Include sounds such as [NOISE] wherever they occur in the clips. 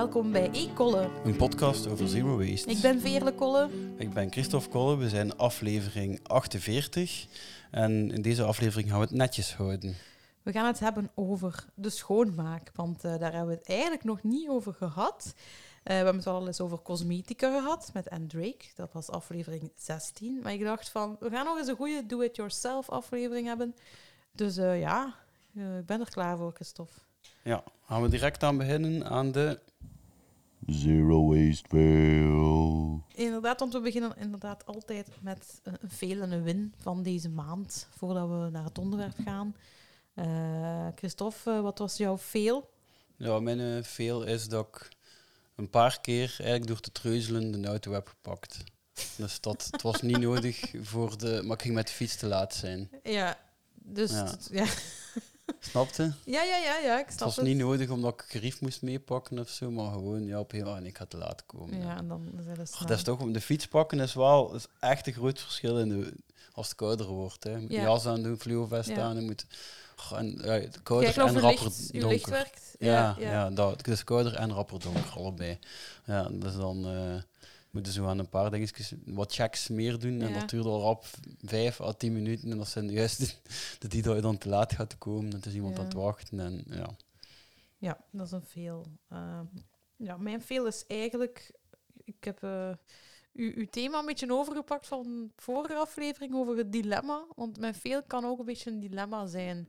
Welkom bij E-Kolle. Een podcast over zero waste. Ik ben Veerle Kolle. Ik ben Christophe Kolle. We zijn aflevering 48. En in deze aflevering gaan we het netjes houden. We gaan het hebben over de schoonmaak, want uh, daar hebben we het eigenlijk nog niet over gehad. Uh, we hebben het wel eens over cosmetica gehad met Anne Drake. Dat was aflevering 16. Maar ik dacht van, we gaan nog eens een goede do-it-yourself aflevering hebben. Dus uh, ja, ik ben er klaar voor, Christophe. Ja, gaan we direct aan beginnen aan de Zero Waste Fail. Inderdaad, want we beginnen inderdaad altijd met een fail en een win van deze maand, voordat we naar het onderwerp gaan. Uh, Christophe, wat was jouw fail? Ja, mijn uh, fail is dat ik een paar keer eigenlijk door te treuzelen de auto heb gepakt. Dus dat, het was niet [LAUGHS] nodig voor de... Maar ik ging met de fiets te laat zijn. Ja, dus... Ja. Het, ja. Snapte? Ja, ja, ja, ja, ik snap Het was het. niet nodig omdat ik gerief moest meepakken of zo, maar gewoon, ja, op een en ik ga te laat komen. Ja, en dan het Ach, dat is toch, de fiets pakken is wel is echt een groot verschil in de, als het kouder wordt. Hè. Je moet Ja. jas aan doen, fluovest Ja. aan, je moet... En, ja, kouder en rapper licht, donker. licht werkt. Ja, ja. dat, het is kouder en rapper donker, allebei. Ja, dus dan eh, moeten ze aan een paar dingetjes, wat checks meer doen. En dat duurt al rap vijf à tien minuten. En dat zijn juist de, [LAUGHS] de die dat je dan te laat gaat komen. En het is iemand Ja. aan het wachten. En, ja. Ja, dat is een veel. Ehm, ja, mijn veel is eigenlijk. Ik heb eh, uw, uw thema een beetje overgepakt van de vorige aflevering over het dilemma. Want mijn veel kan ook een beetje een dilemma zijn.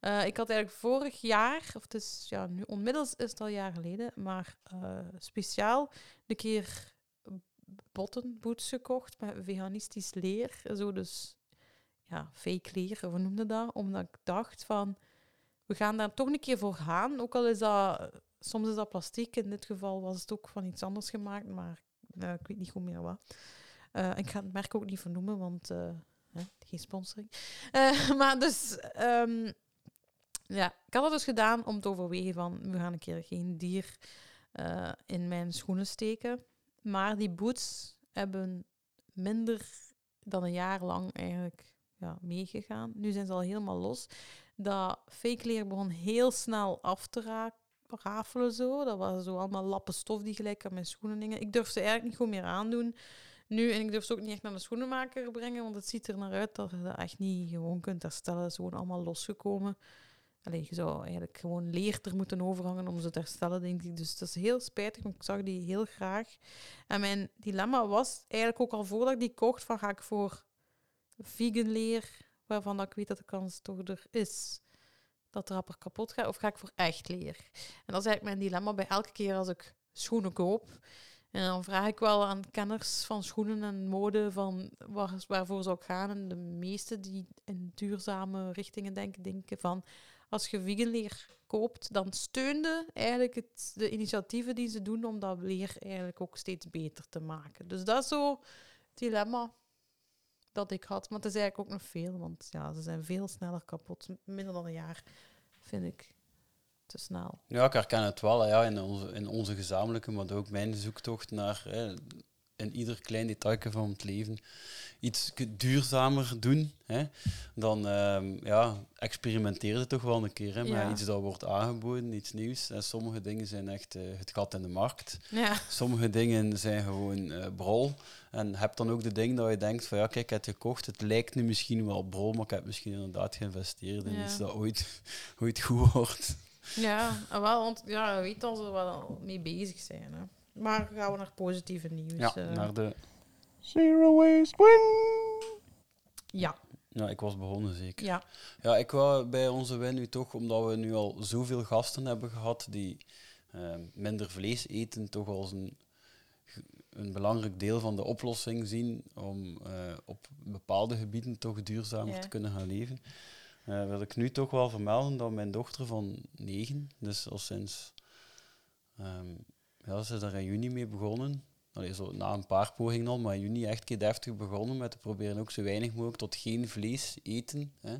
Eh, ik had eigenlijk vorig jaar, of het is ja, nu onmiddels is het al jaar geleden, maar eh, speciaal de keer bottenboots gekocht met veganistisch leer. Zo dus, ja, fake leer, hoe noemde dat? Omdat ik dacht van, we gaan daar toch een keer voor gaan. Ook al is dat, soms is dat plastic, in dit geval was het ook van iets anders gemaakt, maar eh, ik weet niet goed meer wat. Eh, ik ga het merk ook niet vernoemen, want eh, hè, geen sponsoring. [LAUGHS] Maar dus, ehm, ja, ik had dat dus gedaan om te overwegen van, we gaan een keer geen dier in mijn schoenen steken. Maar die boots hebben minder dan een jaar lang eigenlijk ja, meegegaan. Nu zijn ze al helemaal los. Dat fake leer begon heel snel af te ra- rafelen zo. Dat waren zo allemaal lappen stof die gelijk aan mijn schoenen hingen. Ik durf ze eigenlijk niet goed meer aandoen. Nu, en ik durf ze ook niet echt naar de schoenenmaker brengen, want het ziet er naar uit dat je dat echt niet gewoon kunt herstellen. Het is gewoon allemaal losgekomen. Allee, je zou eigenlijk gewoon leer er moeten overhangen om ze te herstellen, denk ik. Dus dat is heel spijtig, want ik zag die heel graag. En mijn dilemma was eigenlijk ook al voordat ik die kocht, van ga ik voor vegan leer, waarvan dat ik weet dat de kans toch er is dat het rapper kapot gaat, of ga ik voor echt leer? En dat is eigenlijk mijn dilemma bij elke keer als ik schoenen koop. En dan vraag ik wel aan kenners van schoenen en mode van waar, waarvoor zou ik gaan. En de meeste die in duurzame richtingen denken, denken van als je vegan leer koopt, dan steunde eigenlijk het, de initiatieven die ze doen om dat leer eigenlijk ook steeds beter te maken. Dus dat is zo het dilemma dat ik had. Maar het is eigenlijk ook nog veel, want ja, ze zijn veel sneller kapot. Minder dan een jaar vind ik te snel. Ja, ik herken het wel ja, in, onze, in onze gezamenlijke, maar ook mijn zoektocht naar in ieder klein detailje van het leven iets duurzamer doen. Hè, dan ehm, ja, experimenteer je toch wel een keer hè, Ja. met iets dat wordt aangeboden, iets nieuws. En sommige dingen zijn echt eh, het gat in de markt. Ja, Sommige dingen zijn gewoon eh, brol. En heb dan ook de ding dat je denkt van ja, kijk, ik heb het gekocht. Het lijkt nu misschien wel brol, maar ik heb misschien inderdaad geïnvesteerd in Ja. iets dat ooit, [LAUGHS] ooit goed wordt. ja ah, wel, want ja, je weet dat ze wel mee bezig zijn. Hè. Maar gaan we naar positieve nieuws. Ja, eh. naar de... Zero Waste Win. ja, Ja, ik was begonnen zeker. ja, Ja, ik wou bij onze win nu toch, omdat we nu al zoveel gasten hebben gehad die eh, minder vlees eten, toch als een, een belangrijk deel van de oplossing zien om eh, op bepaalde gebieden toch duurzamer Ja. te kunnen gaan leven. Eh, wil ik nu toch wel vermelden dat mijn dochter van negen, dus al sinds, ehm, ja, ze is daar in juni mee begonnen. Allee, zo na een paar pogingen al, maar in juni echt keer deftig begonnen met te proberen ook zo weinig mogelijk tot geen vlees eten. Hè.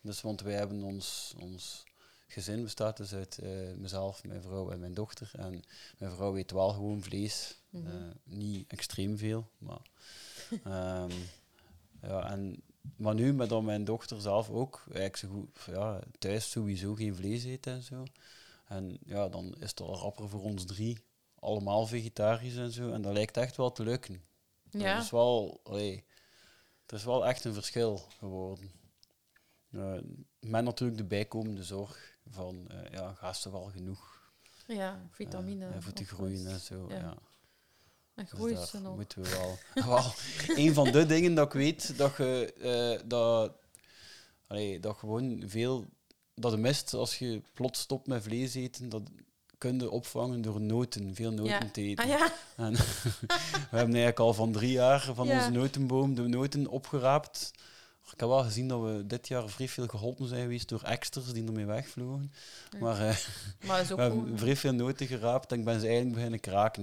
Dus, want wij hebben ons, ons gezin bestaat dus uit eh, mezelf, mijn vrouw en mijn dochter. En mijn vrouw eet wel gewoon vlees. Mhm. Eh, niet extreem veel, maar... [LAUGHS] ehm, ja, en, maar nu, met dan mijn dochter zelf ook, eigenlijk zo goed, ja, thuis sowieso geen vlees eet en zo. En ja, dan is het al rapper voor ons drie allemaal vegetarisch en zo. En dat lijkt echt wel te lukken. Ja. Dat is wel, allee, er is wel echt een verschil geworden. Eh, met natuurlijk de bijkomende zorg van, eh, ja, gasten wel genoeg. ja, vitamine. eh, voor te groeien en zo. Ja. Ja. En Dus er nog. moeten we wel... [LAUGHS] wel een van de dingen dat ik weet, dat je... eh, dat, allee, dat gewoon veel... Dat de mist, als je plots stopt met vlees eten, dat kun je opvangen door noten, veel noten Ja. te eten. Ah ja, En [LAUGHS] we hebben eigenlijk al van drie jaar van Ja. onze notenboom de noten opgeraapt. Ik heb wel gezien dat we dit jaar vrij veel geholpen zijn geweest door extras die ermee wegvlogen. Maar eh, maar [LAUGHS] we hebben vrij veel noten geraapt en ik ben ze eigenlijk beginnen kraken.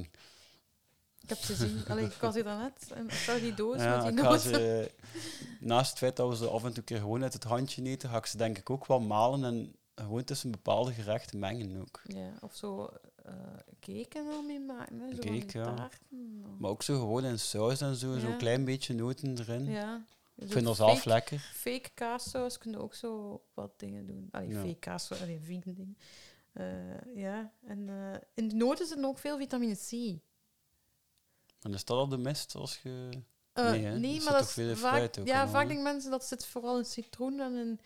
Ik heb ze zien. [LAUGHS] Allee, ik was hier daarnet en ik zag die doos Ja, met die noten. ze, naast het feit dat we ze af en toe keer gewoon uit het handje eten, ga ik ze denk ik ook wel malen en gewoon tussen bepaalde gerechten mengen ook. Ja, of zo eh keken er mee maken. Hè, zo die Cake, ja. taarten. Maar ook zo gewoon in saus en zo, Ja. zo'n klein beetje noten erin. Ja. Ik vind dat zelf lekker. Fake kaassaus kunnen ook zo wat dingen doen. Allee, Ja. fake kaassaus, allee, vegan dingen. Eh, ja, en eh, in de noten zit ook veel vitamine C. En is dat al de mist als je... Eh, Nee, hè? Nee, zit maar toch dat is vaak, ja, vaak denken mensen dat zit vooral in citroen en in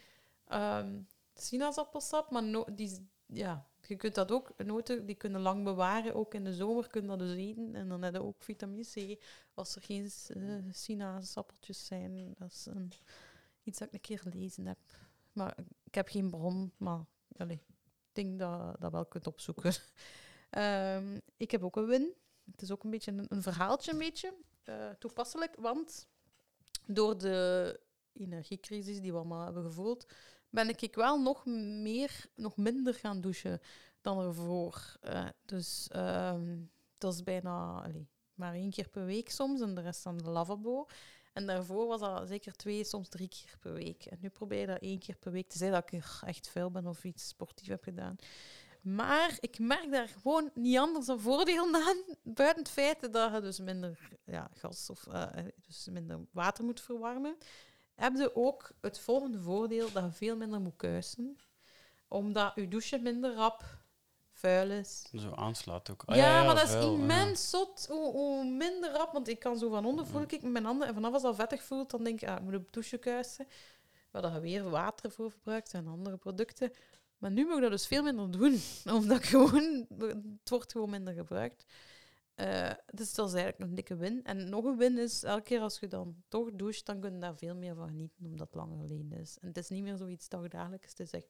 ehm sinaasappelsap, maar die, ja, je kunt dat ook, noten die kunnen lang bewaren, ook in de zomer kun je dat dus eten en dan heb je ook vitamine C als er geen eh, sinaasappeltjes zijn. Dat is een, iets dat ik een keer gelezen heb. Maar ik heb geen bron, maar ik denk dat dat wel kunt opzoeken. [LAUGHS] Ehm, ik heb ook een win. Het is ook een beetje een, een verhaaltje, een beetje eh, toepasselijk, want door de energiecrisis die we allemaal hebben gevoeld, ben ik wel nog meer, nog minder gaan douchen dan ervoor. Eh, dus ehm, dat is bijna maar één keer per week soms en de rest aan de lavabo. En daarvoor was dat zeker twee, soms drie keer per week. En nu probeer je dat één keer per week te zijn dat ik echt vuil ben of iets sportief heb gedaan. Maar ik merk daar gewoon niet anders dan voordelen [LAUGHS] aan. Buiten het feit dat je dus minder ja, gas of eh, dus minder water moet verwarmen. Heb je ook het volgende voordeel dat je veel minder moet kuisen. Omdat je douche minder rap vuil is. Zo aanslaat ook. Ah, ja, maar dat is vuil, ja. immens zot. Hoe, hoe minder rap, want ik kan zo van onder voel ik met mijn handen. En vanaf als dat vettig voelt, dan denk ik, ah, ik moet op douche kuisen. Waar dat je weer water voor verbruikt en andere producten. Maar nu moet ik dat dus veel minder doen. [LAUGHS] Omdat gewoon, het wordt gewoon minder gebruikt. Eh, dus dat is eigenlijk een dikke win. En nog een win is, elke keer als je dan toch doucht, dan kun je daar veel meer van genieten, omdat het langer alleen is. En het is niet meer zoiets dagdagelijks, het is echt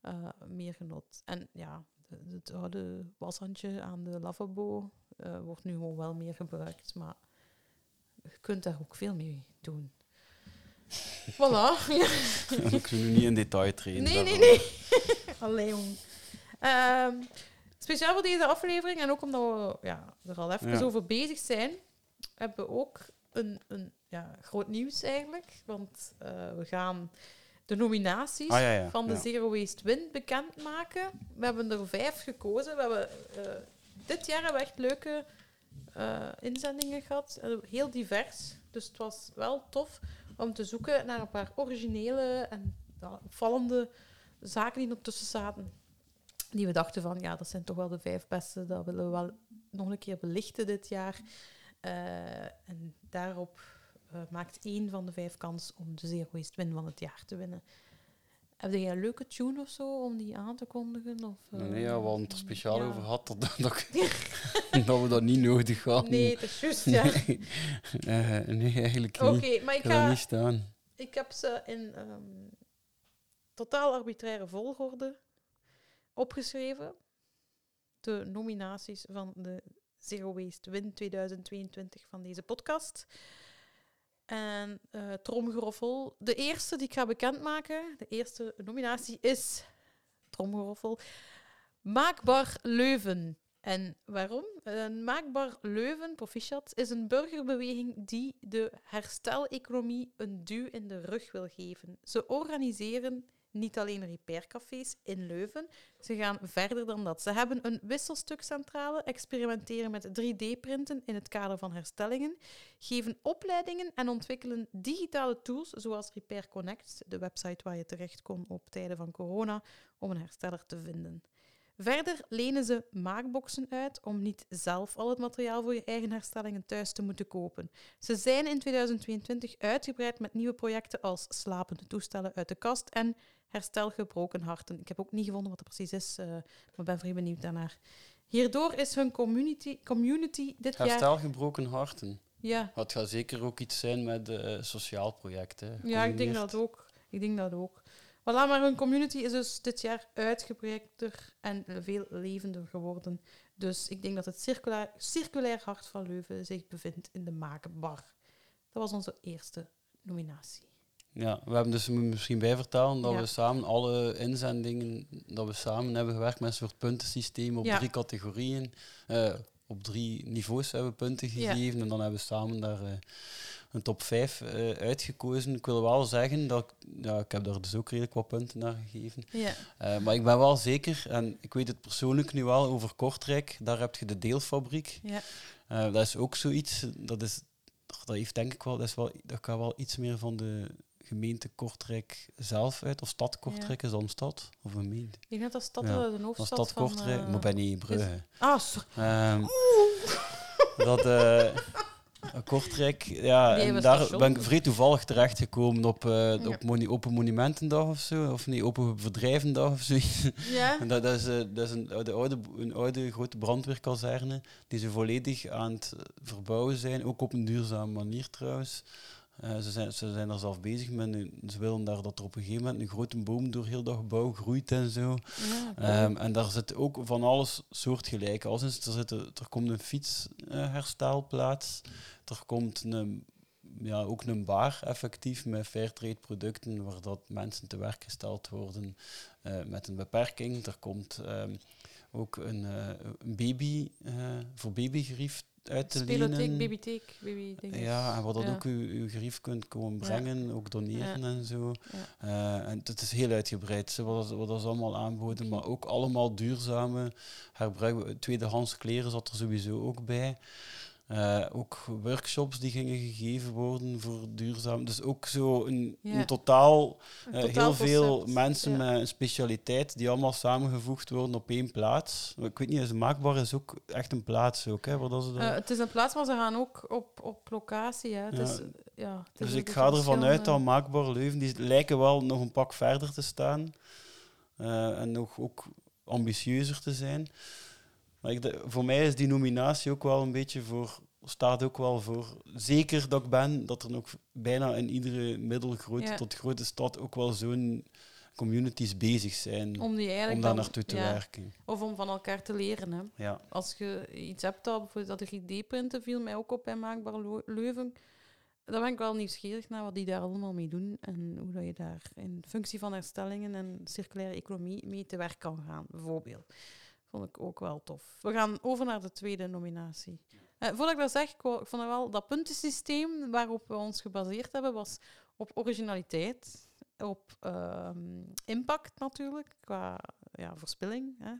eh, meer genot. En ja, het oude washandje aan de lavabo eh, wordt nu gewoon wel meer gebruikt, maar je kunt daar ook veel mee doen. [LAUGHS] Voilà. Ik zou nu niet in detail treden. Nee, nee, daarvan. nee. [LAUGHS] Allee, jong. Ehm, speciaal voor deze aflevering, en ook omdat we ja, er al even Ja. over bezig zijn, hebben we ook een, een ja, groot nieuws eigenlijk. Want eh, we gaan de nominaties Ah, ja, ja. van de. Zero Waste Win bekendmaken. We hebben er vijf gekozen. We hebben, eh, dit jaar hebben we echt leuke eh, inzendingen gehad. Eh, heel divers. Dus het was wel tof om te zoeken naar een paar originele en opvallende zaken die ertussen zaten. Die we dachten van, ja, dat zijn toch wel de vijf beste. Dat willen we wel nog een keer belichten dit jaar. Eh, en daarop eh, maakt één van de vijf kans om de Zero Waste Win van het jaar te winnen. Heb jij een leuke tune of zo om die aan te kondigen? Of, eh, Nee, ja, we hadden het er speciaal ja. over gehad dat, dat, dat [LAUGHS] [LAUGHS] we dat niet nodig hadden. Nee, is juist, ja. Oké, Nee, nee eigenlijk niet. maar ik ga niet staan. Ik heb ze in ehm, totaal arbitraire volgorde opgeschreven. De nominaties van de Zero Waste Win 2022 van deze podcast. En eh tromgeroffel. De eerste die ik ga bekendmaken, de eerste nominatie is, tromgeroffel, Maakbaar Leuven. En waarom? Een Maakbaar Leuven, proficiat, is een burgerbeweging die de hersteleconomie een duw in de rug wil geven. Ze organiseren niet alleen repaircafés in Leuven, ze gaan verder dan dat. Ze hebben een wisselstukcentrale, experimenteren met 3D-printen in het kader van herstellingen, geven opleidingen en ontwikkelen digitale tools zoals Repair Connect, de website waar je terecht kon op tijden van corona, om een hersteller te vinden. Verder lenen ze maakboxen uit om niet zelf al het materiaal voor je eigen herstellingen thuis te moeten kopen. Ze zijn in 2022 uitgebreid met nieuwe projecten als slapende toestellen uit de kast en herstel gebroken harten. Ik heb ook niet gevonden wat het precies is, eh, maar ben vrij benieuwd daarnaar. Hierdoor is hun community, community dit jaar... Herstel gebroken harten. Ja, Het gaat zeker ook iets zijn met eh sociaal project. Hè, ja, ik denk dat ook. Ik denk dat ook. Voilà, maar hun community is dus dit jaar uitgebreider en veel levender geworden. Dus ik denk dat het circulair, circulair hart van Leuven zich bevindt in de Makenbar. Dat was onze eerste nominatie. Ja, we hebben dus misschien bijvertellen dat Ja. we samen alle inzendingen, dat we samen hebben gewerkt met een soort puntensysteem op Ja. drie categorieën. Eh, op drie niveaus hebben we punten Ja. gegeven en dan hebben we samen daar eh, een top 5 uitgekozen. Ik wil wel zeggen dat ik, ja, ik heb daar dus ook redelijk wat punten naar gegeven. Ja, Eh, maar ik ben wel zeker, en ik weet het persoonlijk nu wel over Kortrijk, daar heb je de deelfabriek. ja. Eh, dat is ook zoiets, dat, is, dat heeft denk ik wel, dat, is wel, dat gaat wel iets meer van de gemeente Kortrijk zelf uit, of stad Kortrijk is dan stad, of een gemeente. ik denk dat stad Ja, eh, de hoofdstad stad van... Kortrijk, eh, maar ben niet Brugge. Ah, sorry. Ehm, dat eh, [LAUGHS] Kortrijk, ja, en daar ben ik vrij toevallig terechtgekomen op, eh, Ja. op moni- Open Monumentendag of zo, of nee, Open Verdrijvendag of zoiets. [LAUGHS] Ja? En dat, dat is, eh, dat is een, oude, oude, een oude grote brandweerkazerne die ze volledig aan het verbouwen zijn, ook op een duurzame manier trouwens. Eh, ze, zijn, ze zijn er zelf bezig met, een- ze willen daar dat er op een gegeven moment een grote boom door heel dat gebouw groeit en zo. Ja. Ehm, en daar zit ook van alles soortgelijk. Als er, zit, er komt een fietsherstelplaats, er komt een, ja, ook een bar effectief met fairtrade producten waar dat mensen te werk gesteld worden eh, met een beperking. Er komt ehm, ook een, eh, een baby eh, voor babygerief uit te lenen. babytheek, baby dingen. Ja, en wat dat Ja. ook uw, uw gerief kunt komen Ja. brengen, ook doneren en zo. Eh, en het is heel uitgebreid, zo, wat, wat dat ze allemaal aanboden, maar ook allemaal duurzame herbruik. Tweedehands kleren zat er sowieso ook bij. Eh, ook workshops die gingen gegeven worden voor duurzaam. Dus ook zo een, Ja. een totaal, Een eh, totaal heel veel mensen ja. met een specialiteit die allemaal samengevoegd worden op één plaats. Ik weet niet, is maakbaar is ook echt een plaats ook, hè, waar dat ze dat- Eh, het is een plaats, maar ze gaan ook op, op locatie. Hè. Het Ja. is, ja, het is Dus ik ga ervan uit dat Maakbaar Leuven, die lijken wel nog een pak verder te staan. en nog ook ambitieuzer te zijn. Maar ik, de- voor mij is die nominatie ook wel een beetje voor, staat ook wel voor, zeker dat ik ben, dat er nog bijna in iedere middelgrote Ja. tot grote stad ook wel zo'n communities bezig zijn om, Om die eigenlijk daar naartoe te ja, werken. Of om van elkaar te leren. Hè. Ja. Als je iets hebt, dat, bijvoorbeeld dat 3D-printen viel mij ook op bij Maakbaar Leu- Leuven. Dan ben ik wel nieuwsgierig naar wat die daar allemaal mee doen en hoe dat je daar in functie van herstellingen en circulaire economie mee te werk kan gaan, bijvoorbeeld. Vond ik ook wel tof. We gaan over naar de tweede nominatie. Eh, voordat ik dat zeg, ik, vond wel dat puntensysteem waarop we ons gebaseerd hebben, was op originaliteit, op ehm, impact natuurlijk, qua ja, verspilling, hè,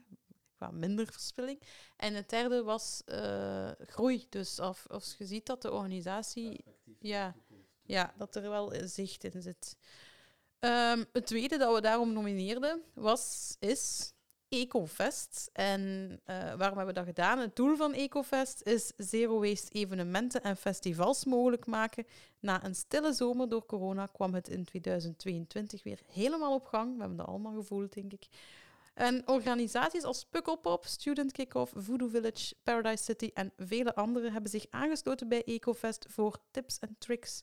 qua minder verspilling. En het derde was eh, groei. Dus als, als je ziet dat de organisatie... Ja, ja, dat er wel zicht in zit. Ehm, het tweede dat we daarom nomineerden was, is EcoFest. En eh, waarom hebben we dat gedaan? Het doel van EcoFest is zero waste evenementen en festivals mogelijk maken. Na een stille zomer door corona kwam het in 2022 weer helemaal op gang. We hebben dat allemaal gevoeld, denk ik. En organisaties als Pukkelpop, Student Kickoff, Voodoo Village, Paradise City en vele andere hebben zich aangesloten bij EcoFest voor tips en tricks.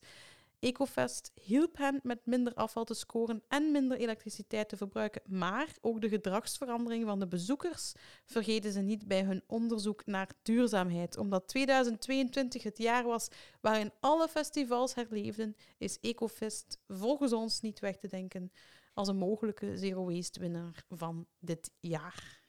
EcoFest hielp hen met minder afval te scoren en minder elektriciteit te verbruiken, maar ook de gedragsverandering van de bezoekers vergeten ze niet bij hun onderzoek naar duurzaamheid. Omdat 2022 het jaar was waarin alle festivals herleefden, is EcoFest volgens ons niet weg te denken als een mogelijke zero waste winnaar van dit jaar.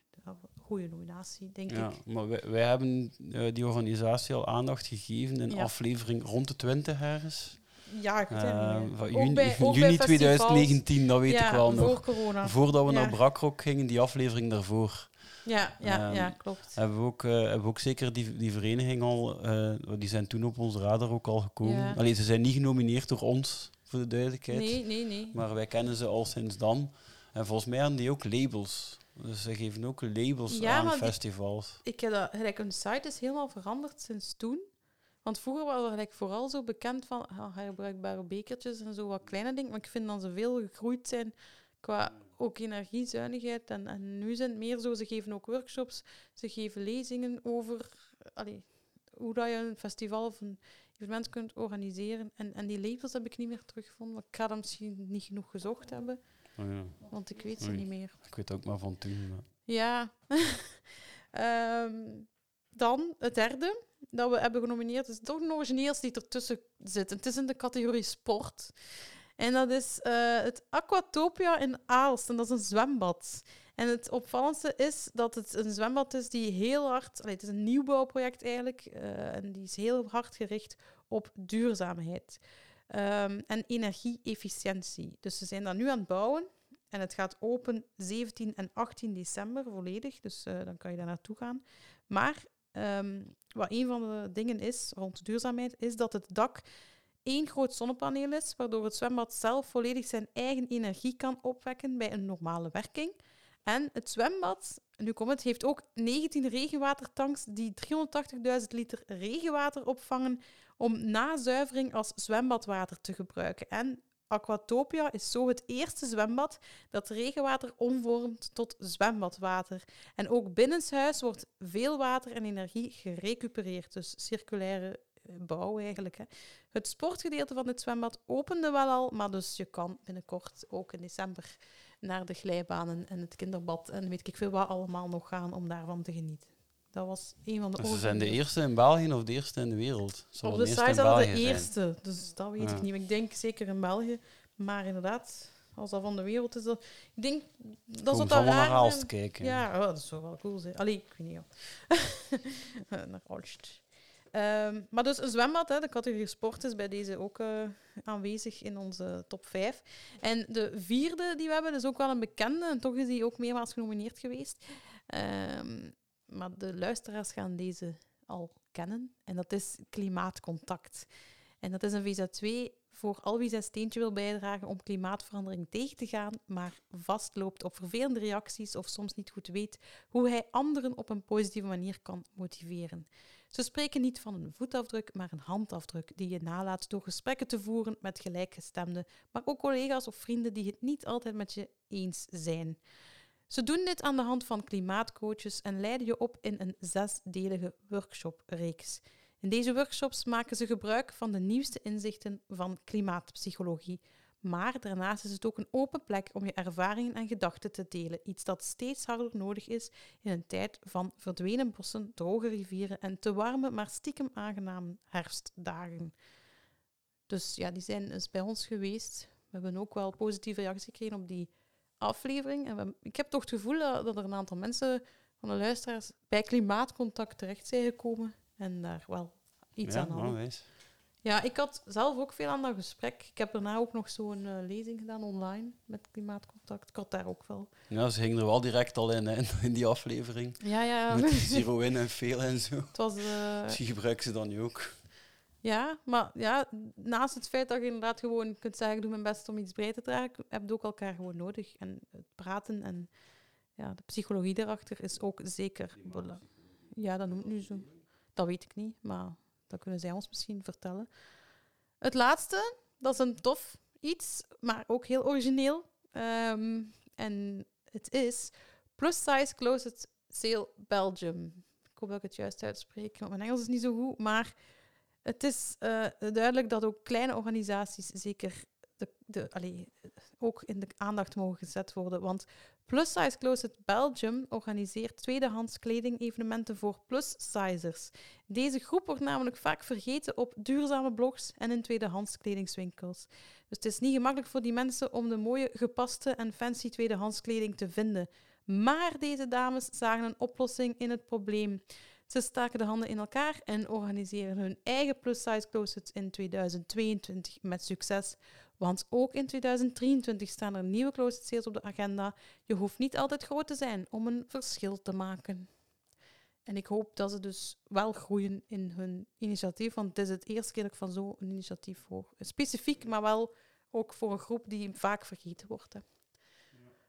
Goede nominatie, denk Ja, ik. maar wij, wij hebben eh, die organisatie al aandacht gegeven in Ja. aflevering rond de 20 ergens. Ja, ik weet het Eh, niet van juni, bij- ook bij juni festivals. 2019, dat weet ja, ik wel nog. voor corona. Voordat we Ja. naar Brakrok gingen, die aflevering daarvoor, Ja, ja, Ehm, ja, klopt. hebben we ook, eh, hebben we ook zeker die, die vereniging al, eh, die zijn toen op onze radar ook al gekomen. Ja. Allee, ze zijn niet genomineerd door ons, voor de duidelijkheid. Nee, nee, nee. Maar wij kennen ze al sinds dan. En volgens mij hadden die ook labels. Dus ze geven ook labels Ja, aan maar die- festivals. Ik heb dat, gelijk, hun site is helemaal veranderd sinds toen. Want vroeger waren we gelijk vooral zo bekend van ah, herbruikbare bekertjes en zo wat kleine dingen. Maar ik vind dat ze veel gegroeid zijn qua ook energiezuinigheid. En, en nu zijn het meer zo, ze geven ook workshops, ze geven lezingen over allee, hoe dat je een festival of een evenement kunt organiseren. En, en die labels heb ik niet meer teruggevonden. maar Ik ga dat misschien niet genoeg gezocht hebben, Oh, ja. want ik weet ze Oei. niet meer. Ik weet ook maar van toen. maar- Ja. [LAUGHS] Ehm, dan het derde dat we hebben genomineerd is toch een origineels die ertussen zit. Het is in de categorie sport. En dat is eh, het Aquatopia in Aalst. En dat is een zwembad. En het opvallendste is dat het een zwembad is die heel hard... allee, het is een nieuwbouwproject eigenlijk. eh, en die is heel hard gericht op duurzaamheid. Ehm, en energie-efficiëntie. Dus ze zijn dat nu aan het bouwen. En het gaat open 17 en 18 december volledig, dus eh, dan kan je daar naartoe gaan. Maar ehm, wat een van de dingen is rond duurzaamheid, is dat het dak één groot zonnepaneel is, waardoor het zwembad zelf volledig zijn eigen energie kan opwekken bij een normale werking. En het zwembad, nu komt het, heeft ook 19 regenwatertanks die 380.000 liter regenwater opvangen om na zuivering als zwembadwater te gebruiken. En Aquatopia is zo het eerste zwembad dat regenwater omvormt tot zwembadwater. En ook binnenshuis wordt veel water en energie gerecupereerd. Dus circulaire eh, bouw eigenlijk. Hè. Het sportgedeelte van het zwembad opende wel al, maar dus je kan binnenkort ook in december naar de glijbanen en het kinderbad en weet ik veel wat allemaal nog gaan om daarvan te genieten. Dat was een van de ze zijn de eerste in België of de eerste in de wereld? Zal Op de site hadden de zijn. eerste, dus dat weet Ja. ik niet. Maar ik denk zeker in België. Maar inderdaad, als dat van de wereld is, dat, ik denk dat ze dat allemaal naar Aalst kijken. Ja, oh, dat zou wel cool zijn. Allee, ik weet niet. [LAUGHS] naar Aalst. Ehm, maar dus een zwembad, hè, de categorie sport is bij deze ook eh, aanwezig in onze top 5. En de vierde die we hebben is ook wel een bekende, en toch is die ook meermaals genomineerd geweest. Ehm, maar de luisteraars gaan deze al kennen. En dat is Klimaatcontact. En dat is een VZ2 voor al wie zijn steentje wil bijdragen om klimaatverandering tegen te gaan, maar vastloopt op vervelende reacties of soms niet goed weet hoe hij anderen op een positieve manier kan motiveren. Ze spreken niet van een voetafdruk, maar een handafdruk die je nalaat door gesprekken te voeren met gelijkgestemden, maar ook collega's of vrienden die het niet altijd met je eens zijn. Ze doen dit aan de hand van klimaatcoaches en leiden je op in een zesdelige workshopreeks. In deze workshops maken ze gebruik van de nieuwste inzichten van klimaatpsychologie. Maar daarnaast is het ook een open plek om je ervaringen en gedachten te delen. Iets dat steeds harder nodig is in een tijd van verdwenen bossen, droge rivieren en te warme, maar stiekem aangename herfstdagen. Dus ja, die zijn dus bij ons geweest. We hebben ook wel positieve reacties gekregen op die aflevering. En we- ik heb toch het gevoel dat, dat er een aantal mensen van de luisteraars bij klimaatcontact terecht zijn gekomen en daar wel iets ja, aan hadden. Ja, ik had zelf ook veel aan dat gesprek. Ik heb daarna ook nog zo'n eh, lezing gedaan online met Klimaatcontact. Ik had daar ook wel. Ja, ze gingen er wel direct al in, hè, in die aflevering. Ja, ja. Met [LAUGHS] zero in en veel en zo. Het was, eh, Misschien gebruiken ze dat nu ook. Ja, maar ja, naast het feit dat je inderdaad gewoon kunt zeggen, ik doe mijn best om iets breed te dragen, heb je ook elkaar gewoon nodig. En het praten en ja, de psychologie daarachter is ook zeker belangrijk. Ja, dat noemt nu zo. Dat weet ik niet, maar dat kunnen zij ons misschien vertellen. Het laatste, dat is een tof iets, maar ook heel origineel. Ehm, en het is Plus Size Closet Sale Belgium. Ik hoop dat ik het juist uitspreek, want mijn Engels is niet zo goed. Maar het is eh, duidelijk dat ook kleine organisaties zeker de, de, ook in de aandacht mogen gezet worden. Want Plus Size Closet Belgium organiseert tweedehands kleding-evenementen voor plus-sizers. Deze groep wordt namelijk vaak vergeten op duurzame blogs en in tweedehands kledingswinkels. Dus het is niet gemakkelijk voor die mensen om de mooie, gepaste en fancy tweedehands kleding te vinden. Maar deze dames zagen een oplossing in het probleem. Ze staken de handen in elkaar en organiseren hun eigen plus-size closets in 2022 met succes. Want ook in 2023 staan er nieuwe closet sales op de agenda. Je hoeft niet altijd groot te zijn om een verschil te maken. En ik hoop dat ze dus wel groeien in hun initiatief, want het is het eerste keer dat ik van zo'n initiatief hoor. Specifiek, maar wel ook voor een groep die vaak vergeten wordt.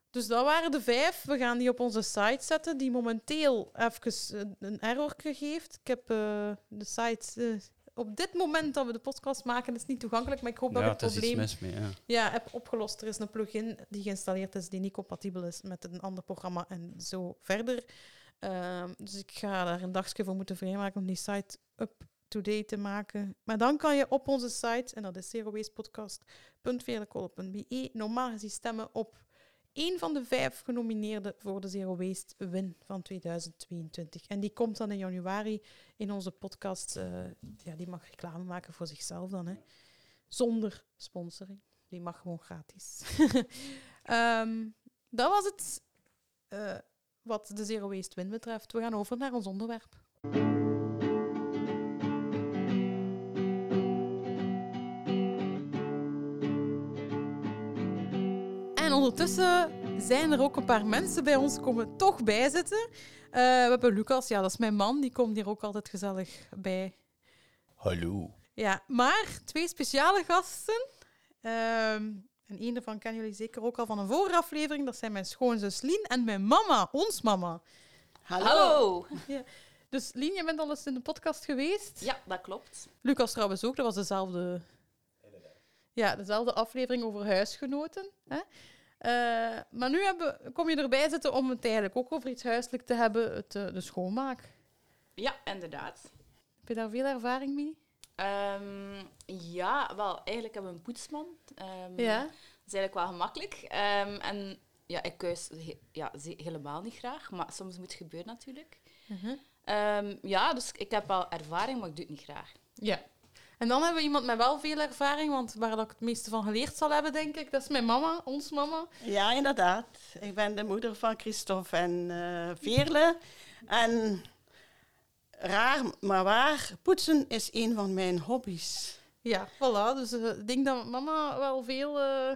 Dus dat waren de vijf. We gaan die op onze site zetten, die momenteel even een- error geeft. Ik heb eh, de site... eh, op dit moment dat we de podcast maken, is niet toegankelijk, maar ik hoop dat ik het probleem mis mee. Ja. ja, heb opgelost. Er is een plugin die geïnstalleerd is, die niet compatibel is met een ander programma en zo verder. Ehm, dus ik ga daar een dagje voor moeten vrijmaken om die site up-to-date te maken. Maar dan kan je op onze site, en dat is zerowastepodcast.velekolle.be, normaal gezien stemmen op één van de vijf genomineerden voor de Zero Waste Win van 2022. En die komt dan in januari in onze podcast. eh, ja, die mag reclame maken voor zichzelf dan, hè. Zonder sponsoring. Die mag gewoon gratis. [LAUGHS] Ehm, dat was het eh, wat de Zero Waste Win betreft. We gaan over naar ons onderwerp. Ondertussen zijn er ook een paar mensen bij ons komen toch bij zitten. Eh, we hebben Lucas, ja, dat is mijn man. Die komt hier ook altijd gezellig bij Hallo. ja, maar twee speciale gasten. Ehm, en een daarvan kennen jullie zeker ook al van een vorige aflevering. Dat zijn mijn schoonzus Lien en mijn mama, ons mama. Hallo. Dus Lien, je bent al eens in de podcast geweest. Ja, dat klopt. Lucas trouwens ook, dat was dezelfde... Ja, dezelfde aflevering over huisgenoten. Hè? Eh, maar nu hebben, kom je erbij zitten om het eigenlijk ook over iets huiselijk te hebben, het, eh, de schoonmaak. Ja, inderdaad. Heb je daar veel ervaring mee? Ehm, ja, wel, eigenlijk hebben we een poetsman. Ehm, Ja. Dat is eigenlijk wel gemakkelijk. Ehm, en ja, ik kuis he- ja, helemaal niet graag, maar soms moet het gebeuren natuurlijk. Ehm, ja, dus ik heb wel ervaring, maar ik doe het niet graag. Ja. En dan hebben we iemand met wel veel ervaring, want waar dat ik het meeste van geleerd zal hebben, denk ik, dat is mijn mama, ons mama. Ja, inderdaad. Ik ben de moeder van Christophe en eh Veerle. En raar, maar waar, poetsen is een van mijn hobby's. Ja, voilà. Dus eh, ik denk dat mama wel veel eh,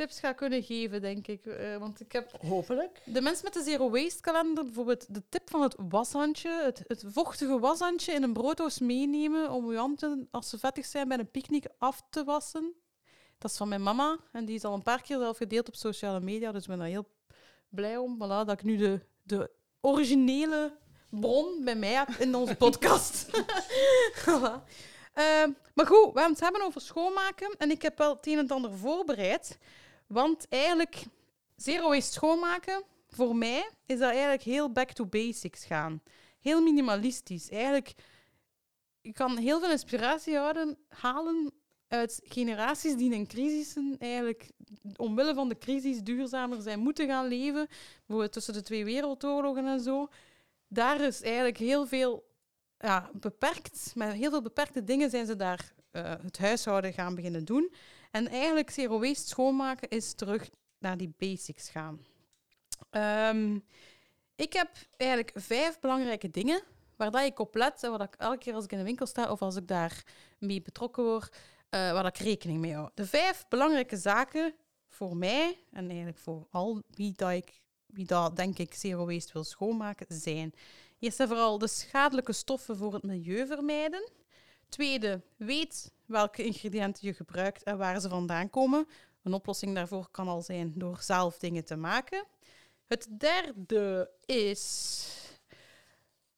tips gaat kunnen geven, denk ik. Eh, want ik heb Hopelijk. de mensen met de Zero Waste kalender, bijvoorbeeld de tip van het washandje, het, het vochtige washandje in een brooddoos meenemen om uw handen, als ze vettig zijn, bij een picknick af te wassen. Dat is van mijn mama en die is al een paar keer zelf gedeeld op sociale media, dus ik ben daar heel blij om. Voilà, dat ik nu de, de originele bron bij mij heb in onze [LAUGHS] podcast. [LAUGHS] Voilà. Ehm, maar goed, we gaan het hebben over schoonmaken en ik heb wel het een en ander voorbereid. Want eigenlijk, zero waste schoonmaken, voor mij is dat eigenlijk heel back to basics gaan. Heel minimalistisch. Eigenlijk, je kan heel veel inspiratie houden, halen uit generaties die in crisissen eigenlijk omwille van de crisis duurzamer zijn moeten gaan leven. Bijvoorbeeld tussen de twee wereldoorlogen en zo. Daar is eigenlijk heel veel ja, beperkt, met heel veel beperkte dingen zijn ze daar eh, het huishouden gaan beginnen doen. En eigenlijk zero waste schoonmaken is terug naar die basics gaan. Ehm, ik heb eigenlijk vijf belangrijke dingen waar dat ik op let en waar ik elke keer als ik in de winkel sta of als ik daar mee betrokken word, eh, waar ik rekening mee hou. De vijf belangrijke zaken voor mij en eigenlijk voor al wie dat, ik, wie dat denk ik zero waste wil schoonmaken zijn Eerst en vooral de schadelijke stoffen voor het milieu vermijden. Tweede, weet welke ingrediënten je gebruikt en waar ze vandaan komen. Een oplossing daarvoor kan al zijn door zelf dingen te maken. Het derde is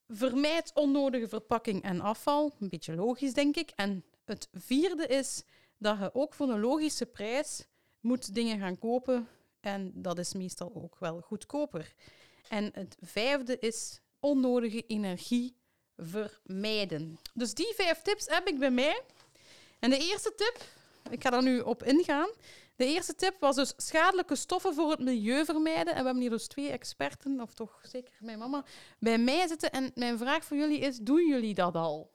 vermijd onnodige verpakking en afval. Een beetje logisch, denk ik. En het vierde is dat je ook voor een logische prijs moet dingen gaan kopen. En dat is meestal ook wel goedkoper. En het vijfde is onnodige energie vermijden. Dus die vijf tips heb ik bij mij. En de eerste tip, ik ga daar nu op ingaan. De eerste tip was dus schadelijke stoffen voor het milieu vermijden. En we hebben hier dus twee experten, of toch zeker mijn mama, bij mij zitten. En mijn vraag voor jullie is, doen jullie dat al?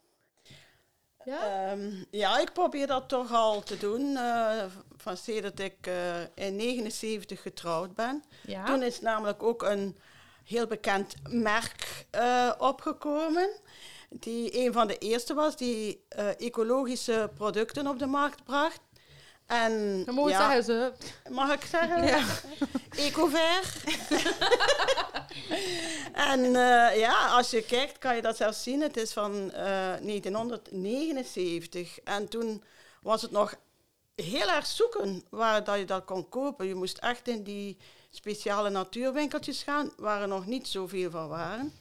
Ja? Ehm, ja, ik probeer dat toch al te doen. eh van sinds dat ik eh, in 79 getrouwd ben. Ja. Toen is namelijk ook een heel bekend merk eh, opgekomen. Die een van de eerste was die eh, ecologische producten op de markt bracht. En, mogen ja, zeggen ze. Mag ik zeggen? Ja. Ecover. [LAUGHS] en eh, ja, als je kijkt kan je dat zelfs zien. Het is van eh, 1979. En toen was het nog heel erg zoeken waar dat je dat kon kopen. Je moest echt in die speciale natuurwinkeltjes gaan, waar er nog niet zoveel van waren.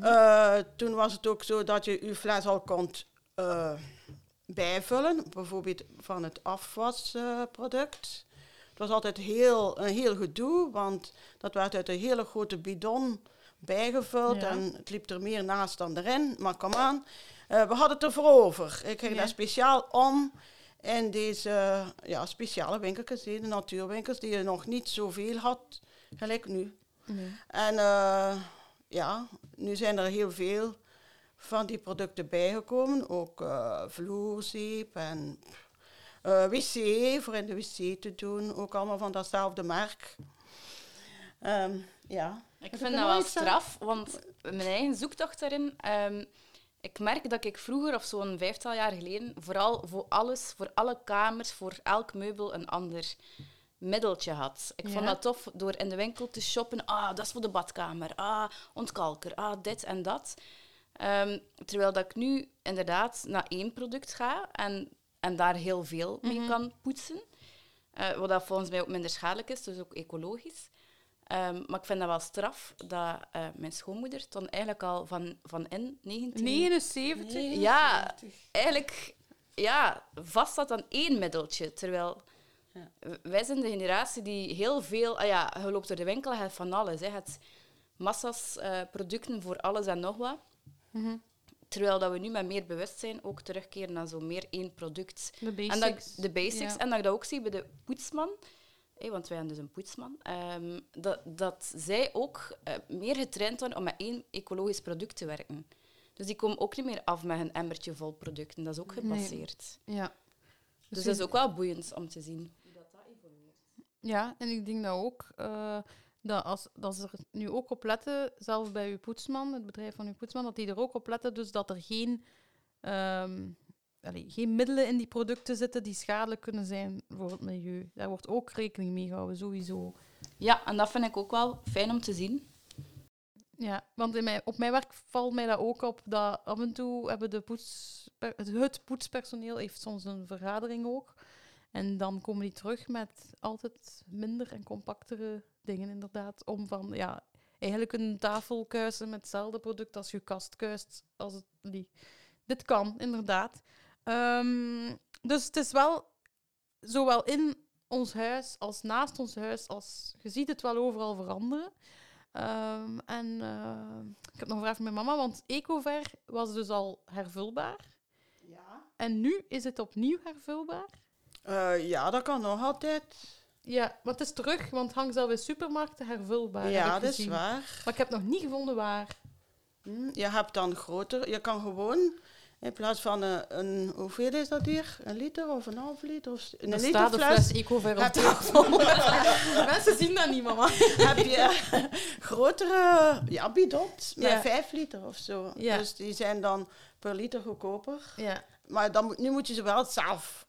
Eh, toen was het ook zo dat je je fles al kon eh, bijvullen, bijvoorbeeld van het afwasproduct. het was altijd heel, een heel gedoe, want dat werd uit een hele grote bidon bijgevuld Ja. en het liep er meer naast dan erin. Maar kom aan, eh, we hadden het ervoor over. Ik ging Ja. daar speciaal om in deze ja, speciale winkeltjes, de natuurwinkels, die je nog niet zoveel had, gelijk nu. En ja, nu zijn er heel veel van die producten bijgekomen. Ook eh, vloerzeep en eh, wc, voor in de wc te doen. Ook allemaal van datzelfde merk. Ehm, ja. Ik vind dat wel straf, want mijn eigen zoektocht daarin... ehm, ik merk dat ik vroeger, of zo'n vijftal jaar geleden, vooral voor alles, voor alle kamers, voor elk meubel een ander middeltje had. Ik vond dat tof door in de winkel te shoppen. Ah, dat is voor de badkamer. Ah, ontkalker. Ah, dit en dat. Ehm, terwijl dat ik nu inderdaad naar één product ga en, en daar heel veel mee kan poetsen. Eh, wat dat volgens mij ook minder schadelijk is, dus ook ecologisch. Ehm, maar ik vind dat wel straf dat eh, mijn schoonmoeder dan eigenlijk al van, van in 19... 79? Ja, eigenlijk ja, vast staat aan één middeltje. Terwijl Ja. wij zijn de generatie die heel veel... Ah ja, je loopt door de winkel, je van alles. Hè. Je hebt massa's eh, producten voor alles en nog wat. Mhm. Terwijl dat we nu met meer bewustzijn ook terugkeren naar zo meer één product. De basics. En dat, de basics. Ja. En dat ik dat ook zie bij de poetsman. want wij hebben dus een poetsman. ehm, dat, dat zij ook eh, meer getraind worden om met één ecologisch product te werken. Dus die komen ook niet meer af met een emmertje vol producten. Dat is ook Nee. gepasseerd. Ja. Dus dat is ook wel boeiend om te zien. Ja, en ik denk dat ook eh, dat, als, dat ze er nu ook op letten, zelfs bij uw poetsman, het bedrijf van uw poetsman, dat die er ook op letten, dus dat er geen, allee, geen middelen in die producten zitten die schadelijk kunnen zijn voor het milieu. Daar wordt ook rekening mee gehouden, sowieso. Ja, en dat vind ik ook wel fijn om te zien. Ja, want in mijn, op mijn werk valt mij dat ook op dat af en toe hebben de poets, het, het poetspersoneel heeft soms een vergadering ook. En dan komen die terug met altijd minder en compactere dingen, inderdaad. Om van, ja, eigenlijk een tafel kuisen met hetzelfde product als je kast kuist. Als het, die. Dit kan, inderdaad. Ehm, dus het is wel zowel in ons huis als naast ons huis, als je ziet het wel overal veranderen. Ehm, en eh, ik heb nog een vraag van mijn mama, want Ecover was dus al hervulbaar. Ja. En nu is het opnieuw hervulbaar. Eh, ja, dat kan nog altijd. Ja, maar het is terug, want het hangt zelf in supermarkten hervulbaar. ja, ik dat is waar. Maar ik heb nog niet gevonden waar. Hm, Je hebt dan groter. Je kan gewoon in plaats van een, een hoeveel is dat hier? Een liter of een half liter? Of, een Er liter staat fles. fles Ecover op tafel. [LAUGHS] Mensen zien dat niet, mama. heb je grotere ja, bidons met Ja. vijf liter of zo. Ja. Dus die zijn dan per liter goedkoper. Ja, Maar dan, moet- nu moet je ze wel zelf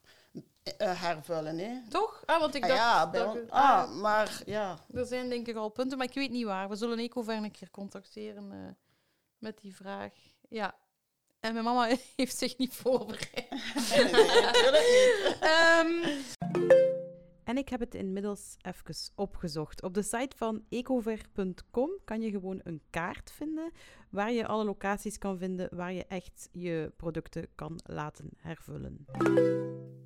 eh, hervullen. Hè? toch? Ah, want ik Ah, dacht... ja, bij dat ah, ah, maar ja. er zijn denk ik al punten, maar ik weet niet waar. We zullen Ecover een keer contacteren eh, met die vraag. Ja. En mijn mama [LAUGHS] heeft zich niet voorbereid. [LAUGHS] Ehm, en ik heb het inmiddels even opgezocht. Op de site van ecover.com kan je gewoon een kaart vinden waar je alle locaties kan vinden waar je echt je producten kan laten hervullen.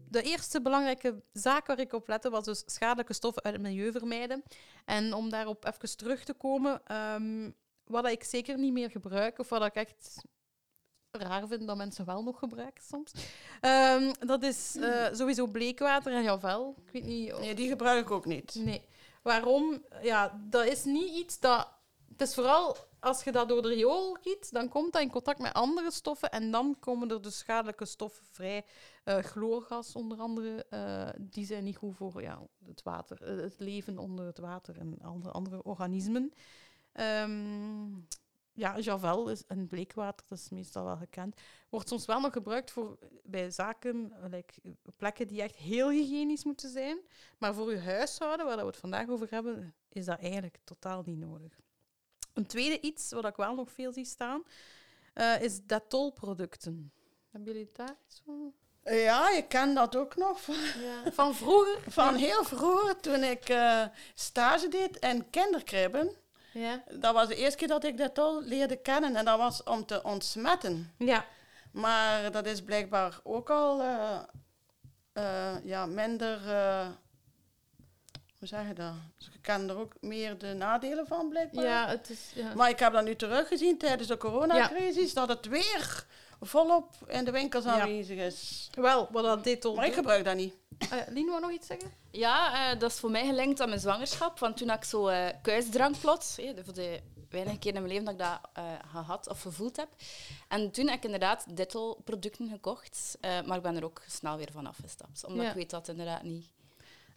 De eerste belangrijke zaak waar ik op lette was dus schadelijke stoffen uit het milieu vermijden. En om daarop even terug te komen, ehm, wat ik zeker niet meer gebruik, of wat ik echt raar vind dat mensen wel nog gebruiken soms, ehm, dat is eh, sowieso bleekwater en Javel. Ik weet niet... of- Nee, die gebruik ik ook niet. Nee. Waarom? Ja, dat is niet iets dat... Het is vooral als je dat door de riool giet, dan komt dat in contact met andere stoffen en dan komen er dus schadelijke stoffen vrij. Eh, chloorgas onder andere, eh, die zijn niet goed voor ja, het water, het leven onder het water en andere, andere organismen. Ehm, ja, Javel is een bleekwater, dat is meestal wel gekend. Wordt soms wel nog gebruikt voor, bij zaken, like, plekken die echt heel hygiënisch moeten zijn. Maar voor je huishouden, waar we het vandaag over hebben, is dat eigenlijk totaal niet nodig. Een tweede iets, wat ik wel nog veel zie staan, eh, is Dettol-producten. Hebben jullie daar iets van? Ja, ik ken dat ook nog van, Ja. Van vroeger? van heel vroeger toen ik eh, stage deed in kinderkribben. Ja. Dat was de eerste keer dat ik dat al leerde kennen en dat was om te ontsmetten. Ja. Maar dat is blijkbaar ook al eh, eh, ja, minder. eh, hoe zeg je dat? Dus je kent er ook meer de nadelen van, blijkbaar. Ja, het is... Ja. Maar ik heb dat nu teruggezien tijdens de coronacrisis, dat het weer volop in de winkels Ja. aanwezig is. Wel, wat dat dit Maar ik gebruik dat niet. Uh, Lien, wou nog iets zeggen? Ja, eh, dat is voor mij gelinkt aan mijn zwangerschap. Want toen had ik zo eh kuisdrank plots, eh, voor de weinige keer in mijn leven dat ik dat eh, gehad of gevoeld heb. En toen heb ik inderdaad Dittel-producten gekocht. eh, maar ik ben er ook snel weer van afgestapt. Omdat Ja. ik weet dat inderdaad niet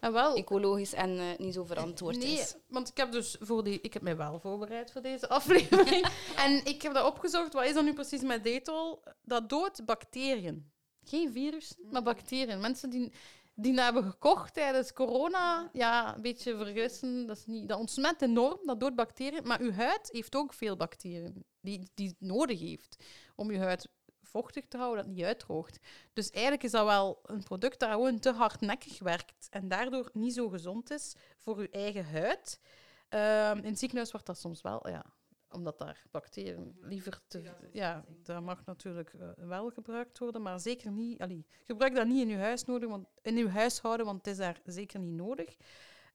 En wel, ecologisch en eh, niet zo verantwoord nee, is. want ik heb dus voor die... Ik heb mij wel voorbereid voor deze [LAUGHS] aflevering. en ik heb dat opgezocht. Wat is dat nu precies met Detol? Dat doodt bacteriën. Geen virussen, maar bacteriën. Mensen die, die dat hebben gekocht tijdens corona, ja, een beetje vergissen. Dat, is niet, dat ontsmet enorm, dat doodt bacteriën. Maar uw huid heeft ook veel bacteriën die, die het nodig heeft om uw huid vochtig te houden, dat het niet uitdroogt. Dus eigenlijk is dat wel een product dat gewoon te hardnekkig werkt en daardoor niet zo gezond is voor uw eigen huid. Ehm, in het ziekenhuis wordt dat soms wel, ja, omdat daar bacteriën liever te... Ja, dat mag natuurlijk eh, wel gebruikt worden, maar zeker niet... Allee, gebruik dat niet in uw, huis nodig, want, in uw huishouden, want het is daar zeker niet nodig.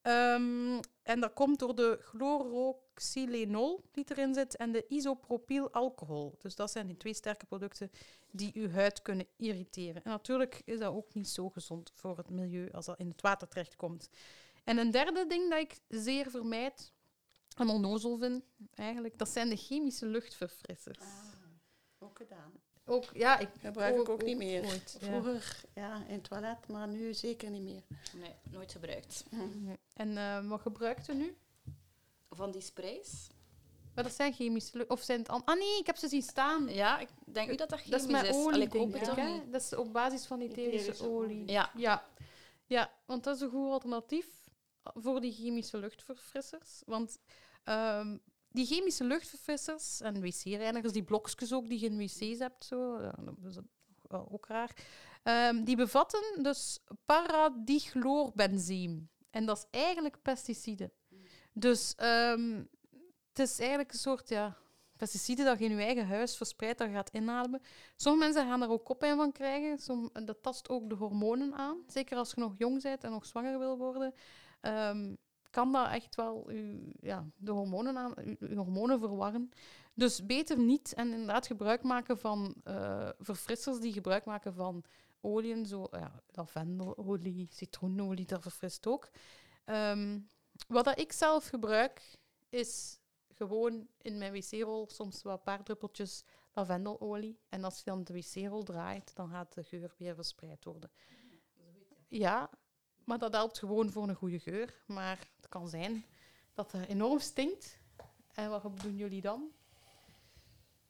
Ehm, en dat komt door de chloroxylenol die erin zit en de isopropylalcohol. Dus dat zijn die twee sterke producten die uw huid kunnen irriteren. En natuurlijk is dat ook niet zo gezond voor het milieu als dat in het water terechtkomt. En een derde ding dat ik zeer vermijd en onnozel vind, eigenlijk, dat zijn de chemische luchtverfrissers. Ook gedaan. Ook, ja, ik Gebruik ik ook niet meer. ooit, ja. Vroeger ja, in het toilet, maar nu zeker niet meer. Nee, nooit gebruikt. Nee. [LAUGHS] En eh, wat gebruikt u nu? Van die sprays? Maar dat zijn chemische lucht... Of zijn het... an- Ah nee, ik heb ze zien staan. Ja, ik denk niet dat dat chemisch Dat is met Allee, olie, ik ik. Dat is op basis van etherische olie. Ja, Ja. ja, want dat is een goed alternatief voor die chemische luchtverfrissers. Want ehm, die chemische luchtverfrissers en wc-reinigers, die blokjes ook die je wc's hebt, zo, dat is ook raar, ehm, die bevatten dus paradichloorbenziem. En dat is eigenlijk pesticide. Dus ehm, het is eigenlijk een soort ja, pesticide dat je in je eigen huis verspreidt, dat je gaat inademen. Sommige mensen gaan er ook koppijn van krijgen. Dat tast ook de hormonen aan. Zeker als je nog jong bent en nog zwanger wil worden, ehm, kan dat echt wel uw, ja, de hormonen, aan, uw, uw hormonen verwarren. Dus beter niet en inderdaad gebruik maken van eh, verfrissers die gebruik maken van oliën, zo ja, lavendelolie, citroenolie, dat verfrist ook. Ehm, wat dat ik zelf gebruik, is gewoon in mijn wc-rol soms wat een paar druppeltjes lavendelolie. En als je dan de wc-rol draait, dan gaat de geur weer verspreid worden. Ja, maar dat helpt gewoon voor een goede geur. Maar het kan zijn dat het enorm stinkt. En wat doen jullie dan?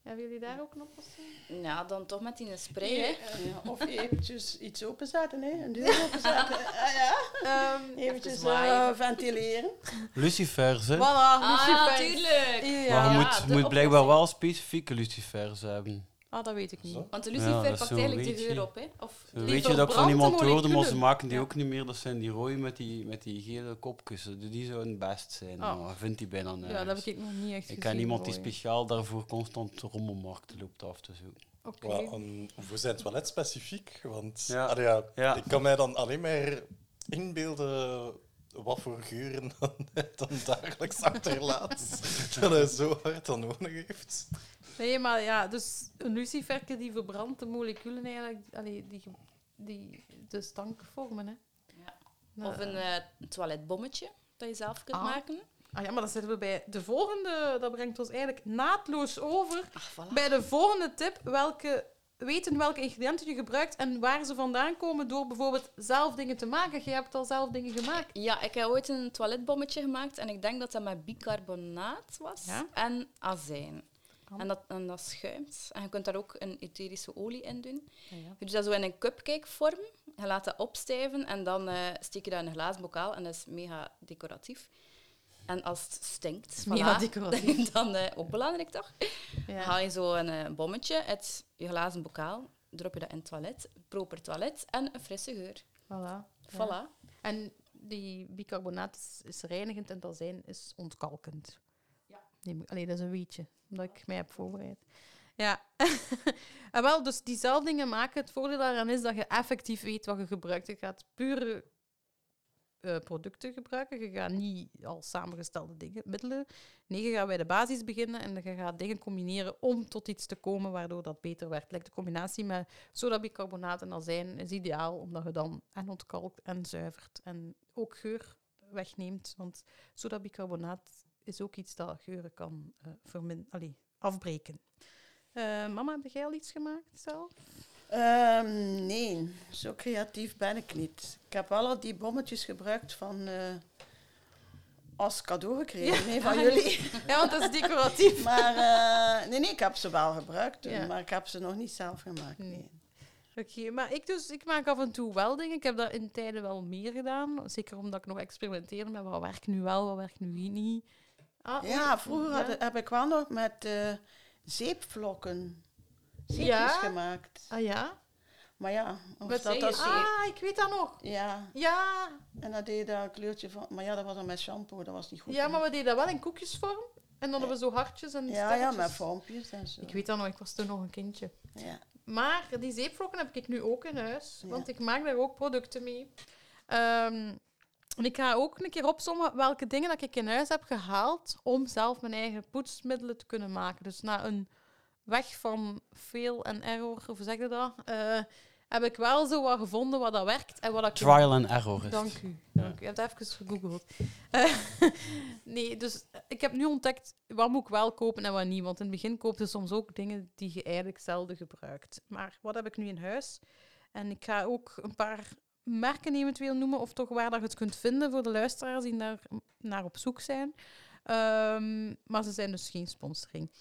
Hebben jullie daar ook een oplossing? ja, dan toch met die spray. Hè. Ja, of eventjes iets openzetten, hè? een deur [LAUGHS] openzetten. Ah, ja. Ehm Eventjes eh, ventileren. Lucifers, hè? voilà, Ah, lucifers. tuurlijk! Ja. maar je moet, moet blijkbaar wel specifieke lucifers hebben. Ah, dat weet ik niet. Want de lucifer pakt eigenlijk de geur op. Hè. Of weet je dat ik van iemand hoorde, maar ze maken die Ja. ook niet meer. Dat zijn die rode met die, met die gele kopjes. Die- Die zouden het best zijn. Oh. Maar vindt die bijna nergens. Ja, dat heb ik nog niet echt Ik gezien. ken iemand die speciaal daarvoor constant de rommelmarkten loopt af te zoeken. Oké. Wel, en voor zijn toilet specifiek, want Ja. allee, ja, Ja. ik kan mij dan alleen maar inbeelden wat voor geuren [LAUGHS] dan, hij dan dagelijks achterlaat. dat hij zo hard dan nodig heeft. Nee, maar ja, dus een luciferke die verbrandt de moleculen eigenlijk, allee, die, die de stank vormen. Hè. Ja. Of een eh, toiletbommetje dat je zelf kunt Ah. maken. Ah ja, maar dan zitten we bij de volgende. Dat brengt ons eigenlijk naadloos over Ach, voilà. bij de volgende tip. Welke, weten welke ingrediënten je gebruikt en waar ze vandaan komen door bijvoorbeeld zelf dingen te maken. Je hebt al zelf dingen gemaakt. Ja, ik heb ooit een toiletbommetje gemaakt en ik denk dat dat met bicarbonaat was Ja? en azijn. En dat, en dat schuimt. En je kunt daar ook een etherische olie in doen. Ah, ja. Je doet dat zo in een cupcake-vorm. Je laat dat opstijven en dan eh, steek je dat in een glazen bokaal. En dat is mega decoratief. En als het stinkt, Mega voilà, decoratief. [LAUGHS] dan eh, ook belangrijk toch? Ja. haal je zo een eh, bommetje uit je glazen bokaal. drop je dat in het toilet. Proper toilet en een frisse geur. Voilà. Voilà. En die bicarbonaat is, is reinigend en het azijn is ontkalkend. Moet- Allee, dat is een weetje, omdat ik mij heb voorbereid. Ja. en [LAUGHS] wel, dus diezelfde dingen maken. Het voordeel daaraan is dat je effectief weet wat je gebruikt. Je gaat pure eh, producten gebruiken. Je gaat niet al samengestelde dingen, middelen. Nee, je gaat bij de basis beginnen en je gaat dingen combineren om tot iets te komen waardoor dat beter werkt. Like de combinatie met sodabicarbonaat en azijn is ideaal, omdat je dan en ontkalkt en zuivert en ook geur wegneemt. Want sodabicarbonaat is ook iets dat geuren kan eh vermin- allee, afbreken. Eh, mama, heb jij al iets gemaakt zelf? Ehm, nee, zo creatief ben ik niet. Ik heb wel al die bommetjes gebruikt van, eh, als cadeau gekregen nee, van jullie. [LAUGHS] Ja, want dat is decoratief. Maar nee, nee, ik heb ze wel gebruikt, toen, Ja. maar ik heb ze nog niet zelf gemaakt. Nee. Nee. Oké, maar ik, dus, ik maak af en toe wel dingen. Ik heb dat in tijden wel meer gedaan. Zeker omdat ik nog experimenteer met wat werkt nu wel, wat werkt nu niet. Ah, Ja, vroeger ja. had- heb ik wel nog met eh, zeepvlokken zeepjes Ja? gemaakt. Ah ja? Maar ja, Met dat? Ah, ik weet dat nog. Ja, Ja, en dat deed dat kleurtje van... Maar ja, dat was dan met shampoo, dat was niet goed. ja maar we deden dat wel in koekjesvorm. En dan hebben we zo hartjes en Ja, ja, met vormpjes en zo. Ik weet dat nog, ik was toen nog een kindje. Ja. Maar die zeepvlokken heb ik nu ook in huis, want ik maak daar ook producten mee. Ehm, en ik ga ook een keer opzommen welke dingen dat ik in huis heb gehaald om zelf mijn eigen poetsmiddelen te kunnen maken. Dus na een weg van fail en error, hoe zeg je dat, eh, heb ik wel zo wat gevonden wat dat werkt en wat ik Trial and error is Dank u. Dank u. Je hebt even gegoogeld. Eh, [LAUGHS] nee, dus ik heb nu ontdekt wat moet ik wel kopen en wat niet. Want in het begin koop je soms ook dingen die je eigenlijk zelden gebruikt. Maar wat heb ik nu in huis? En ik ga ook een paar merken eventueel noemen, of toch waar dat je het kunt vinden voor de luisteraars die daar naar op zoek zijn. Ehm, maar ze zijn dus geen sponsoring.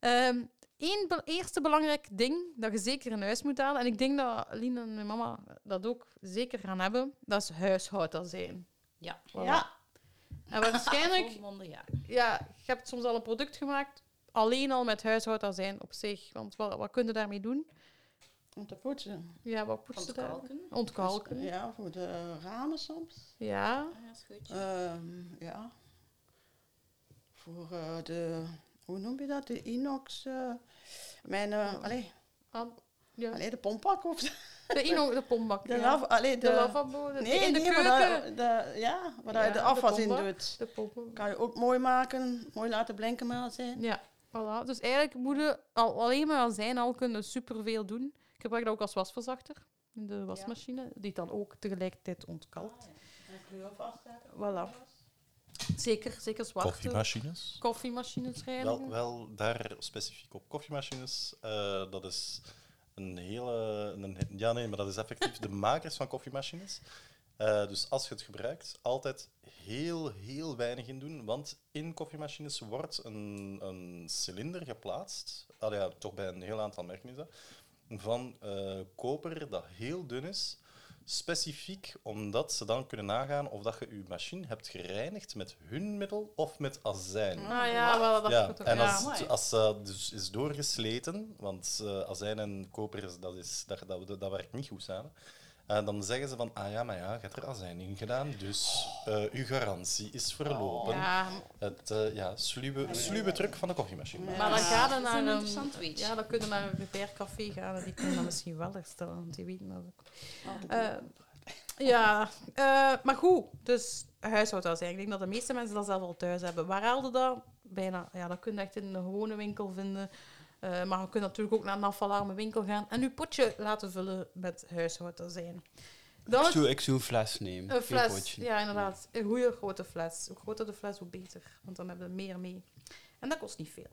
Ehm Eén be- eerste belangrijk ding dat je zeker in huis moet halen, en ik denk dat Lien en mijn mama dat ook zeker gaan hebben, dat is huishoudazijn. Ja. Voilà. Ja. En waarschijnlijk, ja. ja, je hebt soms al een product gemaakt, alleen al met huishoudazijn op zich. Want wat, wat kun je daarmee doen? Om te poetsen. Ja, wat poetsen daar? Ontkalken. Ontkalken. Ja, voor de ramen soms. Ja. Ah, ja, scheutje. Ehm, ja. Voor eh, de, hoe noem je dat? De inox. eh, mijn, eh allee, ja. allee, de pompak of De ino, de pombak. de, ja. allee, de, de, lavabo. De, Nee, in de nee, keuken. de, ja, waar Ja, je de de afwas in doet. De pompen. Kan je ook mooi maken, mooi laten blinken met zijn. Ja, voilà. Dus eigenlijk moet je al, alleen maar azijn al kunnen superveel doen. Ik gebruik dat ook als wasverzachter in de wasmachine, die dan ook tegelijkertijd ontkalkt. Voilà. Zeker, zeker zwarte Koffiemachines. koffiemachines reinigen. Wel, wel daar specifiek op koffiemachines. eh, dat is een hele. Een, ja, nee, maar dat is effectief de [LAUGHS] makers van koffiemachines. Eh, dus als je het gebruikt, altijd heel, heel weinig in doen. Want in koffiemachines wordt een, een cilinder geplaatst. Allee, ja, toch bij een heel aantal merken is dat. Van eh, koper dat heel dun is. Specifiek omdat ze dan kunnen nagaan of dat je je machine hebt gereinigd met hun middel of met azijn. Ah ja, wel, dat Ja, en ja. als, het- als ze dus is doorgesleten, want eh, azijn en koper, is- dat, is, dat, dat, dat werkt niet goed samen. En dan zeggen ze van, ah ja, maar ja, je hebt er azijn in gedaan, dus eh uw garantie is verlopen. Ja, Het uh, ja, sluwe, sluwe truc van de koffiemachine. maar dan ga je Dat is naar een een... interessant weetje. Ja, dan kun je naar een repaircafé gaan en die kunnen dat misschien wel herstellen, want die weten dat ook. Eh, ja, eh, maar goed, dus huishoudazijn. Ik denk dat de meeste mensen dat zelf al thuis hebben. Waar haalde dat? Bijna, ja, dat kun je echt in een gewone winkel vinden. Eh, maar je kunt natuurlijk ook naar een afvalarme winkel gaan en je potje laten vullen met huishoudazijn. Dan Ik zou, ik zou een fles nemen. een fles, potje. ja, inderdaad. Een goede grote fles. Hoe groter de fles, hoe beter. Want dan hebben we meer mee. En dat kost niet veel.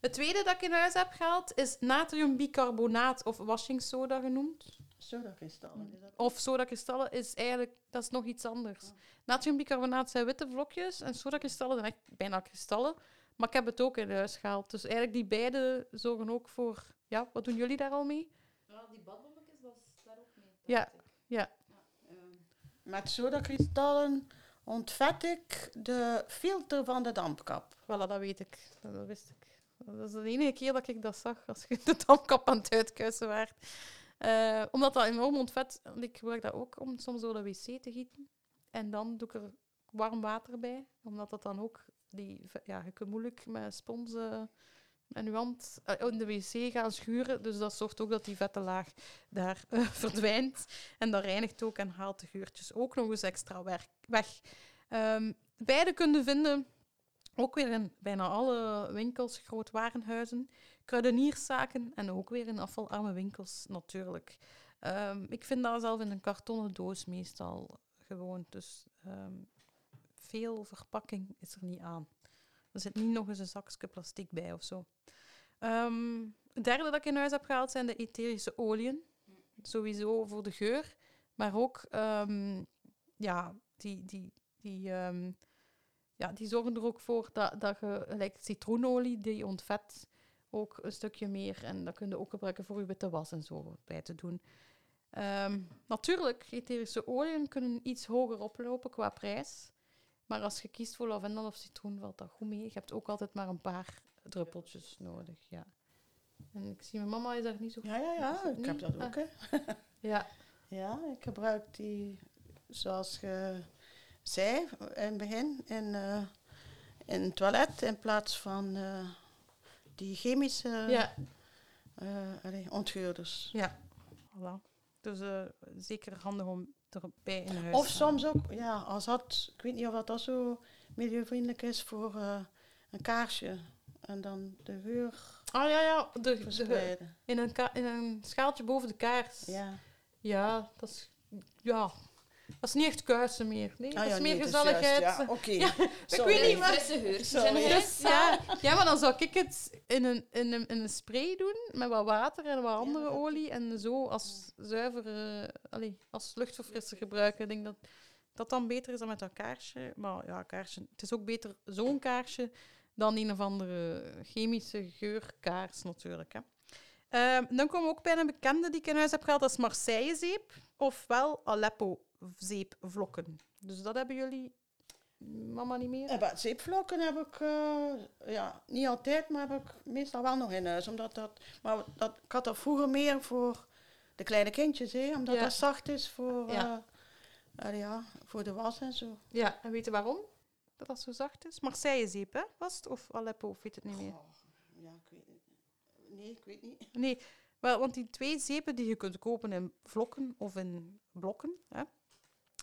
Het tweede dat ik in huis heb gehaald is natriumbicarbonaat of washing soda genoemd. Sodakristallen. is dat? Of sodakristallen is eigenlijk, dat is nog iets anders. Natriumbicarbonaat zijn witte vlokjes en sodakristallen zijn echt bijna kristallen. Maar ik heb het ook in huis gehaald. Dus eigenlijk die beide zorgen ook voor... Ja, wat doen jullie daar al mee? die badbommetjes, dat is daar ook mee. Ja, ja. Met sodakristallen ontvet ik de filter van de dampkap. Voilà, dat weet ik. Dat, wist ik. Dat is de enige keer dat ik dat zag als je de dampkap aan het uitkuisen waart. Eh, omdat dat enorm ontvet. Ik gebruik dat ook om soms door de wc te gieten. En dan doe ik er warm water bij. Omdat dat dan ook... Die, ja, je kunt moeilijk met spons eh, en hand eh, in de wc gaan schuren. Dus dat zorgt ook dat die vette laag daar eh, [LAUGHS] verdwijnt. En dat reinigt ook en haalt de geurtjes ook nog eens extra werk, weg. Ehm, beide kunnen vinden, ook weer in bijna alle winkels, grootwarenhuizen, kruidenierszaken en ook weer in afvalarme winkels natuurlijk. Ehm, ik vind dat zelf in een kartonnen doos meestal gewoon. Dus ehm, veel verpakking is er niet aan. Er zit niet nog eens een zakje plastic bij of zo. Ehm, het derde dat ik in huis heb gehaald zijn de etherische oliën. Sowieso voor de geur, maar ook ehm, ja, die, die, die, ehm, ja, die zorgen er ook voor dat, dat je, gelijk citroenolie, die ontvet ook een stukje meer. En dat kun je ook gebruiken voor je witte was en zo bij te doen. Natuurlijk, etherische oliën kunnen iets hoger oplopen qua prijs. Maar als je kiest voor lavendel of citroen, valt dat goed mee. Je hebt ook altijd maar een paar druppeltjes nodig, ja. En ik zie mijn mama is daar niet zo... Ja, ja, ja. Ik heb dat ook, hè. [LAUGHS] Ja, Ja, ik gebruik die, zoals je zei in het begin, in, eh, in het toilet in plaats van eh, die chemische ja, eh, allee, ontgeurders. ja. Voilà. Dus eh, zeker handig om erbij in huis Of soms ook, ja, als dat, ik weet niet of dat, dat zo milieuvriendelijk is voor eh, een kaarsje. En dan de geur Ah ja, ja. De, de, in, een in een schaaltje boven de kaars. Ja. Ja, dat is... Ja. Dat is niet echt kuisen meer. Nee, Ah, dat ja, is meer nee, gezelligheid. ja, oké. [LAUGHS] Ik Sorry. weet niet, huis. Dus, ja, ja, maar dan zou ik het in een, in, een, in een spray doen met wat water en wat andere olie en zo als zuiver, eh, allee, als luchtverfrisser gebruiken. Ik denk dat dat dan beter is dan met dat kaarsje. Maar ja, kaarsje, het is ook beter zo'n kaarsje dan een of andere chemische geurkaars natuurlijk. Hè. Ehm, dan komen we ook bij een bekende die ik in huis heb gehaald, dat is Marseille-zeep, ofwel Aleppo-zeepvlokken. Dus dat hebben jullie, mama, niet meer? Wat zeepvlokken heb ik, eh, ja, niet altijd, maar heb ik meestal wel nog in huis. Omdat dat, maar dat, ik had dat vroeger meer voor de kleine kindjes, hè, omdat Ja. dat zacht is voor, Ja. eh, eh, ja, voor de was en zo. Ja, en weet je waarom dat dat zo zacht is? Marseille-zeep, hè? Was het? Of Aleppo, of weet het niet meer. Oh, ja, ik weet niet. Nee, ik weet niet. Nee, wel, want die twee zeepen die je kunt kopen in vlokken of in blokken, hè,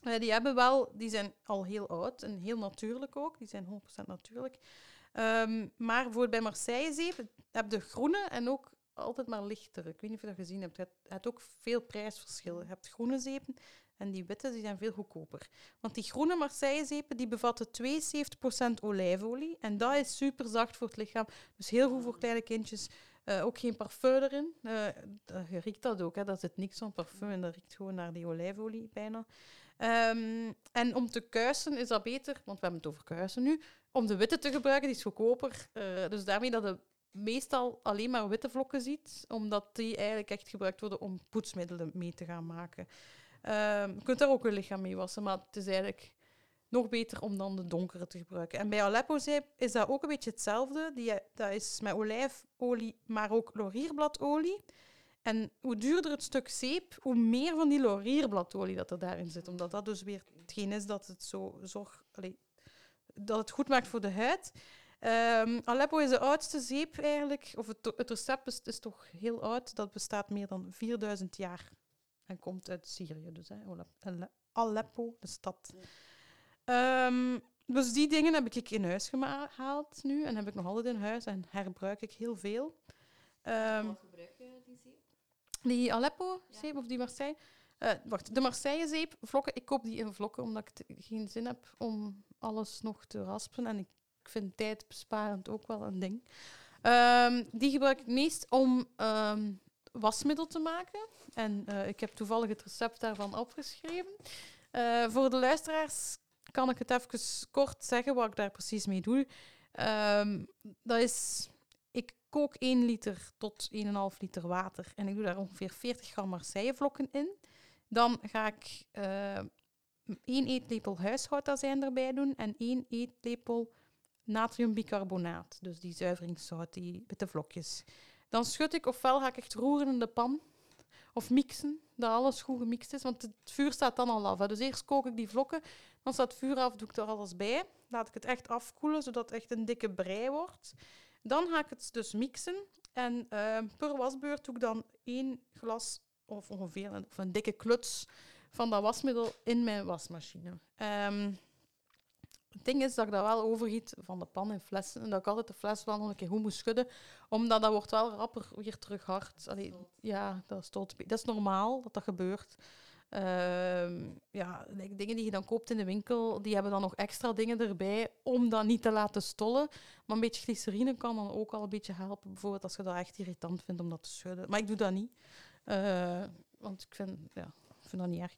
eh, die, hebben wel, die zijn al heel oud en heel natuurlijk ook. Die zijn 100% natuurlijk. Ehm, maar bijvoorbeeld bij Marseille-zeep heb je groene en ook altijd maar lichtere. Ik weet niet of je dat gezien hebt. Je hebt- ook veel prijsverschil. Je hebt groene zeepen en die witte die zijn veel goedkoper. Want die groene Marseille-zeepen die bevatten 72% olijfolie. En dat is super zacht voor het lichaam. Dus heel goed voor kleine kindjes. Eh, ook geen parfum erin. Dat- je riekt dat ook, hè. daar zit niks van parfum en dat riekt gewoon naar die olijfolie bijna. Ehm, en om te kuisen is dat beter, want we hebben het over kuisen nu, om de witte te gebruiken, die is goedkoper. Eh, dus daarmee dat je meestal alleen maar witte vlokken ziet, omdat die eigenlijk echt gebruikt worden om poetsmiddelen mee te gaan maken. Ehm, je kunt daar ook je lichaam mee wassen, maar het is eigenlijk nog beter om dan de donkere te gebruiken. En bij Aleppo-zeep is dat ook een beetje hetzelfde. Die, dat is met olijfolie, maar ook laurierbladolie. En hoe duurder het stuk zeep, hoe meer van die laurierbladolie dat er daarin zit. Omdat dat dus weer hetgeen is dat het zo zorg, dat het goed maakt voor de huid. Ehm, Aleppo is de oudste zeep eigenlijk, of het, het recept is, toch heel oud. Dat bestaat meer dan 4000 jaar en komt uit Syrië. Dus hè, Ale- Aleppo, de stad. Ehm, dus die dingen heb ik in huis gehaald nu en heb ik nog altijd in huis en herbruik ik heel veel. Ehm, Wat gebruik je die zeep? Die Aleppo-zeep of die Marseille. eh, wacht, de Marseille-zeep, vlokken, ik koop die in vlokken omdat ik geen zin heb om alles nog te raspen. En ik vind tijdbesparend ook wel een ding. Ehm, die gebruik ik meest om ehm, wasmiddel te maken. En eh, ik heb toevallig het recept daarvan opgeschreven. Eh, voor de luisteraars kan ik het even kort zeggen wat ik daar precies mee doe. Ehm, dat is kook 1 liter tot 1,5 liter water en ik doe daar ongeveer 40 gram Marseillevlokken in. Dan ga ik eh 1 eetlepel huishoudazijn erbij doen en 1 eetlepel natriumbicarbonaat, dus die zuiveringszout, die witte vlokjes. Dan schud ik, ofwel ga ik echt roeren in de pan, of mixen, dat alles goed gemixt is. Want het vuur staat dan al af. Dus eerst kook ik die vlokken, dan staat het vuur af, doe ik er alles bij. Laat ik het echt afkoelen, zodat het echt een dikke brei wordt. Dan ga ik het dus mixen. En eh, per wasbeurt doe ik dan één glas, of ongeveer een, of een dikke kluts van dat wasmiddel in mijn wasmachine. Ehm, het ding is dat ik dat wel overgiet van de pan in flessen. En dat ik altijd de fles wel nog een keer goed moet schudden. Omdat dat wordt wel rapper weer terug hard. Allee, ja, dat stoot. Dat is normaal dat dat gebeurt. Ehm, ja, dingen die je dan koopt in de winkel, die hebben dan nog extra dingen erbij om dat niet te laten stollen. Maar een beetje glycerine kan dan ook al een beetje helpen. Bijvoorbeeld als je dat echt irritant vindt om dat te schudden. Maar ik doe dat niet. Eh, want ik vind, ja, vind dat niet erg.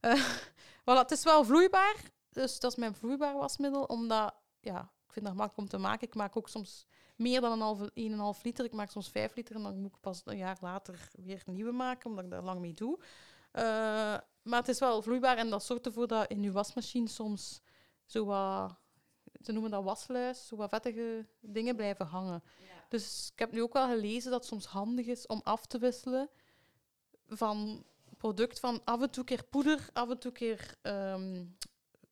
Eh, [LAUGHS] voilà, het is wel vloeibaar. Dus dat is mijn vloeibaar wasmiddel. Omdat, ja, ik vind dat makkelijk om te maken. Ik maak ook soms meer dan een halve, 1,5 liter. Ik maak soms 5 liter en dan moet ik pas een jaar later weer nieuwe maken, omdat ik daar lang mee doe. Uh, maar het is wel vloeibaar en dat zorgt ervoor dat in je wasmachine soms zo wat, ze noemen dat wasluis, zo wat vettige dingen blijven hangen. Dus ik heb nu ook wel gelezen dat het soms handig is om af te wisselen van product van af en toe keer poeder, af en toe keer ehm,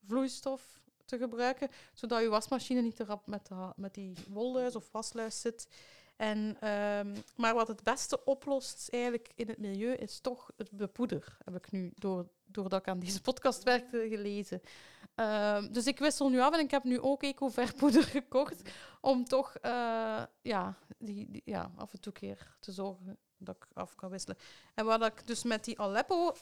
vloeistof te gebruiken, zodat je wasmachine niet erop met, de, met die wolluis of wasluis zit. En, ehm, maar wat het beste oplost eigenlijk in het milieu is toch het bepoeder, heb ik nu door, doordat ik aan deze podcast werkte gelezen. Ehm, dus ik wissel nu af en ik heb nu ook eco-verpoeder [LAUGHS] gekocht om toch uh, ja, die, ja, af en toe keer te zorgen dat ik af kan wisselen. En wat ik dus met die Aleppo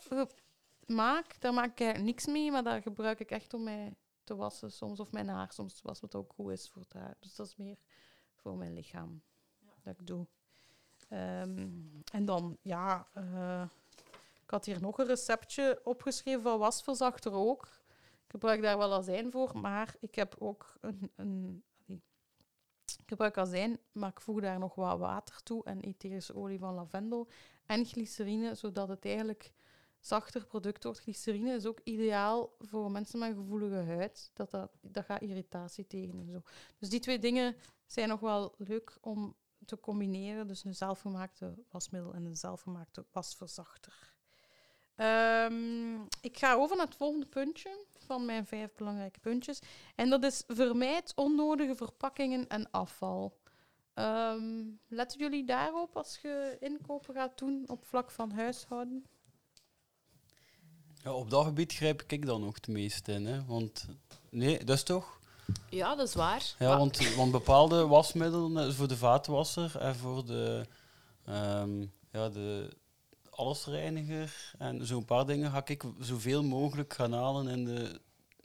maak, daar maak ik eigenlijk niks mee, maar daar gebruik ik echt om mij te wassen soms, of mijn haar soms wassen, wat ook goed is voor het haar. Dus dat is meer voor mijn lichaam dat ik doe. Ehm, en dan, ja, uh, ik had hier nog een receptje opgeschreven van wasverzachter ook. Ik gebruik daar wel azijn voor, maar ik heb ook een, een ik gebruik azijn, maar ik voeg daar nog wat water toe en etherische olie van lavendel en glycerine, zodat het eigenlijk zachter product wordt. Glycerine is ook ideaal voor mensen met gevoelige huid. Dat, dat, dat gaat irritatie tegen en zo. Dus die twee dingen zijn nog wel leuk om te combineren. Dus een zelfgemaakte wasmiddel en een zelfgemaakte wasverzachter. Um, ik ga over naar het volgende puntje van mijn vijf belangrijke puntjes. En dat is vermijd onnodige verpakkingen en afval. Um, letten jullie daarop als je inkopen gaat doen op vlak van huishouden? Ja, op dat gebied grijp ik dan ook het meest in. Hè? Want nee, dat is toch? Ja, dat is waar. Ja, want, want bepaalde wasmiddelen eh, voor de vaatwasser en voor de, um, ja, de allesreiniger en zo'n paar dingen ga ik zoveel mogelijk gaan halen in de,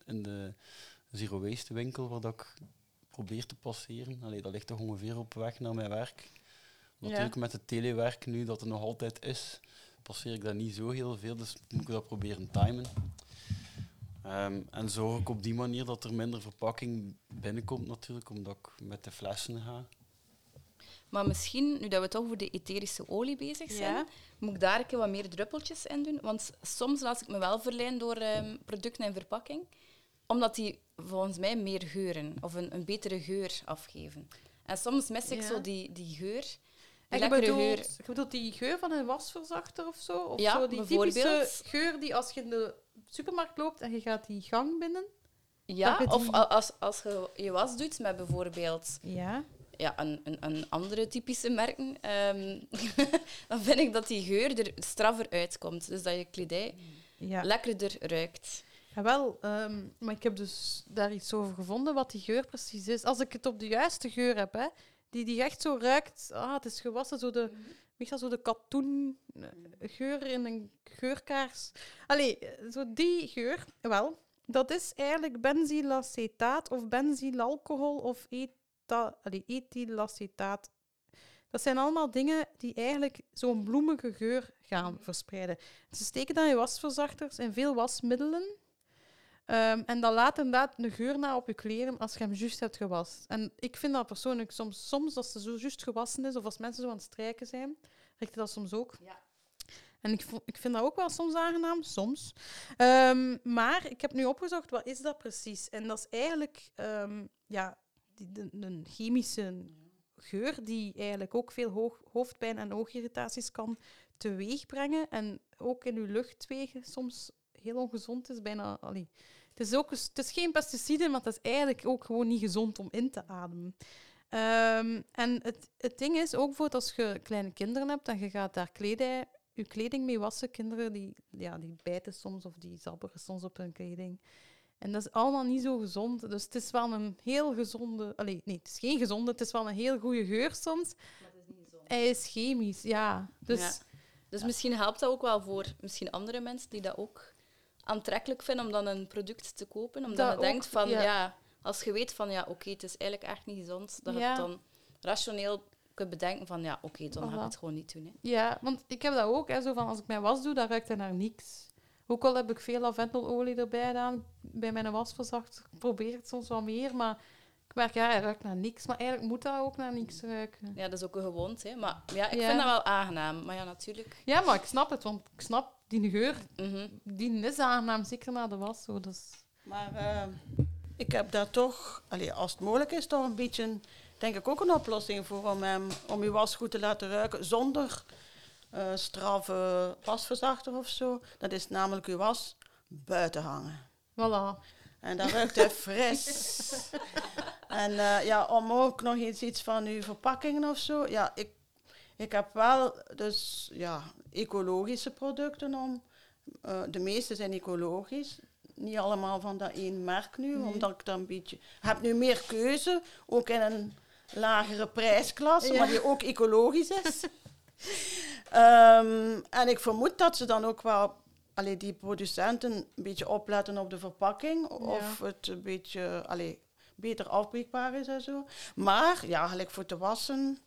in de zero waste winkel waar dat ik probeer te passeren. Allee, dat ligt toch ongeveer op weg naar mijn werk. Natuurlijk met het telewerk nu dat er nog altijd is, passeer ik dat niet zo heel veel, dus moet ik dat proberen timen. Um, en zorg ik op die manier dat er minder verpakking binnenkomt natuurlijk, omdat ik met de flessen ga. Maar misschien, nu dat we toch over de etherische olie bezig zijn, moet ik daar een keer wat meer druppeltjes in doen. Want soms laat ik me wel verleiden door um, producten en verpakking, omdat die volgens mij meer geuren of een, een betere geur afgeven. En soms mis ik zo die, die geur. Die je, bedoelt, geur. je bedoelt die geur van een wasverzachter of zo? Of ja, zo die typische geur die als je in de supermarkt loopt en je gaat die gang binnen? Ja, of als, als je je was doet met bijvoorbeeld ja ja, een, een, een andere typische merken, um, [LAUGHS] dan vind ik dat die geur er straffer uitkomt. Dus dat je kledij ja. lekkerder ruikt. Ja, wel, um, maar ik heb dus daar iets over gevonden wat die geur precies is. Als ik het op de juiste geur heb, hè, die, die echt zo ruikt, ah, het is gewassen, zo de, meestal zo de katoengeur in een geurkaars. Allee, zo die geur, wel, dat is eigenlijk benzylacetaat of benzylalcohol of et dat, ethylacetaat. Dat zijn allemaal dingen die eigenlijk zo'n bloemige geur gaan verspreiden. Ze steken dan in wasverzachters en veel wasmiddelen. Um, en dat laat inderdaad een geur na op je kleren als je hem juist hebt gewassen. En ik vind dat persoonlijk soms, soms als ze zo juist gewassen is, of als mensen zo aan het strijken zijn, richt dat soms ook. Ja. En ik, ik vind dat ook wel soms aangenaam, soms. Um, maar ik heb nu opgezocht, wat is dat precies? En dat is eigenlijk um, ja, die, een chemische geur die eigenlijk ook veel hoofdpijn en oogirritaties kan teweeg brengen. En ook in uw luchtwegen soms heel ongezond is. Bijna, allee. Het, is ook, het is geen pesticiden, maar het is eigenlijk ook gewoon niet gezond om in te ademen. Ehm, en het, het ding is ook voor als je kleine kinderen hebt en je gaat daar kledij, je kleding mee wassen. Kinderen die, ja, die bijten soms of die zabberen soms op hun kleding. En dat is allemaal niet zo gezond. Dus het is wel een heel gezonde... Allee, nee, het is geen gezonde. Het is wel een heel goede geur soms. Hij is chemisch, ja. Dus Ja. Dus misschien helpt dat ook wel voor misschien andere mensen die dat ook aantrekkelijk vinden om dan een product te kopen. Omdat Dat je ook, denkt van, ja. ja. als je weet van, ja, oké, het is eigenlijk echt niet gezond, dat je Ja. het dan rationeel kunt bedenken van, ja, oké, dan ga ik het gewoon niet doen. Hè. Ja, want ik heb dat ook. Hè, zo van als ik mijn was doe, dan ruikt hij naar niks. Ook al heb ik veel lavendelolie erbij gedaan bij mijn wasverzachter. Ik probeer het soms wat meer, maar ik merk, ja, hij ruikt naar niks. Maar eigenlijk moet dat ook naar niks ruiken. Ja, dat is ook een gewoonte. Hè. Maar ja, ik Ja. vind dat wel aangenaam. Maar ja, natuurlijk. Ja, maar ik snap het, want ik snap die geur. mhm. Die is aangenaam, zeker na de was. Zo, dus. Maar eh, ik heb daar toch, allee, als het mogelijk is, toch een beetje, denk ik ook een oplossing voor om, hem, om je was goed te laten ruiken zonder eh straffe wasverzachter of zo. Dat is namelijk je was buiten hangen. Voilà. En dan ruikt hij fris. [LAUGHS] en eh, ja, om ook nog eens iets van uw verpakkingen of zo. Ja, ik, ik heb wel dus ja, ecologische producten om. eh, de meeste zijn ecologisch. Niet allemaal van dat één merk nu, omdat ik dan een beetje... Heb nu meer keuze, ook in een lagere prijsklasse, Ja. maar die ook ecologisch is. [LAUGHS] Ehm, en ik vermoed dat ze dan ook wel allee, die producenten een beetje opletten op de verpakking. Of het een beetje allee, beter afbreekbaar is en zo. Maar ja, gelijk voor te wassen,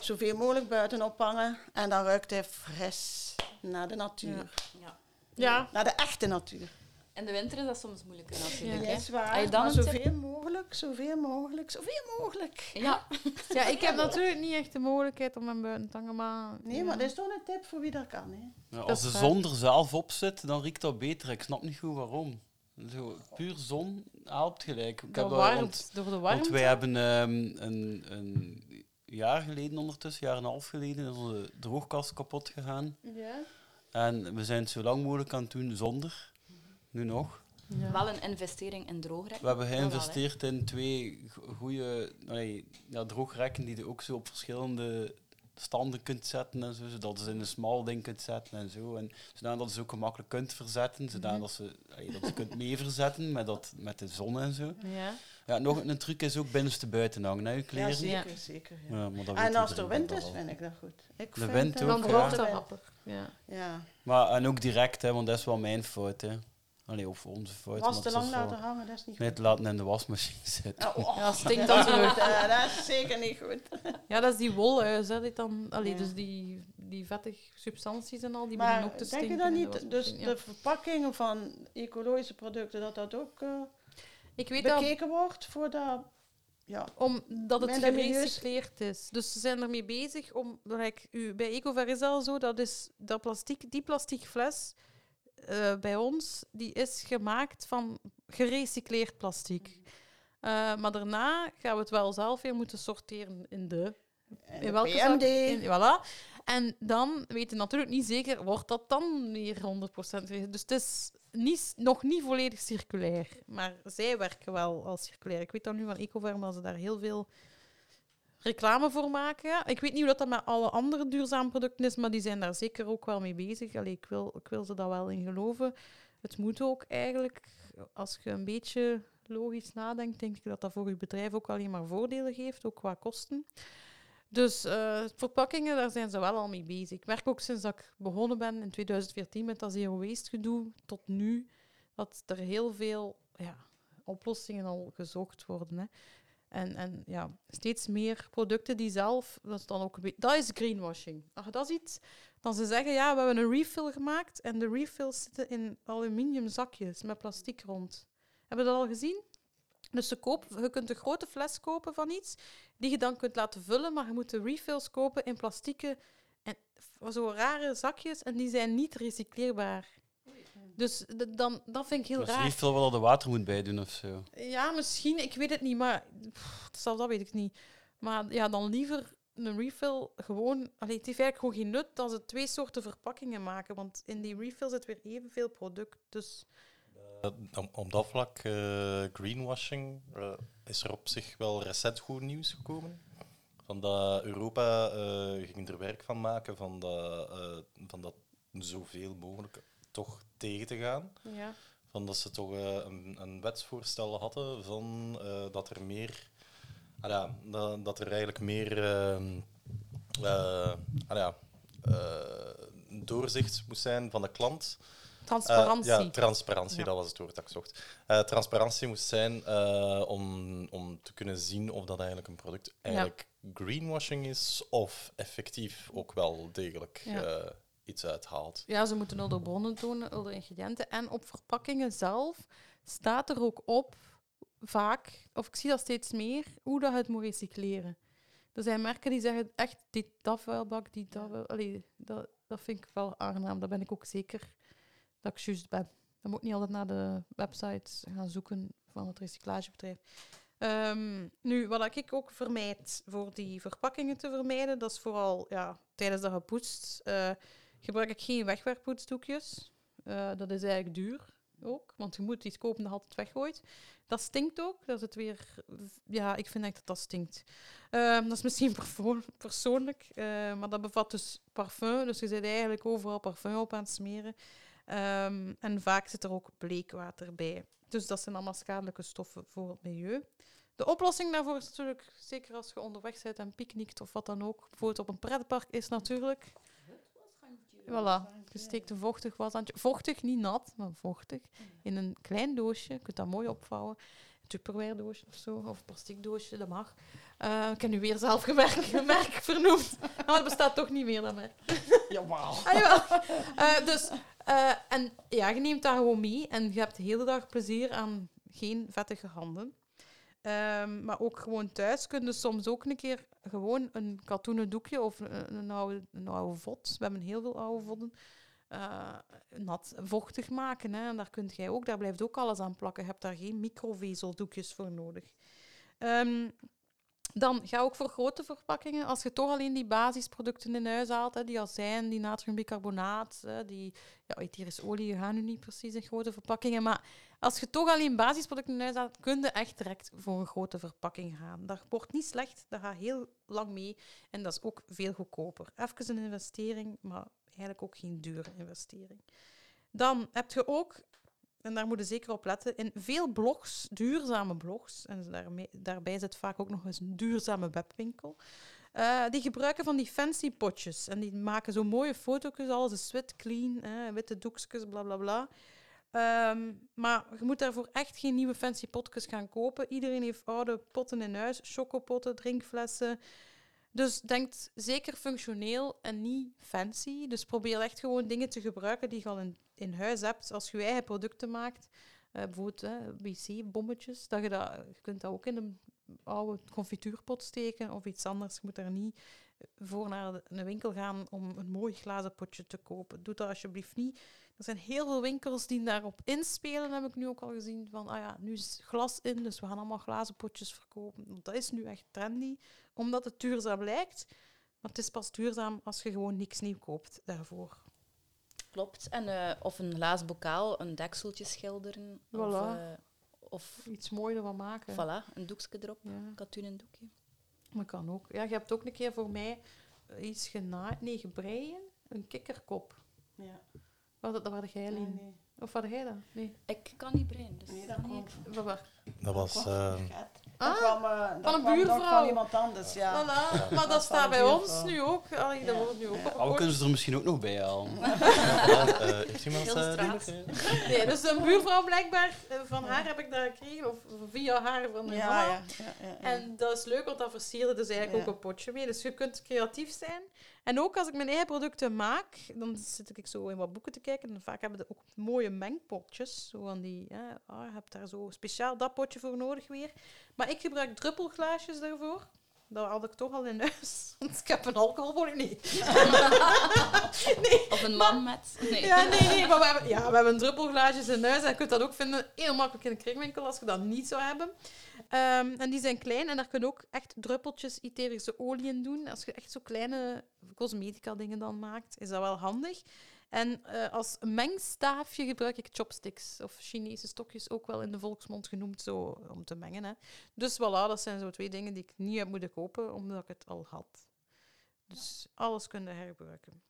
zoveel mogelijk buiten ophangen. En dan ruikt hij fris naar de natuur. Ja. Ja. Naar de echte natuur. In de winter is dat soms moeilijker natuurlijk. Ja, hè. is waar. Dan maar een tip- zoveel mogelijk, zoveel mogelijk, zoveel mogelijk. Ja, [LAUGHS] ja, ik heb natuurlijk niet echt de mogelijkheid om hem buiten te hangen, maar... Nee, ja. maar dat is toch een tip voor wie dat kan. Hè? Ja, als de zon er zelf op zit, dan riekt dat beter. Ik snap niet goed waarom. Zo, puur zon helpt gelijk. Ik Door, heb dat- warmte, want, door de want warmte. wij hebben ehm, een, een jaar geleden ondertussen, jaar en een half geleden, is onze droogkast kapot gegaan. Ja. En we zijn het zo lang mogelijk aan het doen zonder. Nu nog. Ja. wel een investering in droogrek. We hebben Dat wel, geïnvesteerd in twee goede ja, droogrekken die je ook zo op verschillende standen kunt zetten en zo, zodat je ze in een smal ding kunt zetten en zo. En zodat je ze ook gemakkelijk kunt verzetten, zodat Mhm. dat ze, allee, dat je kunt [LAUGHS] mee verzetten met, dat, met de zon en zo. Ja. Ja, nog een truc is ook binnenste buiten hangen, hè, je Ja, kleren. zeker, zeker. Ja. Ja, maar dat En als er wind is, vind ik dat goed. Ik De vind wind dat- ook, Dan ja. wordt rapper. Ja. Ja. Maar, en ook direct, hè, want dat is wel mijn fout. Hè. Allee, of onze fout. Was te lang laten hangen, dat is niet Nee, goed. te laten in de wasmachine zitten. Oh. Ja, stinkt dat, dat is zo. goed, hè. dat is zeker niet goed. [LAUGHS] Ja, dat is die wolhuis, hè. Die dan, allee, Ja. Dus die, die vettige substanties en al, die beginnen Maar ook te denk je stinken. dat niet, dus ja. de verpakkingen van ecologische producten, dat dat ook eh, Ik weet dat bekeken wordt voordat... Ja, omdat het gerecycleerd is. Dus ze zijn ermee bezig om... Like, u, bij Ecover is dat al zo, dat is dat plastic, die plastic fles eh, bij ons, die is gemaakt van gerecycleerd plastic. Eh, maar daarna gaan we het wel zelf weer moeten sorteren in de in welke? PMD. In, voilà. En dan weet je natuurlijk niet zeker, wordt dat dan weer 100% weer. Dus het is niet, nog niet volledig circulair. Maar zij werken wel als circulair. Ik weet dan nu van Ecoverm dat ze daar heel veel reclame voor maken. Ik weet niet hoe dat, dat met alle andere duurzame producten is, maar die zijn daar zeker ook wel mee bezig. Allee, ik, wil, ik wil ze daar wel in geloven. Het moet ook eigenlijk, als je een beetje logisch nadenkt, denk ik dat dat voor je bedrijf ook alleen maar voordelen geeft, ook qua kosten. Dus eh, verpakkingen, daar zijn ze wel al mee bezig. Ik merk ook sinds dat ik begonnen ben in 2014 met dat zero waste gedoe tot nu, dat er heel veel ja, oplossingen al gezocht worden. Hè. En, en ja, steeds meer producten die zelf, dat is dan ook dat is greenwashing. Als dat ziet, dan ze zeggen, ja, we hebben een refill gemaakt en de refills zitten in aluminium zakjes met plastic rond. Hebben we dat al gezien? Dus ze koop, je kunt een grote fles kopen van iets, die je dan kunt laten vullen, maar je moet de refills kopen in plastieke en zo rare zakjes en die zijn niet recycleerbaar. Dus dan, dat vind ik heel is raar. niet veel wat er water moet bij doen of zo. Ja, misschien. Ik weet het niet, maar pff, zelfs dat weet ik niet. Maar ja, dan liever een refill gewoon... Allee, het heeft eigenlijk gewoon geen nut als ze twee soorten verpakkingen maken. Want in die refill zit weer evenveel product. Dus Eh, om, op dat vlak, eh, greenwashing, eh, is er op zich wel recent goed nieuws gekomen. Van dat Europa ging er werk van maken van dat, van dat zoveel mogelijk toch tegen te gaan. ja. Van dat ze toch een, een wetsvoorstel hadden van dat er meer. ah ja, dat, er eigenlijk meer. ehm, eh, ah ja, doorzicht moest zijn van de klant. Eh, Transparantie. ja, transparantie, Ja. dat was het woord dat ik zocht. Eh, transparantie moest zijn eh, om, om te kunnen zien of dat eigenlijk een product eigenlijk greenwashing is of effectief ook wel degelijk Ja. iets uithaalt. Ja, ze moeten al de bronnen tonen, al de ingrediënten. En op verpakkingen zelf staat er ook op, vaak, of ik zie dat steeds meer, hoe dat het moet recycleren. Er zijn merken die zeggen echt, dit dat vuilbak, die dat wel. Allee, dat, dat vind ik wel aangenaam. Daar ben ik ook zeker dat ik juist ben. Dan moet ik niet altijd naar de websites gaan zoeken van het recyclagebedrijf. Ehm, nu, wat ik ook vermijd voor die verpakkingen te vermijden, dat is vooral ja, tijdens dat je poetst, eh, gebruik ik geen wegwerppoetsdoekjes. Eh, dat is eigenlijk duur ook, want je moet iets kopen dat altijd weggooit. Dat stinkt ook, dat is het weer... Ja, ik vind echt dat dat stinkt. Ehm, dat is misschien [LAUGHS] persoonlijk, eh, maar dat bevat dus parfum, dus je zit eigenlijk overal parfum op aan het smeren. Ehm, en vaak zit er ook bleekwater bij. Dus dat zijn allemaal schadelijke stoffen voor het milieu. De oplossing daarvoor is natuurlijk, zeker als je onderweg bent en picknickt of wat dan ook, bijvoorbeeld op een pretpark, is natuurlijk... Voilà, je steekt een vochtig washandje. Vochtig, niet nat, maar vochtig. In een klein doosje. Je kunt dat mooi opvouwen. Een Tupperware doosje of zo, of een plastic doosje, dat mag. Eh, ik heb nu weer zelf een merk, een merk vernoemd. Maar het bestaat toch niet meer, dat merk. [LAUGHS] Jawel. Ah, jawel. Eh, dus, eh, en ja, je neemt dat gewoon mee en je hebt de hele dag plezier aan geen vettige handen. Ehm, maar ook gewoon thuis kun je soms ook een keer gewoon een katoenen doekje of een, een, oude, een oude vod. We hebben heel veel oude vodden. eh, nat vochtig maken. Hè. En daar kunt jij ook, daar blijft ook alles aan plakken. Je hebt daar geen microvezeldoekjes voor nodig. Ehm, dan ga ook voor grote verpakkingen. Als je toch alleen die basisproducten in huis haalt, hè, die azijn, die natriumbicarbonaat, hè, die ja, olie, die gaan nu niet precies in grote verpakkingen. Maar als je toch alleen basisproducten in huis haalt, kun je echt direct voor een grote verpakking gaan. Dat wordt niet slecht, dat gaat heel lang mee en dat is ook veel goedkoper. Even een investering, maar eigenlijk ook geen dure investering. Dan heb je ook en daar moet je zeker op letten, in veel blogs, duurzame blogs, en daarmee, daarbij zit vaak ook nog eens een duurzame webwinkel, eh, die gebruiken van die fancy potjes. En die maken zo mooie foto's, alles is wit, clean, hè, witte doekjes, bla bla bla. Ehm, maar je moet daarvoor echt geen nieuwe fancy potjes gaan kopen. Iedereen heeft oude potten in huis, chocopotten, drinkflessen. Dus denk zeker functioneel en niet fancy. Dus probeer echt gewoon dingen te gebruiken die je al in, in huis hebt. Als je je eigen producten maakt, eh, bijvoorbeeld wc-bommetjes, dat je, dat, je kunt dat ook in een oude confituurpot steken of iets anders. Je moet daar niet voor naar een winkel gaan om een mooi glazen potje te kopen. Doe dat alsjeblieft niet. Er zijn heel veel winkels die daarop inspelen, heb ik nu ook al gezien. Van, ah ja, nu is glas in, dus we gaan allemaal glazen potjes verkopen. Dat is nu echt trendy, omdat het duurzaam lijkt. Maar het is pas duurzaam als je gewoon niks nieuw koopt daarvoor. Klopt. En, eh, of een glazen bokaal, een dekseltje schilderen. Of, Voilà. eh, of Iets moois ervan maken. voilà, een doekje erop, Ja, een katoenen doekje. dat kan ook. Ja, je hebt ook een keer voor mij eh, iets genaaid, nee, gebreien, een kikkerkop. Ja. Wat, dat waren jij, Nee, Lien? nee. Of wat jij dat? Nee. Ik kan niet breien, dus Nee, dat kan waar? Dat was... Ah, dat kwam, eh, dat van een kwam buurvrouw. Van iemand anders, ja. Voilà. [LAUGHS] Maar dat Dat staat bij de ons nu ook. Allee, dat Ja. wordt nu ook Ja. we kunnen ze er misschien ook nog bij halen. [LAUGHS] eh, heeft iemand eh? [LAUGHS] Nee, dus een buurvrouw blijkbaar, van haar heb ik dat gekregen, of via haar van mijn Ja, mama. ja, ja, ja, ja. En dat is leuk, want dat versierde dus eigenlijk Ja. ook een potje mee. Dus je kunt creatief zijn. En ook als ik mijn eigen producten maak, dan zit ik zo in wat boeken te kijken. En vaak hebben ze ook mooie mengpotjes. Zo van die, hè, ah, je hebt daar zo speciaal dat potje voor nodig weer. Maar ik gebruik druppelglaasjes daarvoor. Dat had ik toch al in huis. [LAUGHS] Want ik heb een alcoholvoorraad. [LAUGHS] Nee. Of een man met... Nee. Ja, nee, nee. Maar we hebben, ja, we hebben druppelglaasjes in huis. En je kunt dat ook vinden heel makkelijk in de kringwinkel als je dat niet zou hebben. Ehm, en die zijn klein en daar kun je ook echt druppeltjes etherische olie in doen. Als je echt zo kleine cosmetica dingen dan maakt, is dat wel handig. En eh, als mengstaafje gebruik ik chopsticks of Chinese stokjes, ook wel in de volksmond genoemd, zo om te mengen. Hè. Dus voilà, dat zijn zo twee dingen die ik niet heb moeten kopen, omdat ik het al had. Dus alles kunnen herbruiken.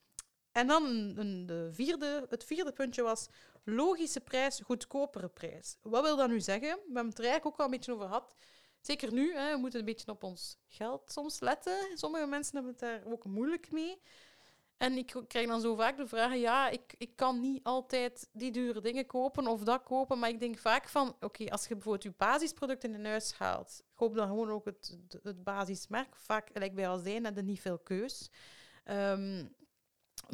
En dan de vierde, het vierde puntje was logische prijs, goedkopere prijs. Wat wil dat nu zeggen? We hebben het er eigenlijk ook al een beetje over gehad. Zeker nu, hè, we moeten een beetje op ons geld soms letten. Sommige mensen hebben het daar ook moeilijk mee. En ik krijg dan zo vaak de vraag, ja, ik, ik kan niet altijd die dure dingen kopen of dat kopen, maar ik denk vaak van, oké, als je bijvoorbeeld je basisproducten in huis haalt, koop dan gewoon ook het, het, basismerk. Vaak, gelijk bij azijn, heb je niet veel keus. Ehm,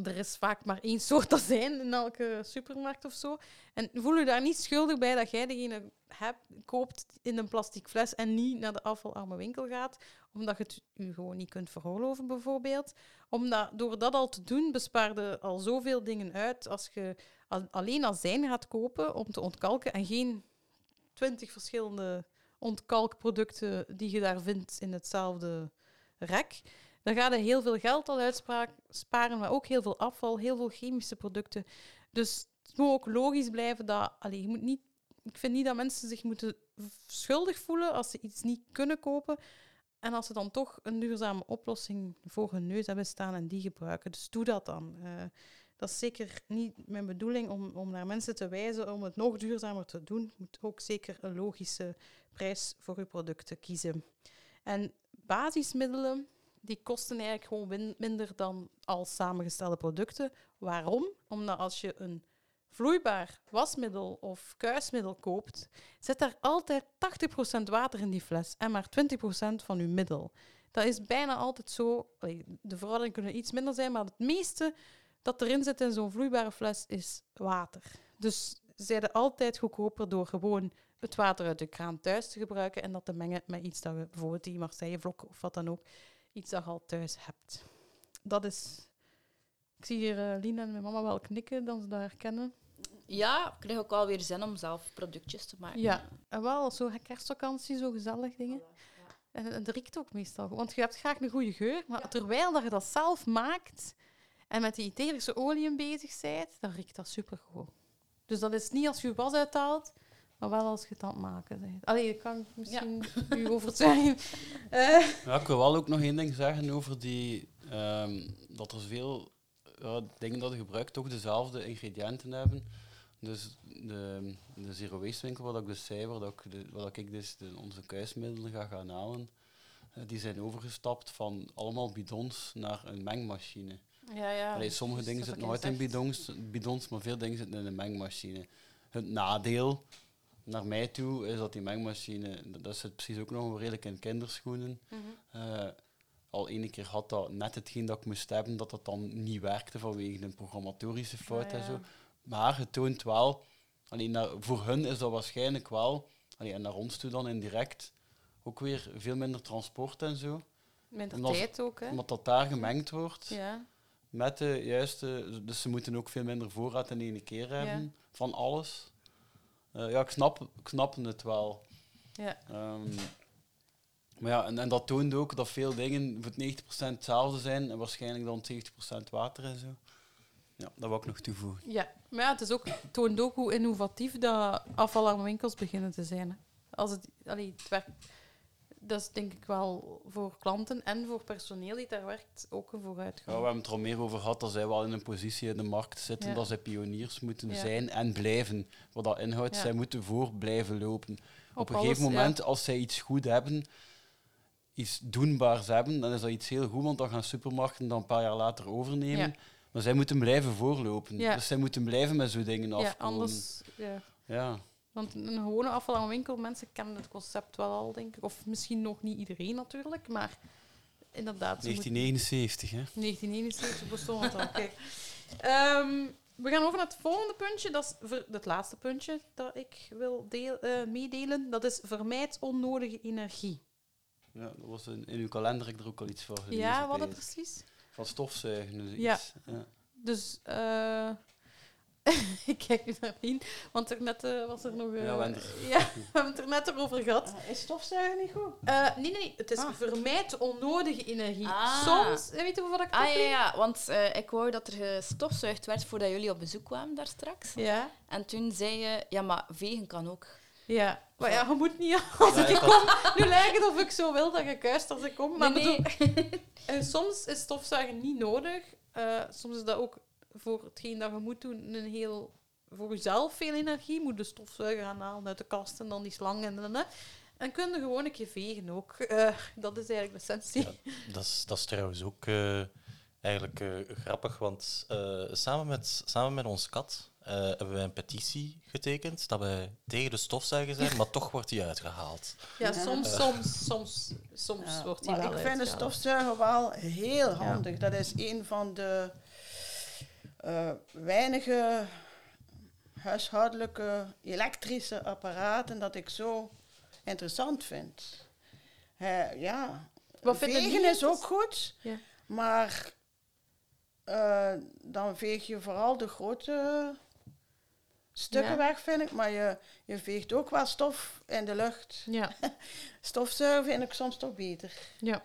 er is vaak maar één soort azijn in elke supermarkt of zo. En voel je daar niet schuldig bij dat jij degene hebt, koopt in een plastic fles en niet naar de afvalarme winkel gaat, omdat je het je gewoon niet kunt veroorloven, bijvoorbeeld. Omdat, door dat al te doen, bespaarde al zoveel dingen uit als je al- alleen azijn gaat kopen om te ontkalken en geen twintig verschillende ontkalkproducten die je daar vindt in hetzelfde rek. Dan ga je heel veel geld al uitsparen, maar ook heel veel afval, heel veel chemische producten. Dus het moet ook logisch blijven dat... Allee, je moet niet, ik vind niet dat mensen zich moeten schuldig voelen als ze iets niet kunnen kopen. En als ze dan toch een duurzame oplossing voor hun neus hebben staan en die gebruiken. Dus doe dat dan. Eh, dat is zeker niet mijn bedoeling om, om naar mensen te wijzen om het nog duurzamer te doen. Je moet ook zeker een logische prijs voor je producten kiezen. En basismiddelen, die kosten eigenlijk gewoon minder dan al samengestelde producten. Waarom? Omdat als je een vloeibaar wasmiddel of kuismiddel koopt, zit daar altijd 80% water in die fles en maar 20% van je middel. Dat is bijna altijd zo. De verhoudingen kunnen iets minder zijn, maar het meeste dat erin zit in zo'n vloeibare fles is water. Dus zijn altijd goedkoper door gewoon het water uit de kraan thuis te gebruiken en dat te mengen met iets dat we, bijvoorbeeld die Marseille vlok of wat dan ook, iets dat je al thuis hebt. Dat is... Ik zie hier eh, Lina en mijn mama wel knikken, dat ze dat herkennen. Ja, ik krijg ook wel weer zin om zelf productjes te maken. Ja, en wel, zo kerstvakantie, zo gezellig dingen. En en het riekt ook meestal. Want je hebt graag een goede geur, maar terwijl dat je dat zelf maakt en met die etherische oliën bezig bent, dan riekt dat supergoed. Dus dat is niet als je was uithaalt, maar wel als je het aan het maken bent. Allee, ik kan misschien [LAUGHS] u overtuigen. Eh, Ja, ik wil wel ook nog één ding zeggen over die... ehm, dat er veel dingen dat je gebruikt toch dezelfde ingrediënten hebben. Dus de, de Zero Waste winkel, wat ik dus zei, waar, dat ik, de, waar ik dus de, onze kuismiddelen ga gaan halen, eh, die zijn overgestapt van allemaal bidons naar een mengmachine. ja, ja. Allee, sommige dus dingen zitten nooit in bidons, bidons, maar veel dingen zitten in een mengmachine. Het nadeel naar mij toe is dat die mengmachine, dat- zit precies ook nog redelijk in kinderschoenen. Mhm. Eh, al ene keer had dat net hetgeen dat ik moest hebben, dat dat dan niet werkte vanwege een programmatorische fout Ah, en zo. Maar het toont wel, alleen naar, voor hun is dat waarschijnlijk wel, allee, en naar ons toe dan indirect, ook weer veel minder transport en zo. Minder Omdat- tijd ook, hè? Omdat dat daar gemengd wordt Ja. met de juiste, dus ze moeten ook veel minder voorraad in één keer hebben van alles. Eh, ja, ik snap, ik snap het wel. Ja. Ehm, maar ja, en, en dat toont ook dat veel dingen voor 90% hetzelfde zijn en waarschijnlijk dan 70% water en zo. Ja, dat wil ik nog toevoegen. Ja, maar ja, het, is ook, het toont ook hoe innovatief dat afvalarme winkels beginnen te zijn. Hè. Als het, allee, het werkt, dat is denk ik wel voor klanten en voor personeel die daar werkt ook een Ja, vooruitgang. we hebben het er al meer over gehad dat zij wel in een positie in de markt zitten Ja. dat zij pioniers moeten Ja. zijn en blijven. Wat dat inhoudt, zij moeten voor blijven lopen. Op, een alles, gegeven moment, als zij iets goed hebben, iets doenbaars hebben, dan is dat iets heel goed, want dan gaan supermarkten dan een paar jaar later overnemen. Maar zij moeten blijven voorlopen. Dus zij moeten blijven met zo'n dingen afkomen. anders... Ja. Ja. Want een gewone afvalarme winkel, mensen kennen het concept wel al, denk ik. Of misschien nog niet iedereen natuurlijk, maar inderdaad... ze moeten- 1979, hè? 1971 bestond het al. Kijk. Ehm, we gaan over naar het volgende puntje. Dat is ver- het laatste puntje dat ik wil deel, eh, meedelen. Dat is vermijd onnodige energie. Ja, dat was in, in uw kalender heb ik er ook al iets voor. Ja, wat dat precies? Van stofzuigen. Dus Ja. iets. ja. Dus eh [LAUGHS] ik kijk nu naar Rien, want er net eh, was er nog... eh, [LAUGHS] Ja, we hebben het er net over gehad. Ah, is stofzuigen niet goed? Eh, nee, nee, het is Ah. vermijd onnodige energie. Ah. Soms, weet je wat ik Ah ja, bedoel? ja, want eh, ik wou dat er gestofzuigd werd voordat jullie op bezoek kwamen daar straks. Ja, En toen zei je, ja, maar vegen kan ook. ja. Maar ja, je moet niet [LAUGHS] als Ja, ik ik kom. Nu lijkt het of ik zo wil dat je kuist als ik kom. Maar Nee, bedoel, nee. En soms is stofzuigen niet nodig. Eh, soms is dat ook voor hetgeen dat je moet doen een heel voor jezelf veel energie. Moet de stofzuiger gaan halen uit de kast en dan die slang en dan. En kun je gewoon een keer vegen ook. Eh, dat is eigenlijk de essentie. Ja. Dat is, dat is trouwens ook eh, eigenlijk eh, grappig, want eh, samen, met, samen met ons kat eh, hebben wij een petitie getekend dat wij tegen de stofzuiger zijn, maar toch wordt die uitgehaald. Ja, soms, soms, soms, soms Ja, wordt die maar wel ik vind de stofzuiger wel heel handig. Dat is een van de eh, weinige huishoudelijke elektrische apparaten dat ik zo interessant vind. Eh, ja, Wat vegen is ook goed, Ja. maar eh, dan veeg je vooral de grote stukken Ja. weg, vind ik. Maar je, je veegt ook wel stof in de lucht. Ja, [LAUGHS] Stofzuigen vind ik soms toch beter. ja,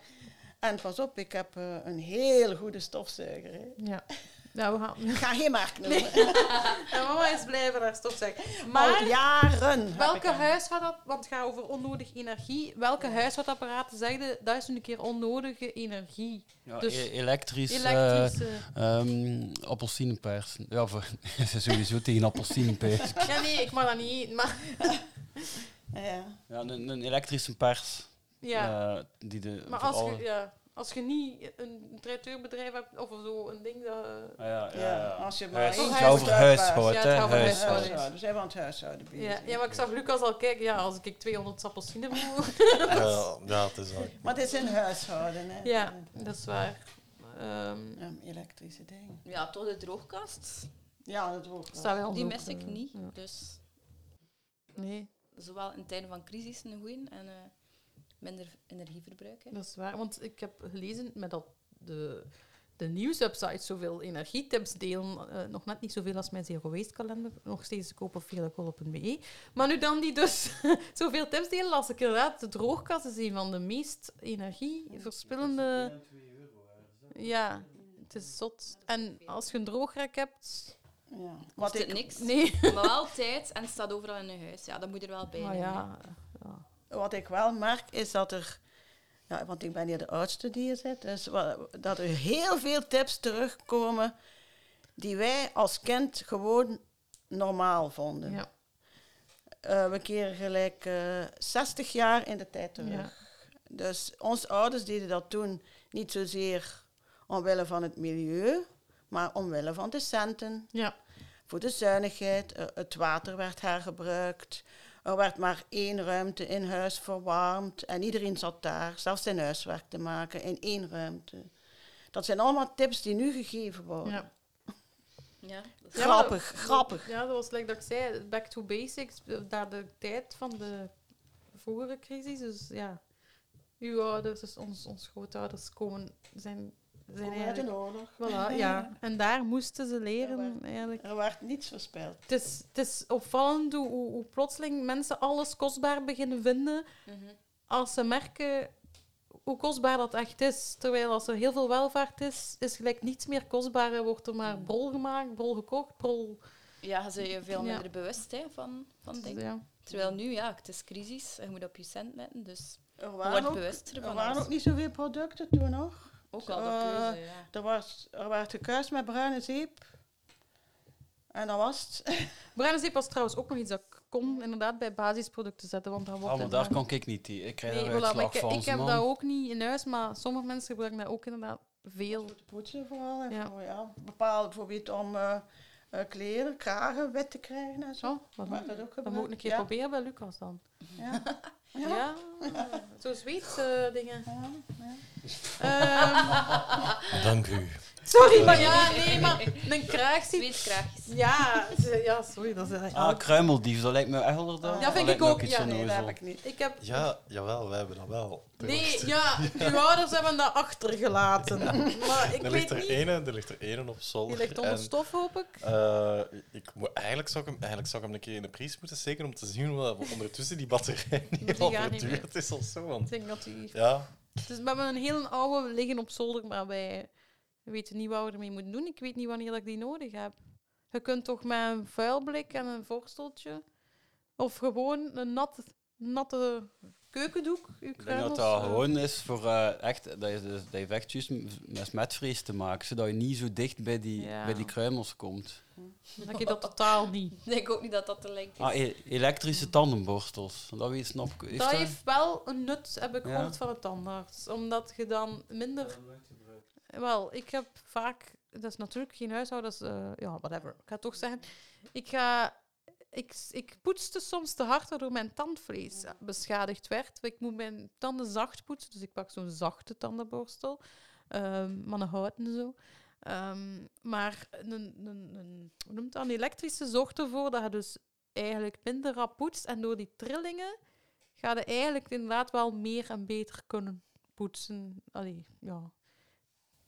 En pas op, ik heb een heel goede stofzuiger. Hè. ja. [LAUGHS] Nou, we gaan... Ik ga geen merk noemen. [LAUGHS] Ja, mama is blij voor haar stofzuiger. Al Maar jaren. heb welke hem. huishoudap... Want het gaat over onnodig energie. Welke huishoudapparaten is een keer onnodige energie? Ja, Dus e- elektrisch. eh, Elektrische... ehm appelsienenpers. Ja, voor, [LAUGHS] ze sowieso tegen appelsienenpers. [LAUGHS] Ja, nee, ik mag dat niet eten, maar... Ja. Ja, een, een elektrische pers. Ja, eh, die de, maar als alle- je, ja, als je niet een traiteurbedrijf hebt of zo, een ding dat... Ah, ja, ja, Ja, ja. als je maar Huis- het gaat over het hè, gaat over huishouden. Huishouden. Zijn we aan het huishouden bezig. Ja, ja, maar ik zag Lucas al kijken, ja, als ik 200 appelsinen moet... Ja, ja, het is al. Maar het is een huishouden. Hè. ja, dat is waar. Ehm, Ja, elektrische dingen. Ja, toch de droogkast. Ja, dat staat wel Die mis ik eh, niet. ja. Dus Nee, zowel in tijden van crisis een goeie en eh, minder energieverbruik. hè. dat is waar. Want ik heb gelezen met dat de, de nieuwswebsites zoveel energietips delen. eh, nog net niet zoveel als mijn Zero Waste kalender. Nog steeds te kopen op veelekol.be. Maar nu dan die dus [LAUGHS] zoveel tips delen, las ik inderdaad de droogkast is een van de meest energieverspillende... Ja, het is zot. En als je een droogrek hebt... Ja. Kost het ik, niks, Nee. maar wel tijd en het staat overal in je huis. Ja, dat moet er wel bij Maar hè. Wat ik wel merk is dat er. Ja, want ik ben hier de oudste die hier zit. Dus dat er heel veel tips terugkomen die wij als kind gewoon normaal vonden. ja. Eh, we keren gelijk eh 60 jaar in de tijd terug. Ja. Dus onze ouders deden dat toen niet zozeer omwille van het milieu, maar omwille van de centen, ja. voor de zuinigheid. Eh, het water werd hergebruikt. Er werd maar één ruimte in huis verwarmd en iedereen zat daar, zelfs zijn huiswerk te maken, in één ruimte. Dat zijn allemaal tips die nu gegeven worden. ja. Ja, [LAUGHS] dat is- Ja, Grappig, grappig. Ja, dat was like dat ik zei, back to basics, naar de tijd van de vorige crisis. Dus ja, uw ouders, dus ons, ons grootouders komen, zijn, zijn Uit een oorlog. Voilà, [LAUGHS] ja. En daar moesten ze leren eigenlijk. Er werd niets verspild. Het is, het is opvallend hoe, hoe, hoe plotseling mensen alles kostbaar beginnen vinden Mhm. als ze merken hoe kostbaar dat echt is. Terwijl als er heel veel welvaart is, is gelijk niets meer kostbaar. Er wordt er maar brol gemaakt, brol gekocht, brol... Ja, je bent je veel Ja. minder bewust hè, van, van dingen. Ja. Terwijl nu, ja, het is crisis en je moet op je cent letten, dus Er waren, ook, er waren ook niet zoveel producten toen nog. Ook al de Eh, keuze, ja. Er, was, er werd gekuist met bruine zeep. En dat was het. [LAUGHS] Bruine zeep was trouwens ook nog iets dat ik kon inderdaad bij basisproducten zetten, want dan wordt Ah, maar daar kan ik niet tegen. Ik krijg Nee, daar voilà, ik, van. ik heb man. dat ook niet in huis, maar sommige mensen gebruiken dat ook inderdaad veel. Voor te poetsen vooral. En Ja. Voor, ja, bepaald bijvoorbeeld om eh, eh, kleren, kragen wit te krijgen en zo. Zo, wat dan? dat ook Dan moet ik een keer proberen bij Lucas dan. Ja. [LAUGHS] Ja, zo Zweedse dingen. Ja, ja. Ehm, Dank u. sorry, maar ja, nee, maar een kraag ziet... Zweetskraagjes. Ja, ja, sorry, dat is eigenlijk... Ah, kruimeldief, dat lijkt me echt wel inderdaad. Ja, vind ik ook. Ja, Nee, dat heb ik niet. Ik heb... Ja, jawel, wij hebben dat wel. Nee, ja, [LAUGHS] uw ouders hebben dat achtergelaten. Maar ik er ligt weet er niet... ene, er ligt er ene op zolder. Die ligt onder en, stof, hoop ik. eh, ik moet, eigenlijk, zou ik hem, eigenlijk zou ik hem een keer in de prijs moeten steken om te zien hoe ondertussen die batterij niet Die al gaan niet verduurd is of zo. Ik Want, denk dat die... ja, Dus we hebben een heel oude liggen op zolder, maar wij weten niet wat we ermee moeten doen. Ik weet niet wanneer dat ik die nodig heb. Je kunt toch met een vuilblik en een vorsteltje, of gewoon een nat, natte keukendoek, je Ik denk dat dat gewoon is voor eh, echt, dat je, dus- dat je echt juist met smetvrees te maken, zodat je niet zo dicht bij die, Ja. bij die kruimels komt. Dat je dat totaal niet. [LAUGHS] Ik denk ook niet dat dat te link is. Ah, e- elektrische tandenborstels, dat weet snap ik. Heeft Dat dat- heeft wel een nut, heb ik Ja? gehoord van de tandarts. Omdat je dan minder... Wel, ik heb vaak... Dat is natuurlijk geen huishoudens... eh ja, whatever. Ik ga toch zeggen. Ik ga... Ik, ik poetste soms te hard, waardoor mijn tandvlees beschadigd werd. Ik moet mijn tanden zacht poetsen, dus ik pak zo'n zachte tandenborstel. Ehm maar een houten zo. Ehm, maar een, een, een, hoe noemt dat? een elektrische zorgt ervoor dat je dus eigenlijk minder rap poetst. En door die trillingen ga je eigenlijk inderdaad wel meer en beter kunnen poetsen. Allee, ja.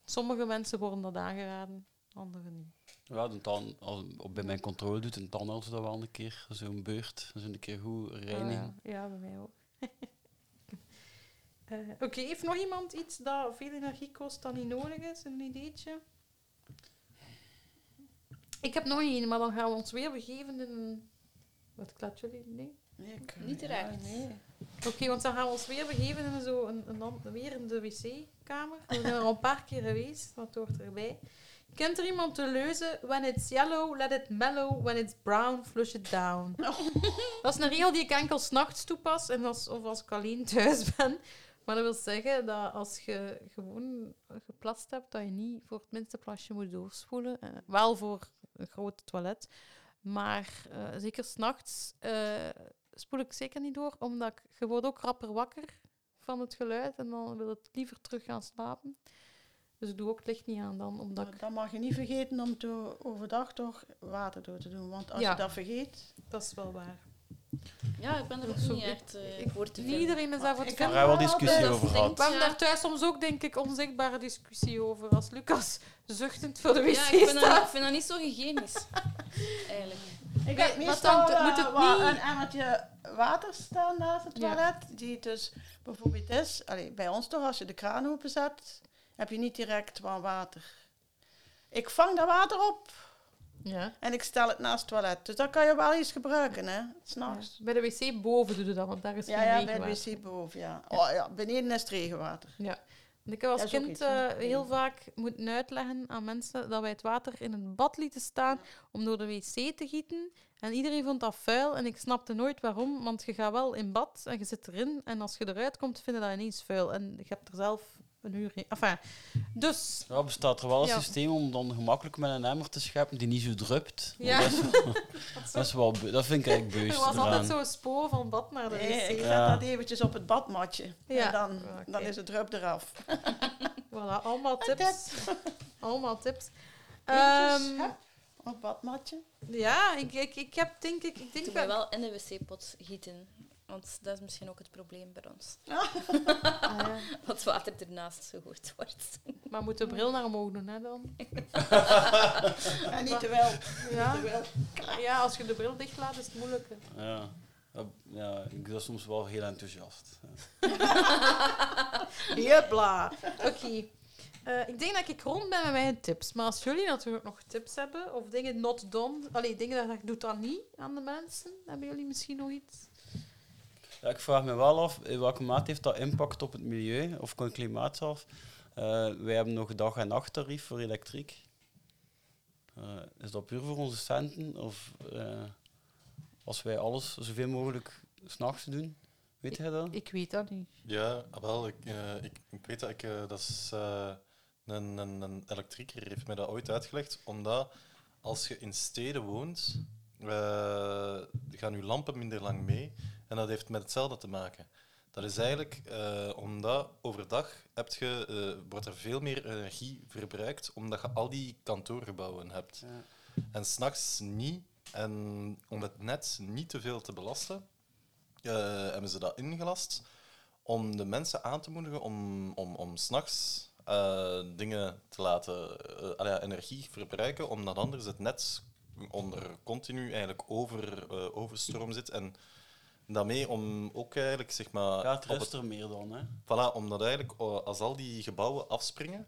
Sommige mensen worden dat aangeraden, anderen niet. Ja, de tand, als, op, bij mijn controle doet een tandarts dat wel een keer, zo'n beurt, een keer goed reinigen. Ah, ja, bij mij ook. [LAUGHS] Eh, Oké, heeft nog iemand iets dat veel energie kost dat niet nodig is? Een ideetje? Ik heb nog één, maar dan gaan we ons weer begeven in. Wat klapt jullie? Nee? Nee, Niet ja, terecht. nee. Oké, want dan gaan we ons weer begeven in zo een, een, weer in de wc-kamer. We zijn er al een paar keer geweest, wat hoort erbij. Kent er iemand de leuze? When it's yellow, let it mellow. When it's brown, flush it down. [LAUGHS] Dat is een regel die ik enkel s'nachts toepas en als, of als ik alleen thuis ben. Maar dat wil zeggen dat als je gewoon geplast hebt, dat je niet voor het minste plasje moet doorspoelen. Eh, wel voor een groot toilet. Maar eh, zeker s'nachts eh spoel ik zeker niet door, omdat ik, je wordt ook rapper wakker van het geluid en dan wil het liever terug gaan slapen. Dus ik doe ook het licht niet aan dan, omdat ik... Dan mag je niet vergeten om te, overdag toch water door te doen. Want als Ja. je dat vergeet... Dat is wel waar. Ja, ik ben er ook Zo- niet echt eh, Ik, voor te niet vinden. iedereen is daarvoor te Ik Daar vinden. hebben we wel discussie dat over gehad. We hebben daar thuis soms ook, denk ik, onzichtbare discussie over. Als Lucas zuchtend voor de wc Ja, ik vind, dat, ik vind dat niet zo hygiënisch. Eigenlijk. Ik heb meestal dan moet het niet- een emmertje water staan naast het Ja. toilet. Die dus bijvoorbeeld is... Allee, bij ons toch, als je de kraan openzet, heb je niet direct warm water. Ik vang dat water op Ja. en ik stel het naast het toilet. Dus dat kan je wel eens gebruiken, hè. S'nachts. Bij de wc boven doe je dat, want daar is Ja, geen ja, bij regenwater. de wc boven, ja. Oh, ja. Beneden is het regenwater. Ja. Ik heb als kind iets, eh, heel vaak moeten uitleggen aan mensen dat wij het water in een bad lieten staan om door de wc te gieten. En iedereen vond dat vuil en ik snapte nooit waarom, want je gaat wel in bad en je zit erin en als je eruit komt, vind je dat ineens vuil. En je hebt er zelf een uur in. Enfin, dus Ja, bestaat er wel een Ja. systeem om dan gemakkelijk met een emmer te scheppen die niet zo drupt? Ja. Dat, is, [LAUGHS] dat, is wel, dat vind ik eigenlijk [LAUGHS] er beust was altijd eraan. zo'n spoor van bad naar de Nee, ik zet Ja. dat eventjes op het badmatje. Ja. En dan, dan is het drup eraf. [LAUGHS] Voilà, allemaal tips. allemaal tips. Ehm, hup, op badmatje. ja, ik, ik, ik heb denk ik... Ik denk wel in de wc-pot gieten. Want dat is misschien ook het probleem bij ons. Ah, ja. [LAUGHS] Dat het water ernaast gegooid wordt. Maar moet de bril naar omhoog doen, hè, dan? [LAUGHS] En niet te wel. Ja. Ja, als je de bril dicht laat, is het moeilijker. Ja. Ja, ja, ik ben soms wel heel enthousiast. [LAUGHS] Jepla. Oké. Eh, ik denk dat ik rond ben met mijn tips. Maar als jullie natuurlijk nog tips hebben, of dingen not done, allee, dingen dat je doet dan niet aan de mensen, hebben jullie misschien nog iets? Ja, ik vraag me wel af, in welke mate heeft dat impact op het milieu of het klimaat zelf? Eh, wij hebben nog dag- en nachttarief voor elektriek. Eh, is dat puur voor onze centen? Of eh, als wij alles zoveel mogelijk s'nachts doen? Weet jij dat? Ik weet dat niet. Ja, wel. Ik, eh, ik, ik weet dat ik... dat is, eh, een, een, een elektrieker heeft mij dat ooit uitgelegd. Omdat als je in steden woont, eh, gaan je lampen minder lang mee. En dat heeft met hetzelfde te maken. Dat is eigenlijk eh, omdat overdag heb je, eh, wordt er veel meer energie verbruikt, omdat je al die kantoorgebouwen hebt. Ja. En s'nachts niet. En om het net niet te veel te belasten, eh, hebben ze dat ingelast om de mensen aan te moedigen om, om, om s'nachts dingen te laten, ja, energie verbruiken, omdat anders het net onder continu eigenlijk over, overstroom zit. En daarmee om ook eigenlijk, zeg maar... Ja, het rust er meer dan, hè. Voilà, omdat eigenlijk als al die gebouwen afspringen,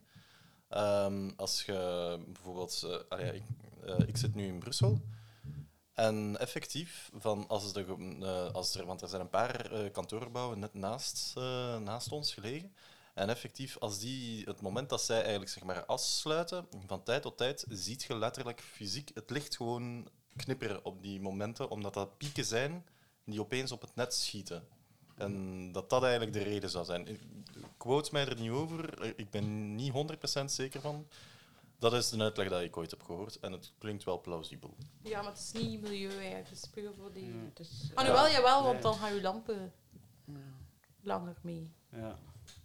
ehm, als je bijvoorbeeld, eh, allee, ik, eh, ik zit nu in Brussel en effectief, van als er, eh, als er, want er zijn een paar kantoorgebouwen net naast, naast ons gelegen. En effectief, als die, het moment dat zij eigenlijk zeg maar afsluiten, van tijd tot tijd ziet je letterlijk fysiek het licht gewoon knipperen op die momenten, omdat dat pieken zijn die opeens op het net schieten. En dat dat eigenlijk de reden zou zijn. Ik- Quote mij er niet over, ik ben niet 100% zeker van. Dat is de uitleg dat ik ooit heb gehoord en het klinkt wel plausibel. Ja, maar het is niet milieu eigenlijk. Het is puur voor die... Ja. Dus... Ah, nu wel, jawel, want dan gaan je lampen langer mee. Ja.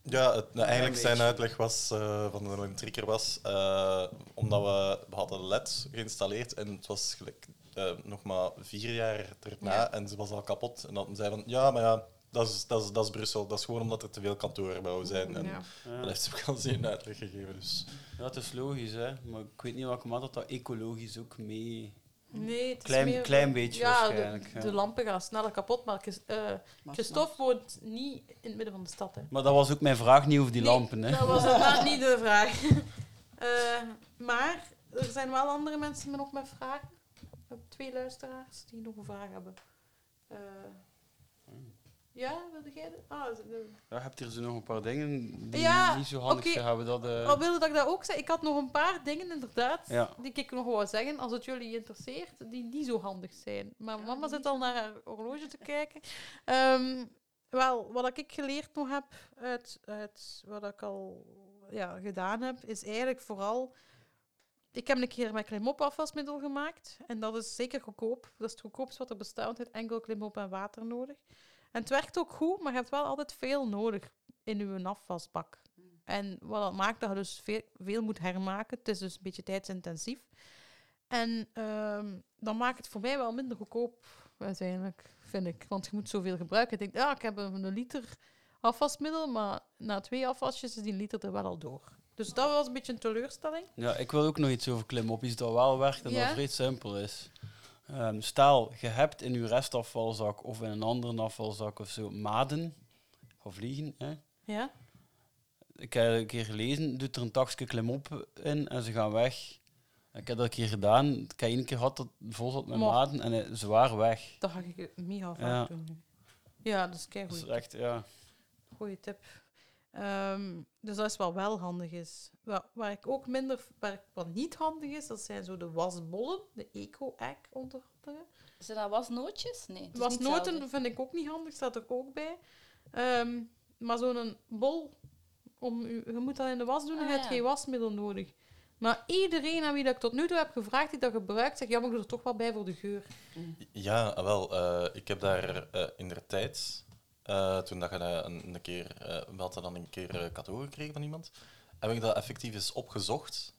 Ja, het, nou, eigenlijk zijn uitleg was, eh, van de elektrieker was, eh, omdat we, we hadden LED geïnstalleerd en het was gelijk, eh, nog maar vier jaar erna Ja. en ze was al kapot. En dan zei van, ja, maar ja, dat is, dat, is, dat is Brussel. Dat is gewoon omdat er te veel kantoorgebouwen zijn. En Ja. Ja. dat heeft ze ook al zien uitleg gegeven. Dus. ja, het is logisch, hè. Maar ik weet niet welke mate dat dat ecologisch ook mee... Nee, het is Klein- meer klein beetje ja, waarschijnlijk, De, ja. de lampen gaan sneller kapot, maar eh, Christophe woont niet in het midden van de stad. Hè. Maar dat was ook mijn vraag niet over die Nee, lampen, hè. Dat was inderdaad niet de vraag. [LAUGHS] Eh, maar er zijn wel andere mensen met nog met vragen. We hebben twee luisteraars die nog een vraag hebben. Eh, ja, wilde jij? dat? Ah, de- Ja, hebt hier zo nog een paar dingen die Ja, niet zo handig zijn. Hebben dat... eh, Wat wilde dat ik dat ook zei? Ik had nog een paar dingen inderdaad Ja. die ik nog wou zeggen, als het jullie interesseert, die niet zo handig zijn. Maar mama zit al naar haar horloge te kijken. Ehm, wel, wat ik geleerd nog heb uit, uit wat ik al ja, gedaan heb, is eigenlijk vooral... Ik heb een keer met klimop afwasmiddel gemaakt. En dat is zeker goedkoop. Dat is het goedkoopste wat er bestaat. Het enkel klimop en water nodig. En het werkt ook goed, maar je hebt wel altijd veel nodig in je afwasbak. En wat dat maakt dat je dus veel, veel moet hermaken. Het is dus een beetje tijdsintensief. En ehm, dan maakt het voor mij wel minder goedkoop, uiteindelijk, vind ik. Want je moet zoveel gebruiken. Ik denk, ja, ik heb een, een liter afwasmiddel, maar na twee afwasjes is die liter er wel al door. Dus dat was een beetje een teleurstelling. Ja, ik wil ook nog iets over klimop, iets dat wel werkt en Ja? dat vrij simpel is. Ehm, stel, je hebt in je restafvalzak of in een andere afvalzak of zo maden of vliegen. Hè? Ja? Ik heb een keer gelezen, doet er een takje klimop in en ze gaan weg. Ik heb dat een keer gedaan. Ik heb één keer gehad dat vol zat met Maar- maden en ze waren weg. Dat ga ik mega vaak Ja. doen. Ja, dat is kei Dat is echt, ja. Goeie tip. Ehm, dus dat is wat wel handig is. Waar, waar ik ook minder, waar ik- wat niet handig is, dat zijn zo de wasbollen, de eco-egg onder andere. Zijn dat wasnootjes? Nee. het is niet Wasnoten vind ik ook niet handig, staat er ook bij. Ehm, maar zo'n bol, om u, je moet dat in de was doen en Ah, je hebt ja. geen wasmiddel nodig. Maar iedereen aan wie dat ik tot nu toe heb gevraagd die dat gebruikt, zegt ja, maar ik doe er toch wel bij voor de geur. Ja, wel. eh, ik heb daar eh, in de tijd, eh, toen dat je een, een keer, we hadden dan een keer eh, cadeau gekregen van iemand, heb ik dat effectief eens opgezocht.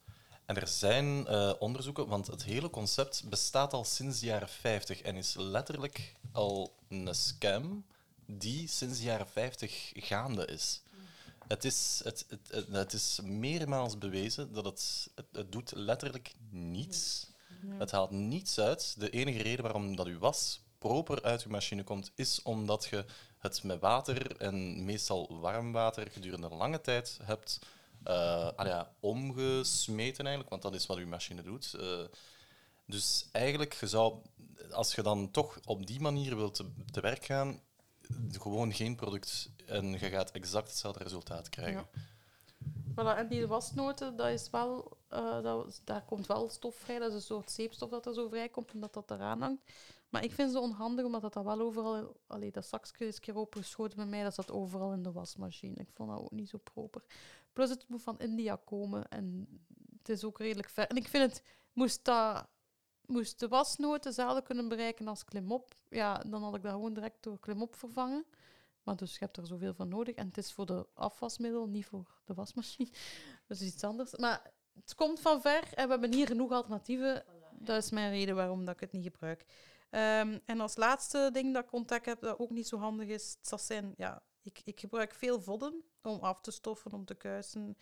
En er zijn onderzoeken, want het hele concept bestaat al sinds de jaren 50 en is letterlijk al een scam die sinds de jaren 50 gaande is. Het is, het, het, het, het is meermaals bewezen dat het, het, het doet letterlijk niets. Het haalt niets uit. De enige reden waarom dat uw was proper uit uw machine komt, is omdat je het met water en meestal warm water gedurende een lange tijd hebt ah ja, omgesmeten eigenlijk, want dat is wat uw machine doet. Eh, dus eigenlijk, zou, als je dan toch op die manier wilt te, werk gaan, gewoon geen product en je gaat exact hetzelfde resultaat krijgen. Voilà, en die wasnoten, dat is wel, eh, dat, daar komt wel stof vrij. Dat is een soort zeepstof dat er zo vrijkomt, omdat dat eraan hangt. Maar ik vind ze onhandig, omdat dat, dat wel overal... Allee, dat zakje is een keer opengeschoten bij mij, dat zat overal in de wasmachine. Ik vond dat ook niet zo proper. Plus, het moet van India komen en het is ook redelijk ver. En ik vind het, moest, dat, moest de wasnoten hetzelfde kunnen bereiken als klimop, ja, dan had ik dat gewoon direct door klimop vervangen. Maar dus je hebt er zoveel van nodig. En het is voor de afwasmiddel, niet voor de wasmachine. [LAUGHS] Dat is iets anders. Maar het komt van ver en we hebben hier genoeg alternatieven. Dat is mijn reden waarom dat ik het niet gebruik. Ehm, en als laatste ding dat ik ontdekt heb, dat ook niet zo handig is, dat zijn, ja, ik, ik gebruik veel vodden om af te stoffen, om te kuisen.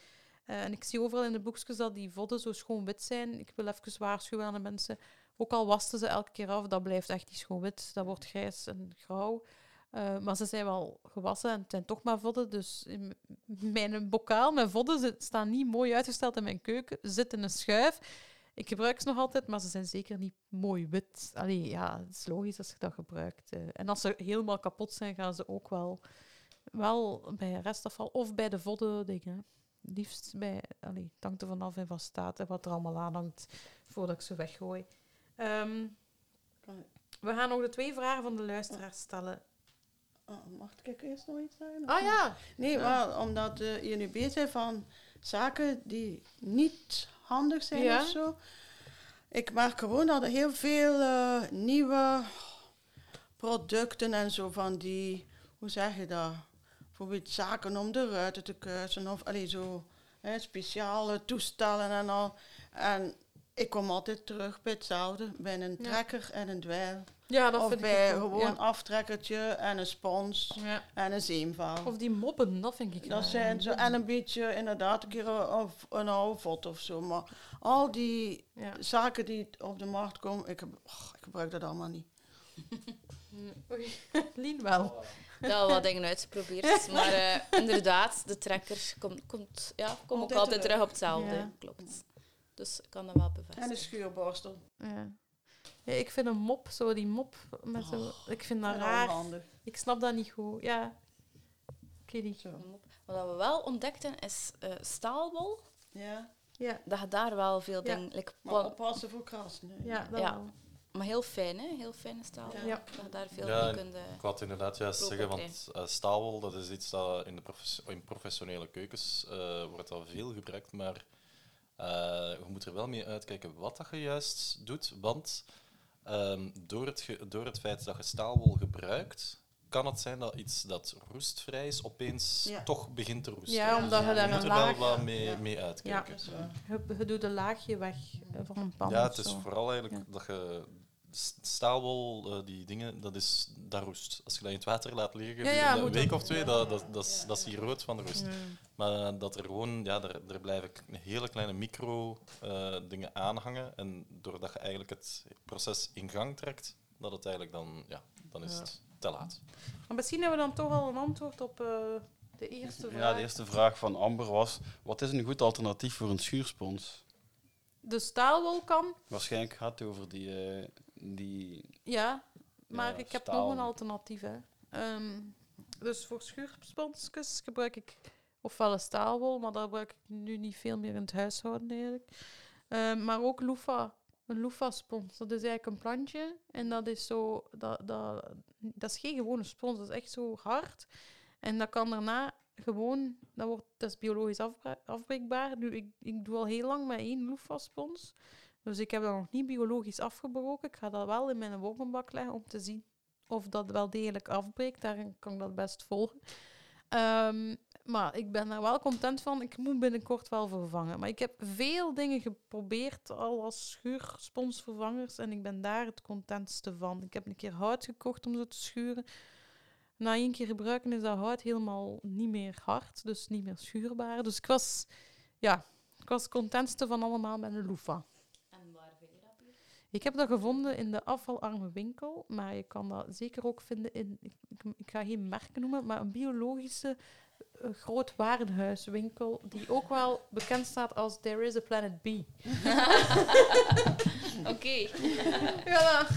Eh, en ik zie overal in de boekjes dat die vodden zo schoon wit zijn. Ik wil even waarschuwen aan de mensen. Ook al wasten ze elke keer af, dat blijft echt niet schoon wit. Dat wordt grijs en grauw. Eh, maar ze zijn wel gewassen en het zijn toch maar vodden. Dus in mijn bokaal met vodden zit- staan niet mooi uitgesteld in mijn keuken. Zitten in een schuif. Ik gebruik ze nog altijd, maar ze zijn zeker niet mooi wit. Allee, ja, het is logisch als je dat gebruikt. eh. En als ze helemaal kapot zijn, gaan ze ook wel, wel bij restafval of bij de vodden dingen. Liefst bij, allee, het hangt er vanaf in wat staat en wat er allemaal aan hangt voordat ik ze weggooi. Ehm, we gaan nog de twee vragen van de luisteraars stellen. Oh, mag ik eerst nog iets zeggen? Ah ja, Nee, maar omdat eh, je nu bezig bent van zaken die niet handig zijn Ja. of zo. Ik merk gewoon dat er heel veel eh, nieuwe producten en zo van die, hoe zeg je dat? Bijvoorbeeld zaken om de ruiten te kuisen of allee, zo hè, speciale toestellen en al. En ik kom altijd terug bij hetzelfde, bij een Ja. trekker en een dweil. Ja dat of vind bij ik ook, gewoon ja. aftrekkertje en een spons Ja. en een zeemvaal. Of die moppen, dat vind ik Dat zijn zo, en een beetje inderdaad een keer een, of een oude vod of zo. Maar al die Ja. zaken die op de markt komen, ik, heb, och, ik gebruik dat allemaal niet. [LAUGHS] Oei, [LAUGHS] Lien wel. Ik heb al wat dingen uitgeprobeerd. [LAUGHS] Maar eh, inderdaad, de trekker komt, komt, ja, komt ook Altijd terug. op hetzelfde. Ja. Klopt. Dus ik kan dat wel En een bevestigen. schuurborstel. Ja. Ja, ik vind een mop, zo die mop met zo... Ik vind dat raar. Ik snap dat niet goed. Ja. Ik weet niet. Zo. Wat we wel ontdekten is eh, staalwol. Ja, Ja, Dat je daar wel veel Ja. dingen... like, maar oppassen voor krassen. hè. ja, dat Ja. wel. maar heel fijn, hè? Heel fijne staal. Ja. Dat je daar veel Ja, mee kunt... eh, Ik wou het inderdaad juist zeggen, want eh, staalwol dat is iets dat in, de profes- in professionele keukens eh, wordt al veel gebruikt, maar eh, je moet er wel mee uitkijken wat dat je juist doet, want ehm, door, het ge- door het feit dat je staalwol gebruikt, kan het zijn dat iets dat roestvrij is, opeens Ja. toch begint te roesten. Ja, omdat je je daar moet een er wel laag... wat mee, Ja. mee uitkijken. Waar. Je, je doet een laagje weg eh, van een pan Ja, of het is zo. vooral eigenlijk Ja. dat je staalwol, eh, die dingen, dat is dat roest. Als je dat in het water laat liggen, Ja, ja, een week of twee, dat, dat, dat, is, dat is hier rood van de roest. Ja. Maar dat er gewoon, ja, er, er blijven hele kleine micro eh, dingen aanhangen. En doordat je eigenlijk het proces in gang trekt, dat het eigenlijk dan, ja, dan is Ja. het te laat. Maar misschien hebben we dan toch al een antwoord op eh, de eerste vraag. Ja, de eerste vraag van Amber was: wat is een goed alternatief voor een schuurspons? De staalwol kan, Waarschijnlijk gaat het over die. eh, die ja. Maar Ja, ik heb nog een alternatief. Hè. Ehm, dus voor schuursponsjes gebruik ik ofwel een staalwol, maar daar gebruik ik nu niet veel meer in het huishouden eigenlijk. Ehm, maar ook loofah. Een loofah-spons. Dat is eigenlijk een plantje. En dat is zo... Dat, dat, dat is geen gewone spons. Dat is echt zo hard. En dat kan daarna gewoon... Dat, wordt, dat is biologisch afbreekbaar. Nu, ik, ik doe al heel lang met één loofah-spons. Dus ik heb dat nog niet biologisch afgebroken. Ik ga dat wel in mijn wormenbak leggen om te zien of dat wel degelijk afbreekt. Daarin kan ik dat best volgen. Ehm, maar ik ben daar wel content van. Ik moet binnenkort wel vervangen. Maar ik heb veel dingen geprobeerd al als schuursponsvervangers. En ik ben daar het contentste van. Ik heb een keer hout gekocht om zo te schuren. Na één keer gebruiken is dat hout helemaal niet meer hard. Dus niet meer schuurbaar. Dus ik was, ja, ik was het contentste van allemaal met een loofah. En waar vind je dat hier? Ik heb dat gevonden in de afvalarme winkel, maar je kan dat zeker ook vinden in, ik, ga geen merken noemen, maar een biologische eh, groot warenhuiswinkel die ook wel bekend staat als There is a Planet B. [LAUGHS] Oké. [LAUGHS] Ja,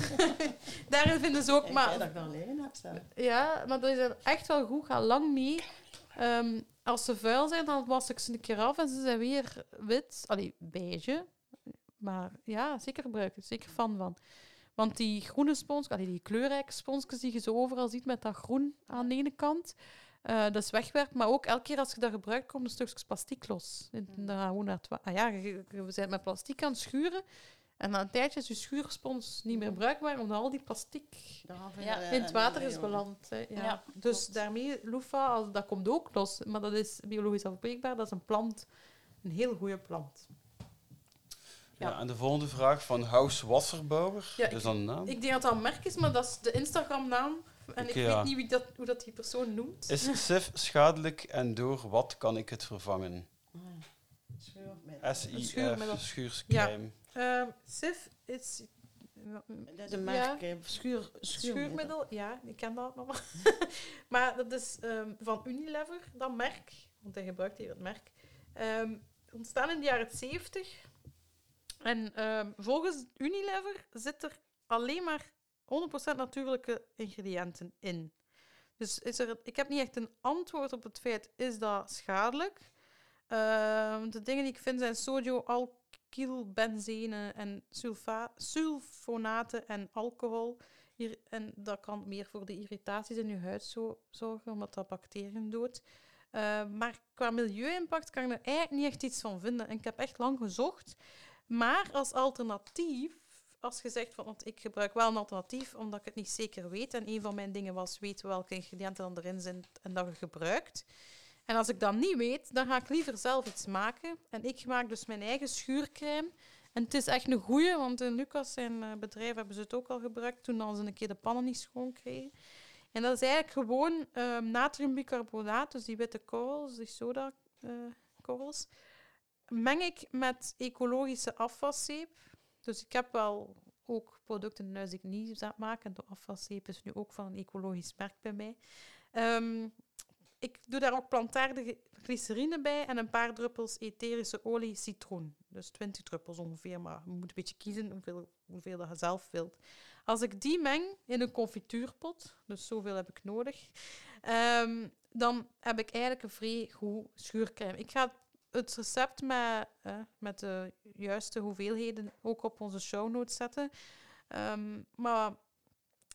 daarin vinden ze ook, Ik maar dat ik dat alleen heb staan. ja, maar die zijn echt wel goed, ga lang mee. Ehm, als ze vuil zijn, dan was ik ze een keer af en ze zijn weer wit. Allee, beige. Maar ja, zeker gebruiken. Zeker fan van. Want die groene spons, allee, die kleurrijke sponsjes die je zo overal ziet met dat groen aan de ene kant, eh, dat is wegwerkt. Maar ook elke keer als je dat gebruikt, komt een stukje plastic los. En dan gaan we naar het ah ja, je, je- we zijn met plastic aan het schuren. En na een tijdje is je schuurspons niet meer bruikbaar, omdat al die plastic Ja. in het water is beland. Hè. Ja. Ja, dus klopt. daarmee, loefa, als, dat komt ook los. Maar dat is biologisch afbreekbaar. Dat is een plant, een heel goede plant. Ja. Ja. en de volgende vraag van House Wasserbouwer. Ja, is dat een naam? Ik denk dat dat een merk is, maar dat is de Instagram-naam. En ik weet ja. niet wie dat, hoe dat die persoon noemt. Is [LAUGHS] SIF schadelijk en door wat kan ik het vervangen? SIF, schuurmiddel. schuurscrème. Ehm Sif is... Dat is een merk, hè. Schuur, schuurmiddel. Schuurmiddel, ja, ik ken dat nog maar. [LAUGHS] maar dat is ehm, van Unilever, dat merk. Want hij gebruikt hier het merk. Ehm, ontstaan in de jaren 70. En ehm, volgens Unilever zit er alleen maar 100% natuurlijke ingrediënten in. Dus is er, ik heb niet echt een antwoord op het feit, is dat schadelijk? Ehm, de dingen die ik vind zijn sodio, alkylbenzene en sulfa, sulfonaten en alcohol. Hier, en dat kan meer voor de irritaties in je huid zo, zorgen, omdat dat bacteriën doodt. Eh, maar qua milieu-impact kan ik er eigenlijk niet echt iets van vinden. En ik heb echt lang gezocht. Maar als alternatief, als je zegt van, want ik gebruik wel een alternatief omdat ik het niet zeker weet. En een van mijn dingen was weten welke ingrediënten erin zijn en dat je gebruikt. En als ik dat niet weet, dan ga ik liever zelf iets maken. En ik maak dus mijn eigen schuurcrème. En het is echt een goeie, want in Lucas zijn eh, bedrijf hebben ze het ook al gebruikt toen ze een keer de pannen niet schoon kregen. En dat is eigenlijk gewoon ehm natriumbicarbonaat, dus die witte korrels, die soda eh, korrels, meng ik met ecologische afwaszeep. Dus ik heb wel ook producten in die ik niet maken. En de afwaszeep is nu ook van een ecologisch merk bij mij. Ehm, ik doe daar ook plantaardige glycerine bij en een paar druppels etherische olie citroen. Dus 20 druppels ongeveer, maar je moet een beetje kiezen hoeveel, hoeveel je zelf wilt. Als ik die meng in een confituurpot, dus zoveel heb ik nodig, ehm, dan heb ik eigenlijk een vrij goed schuurcrème. Ik ga het recept met, met de juiste hoeveelheden ook op onze show notes zetten. Ehm, maar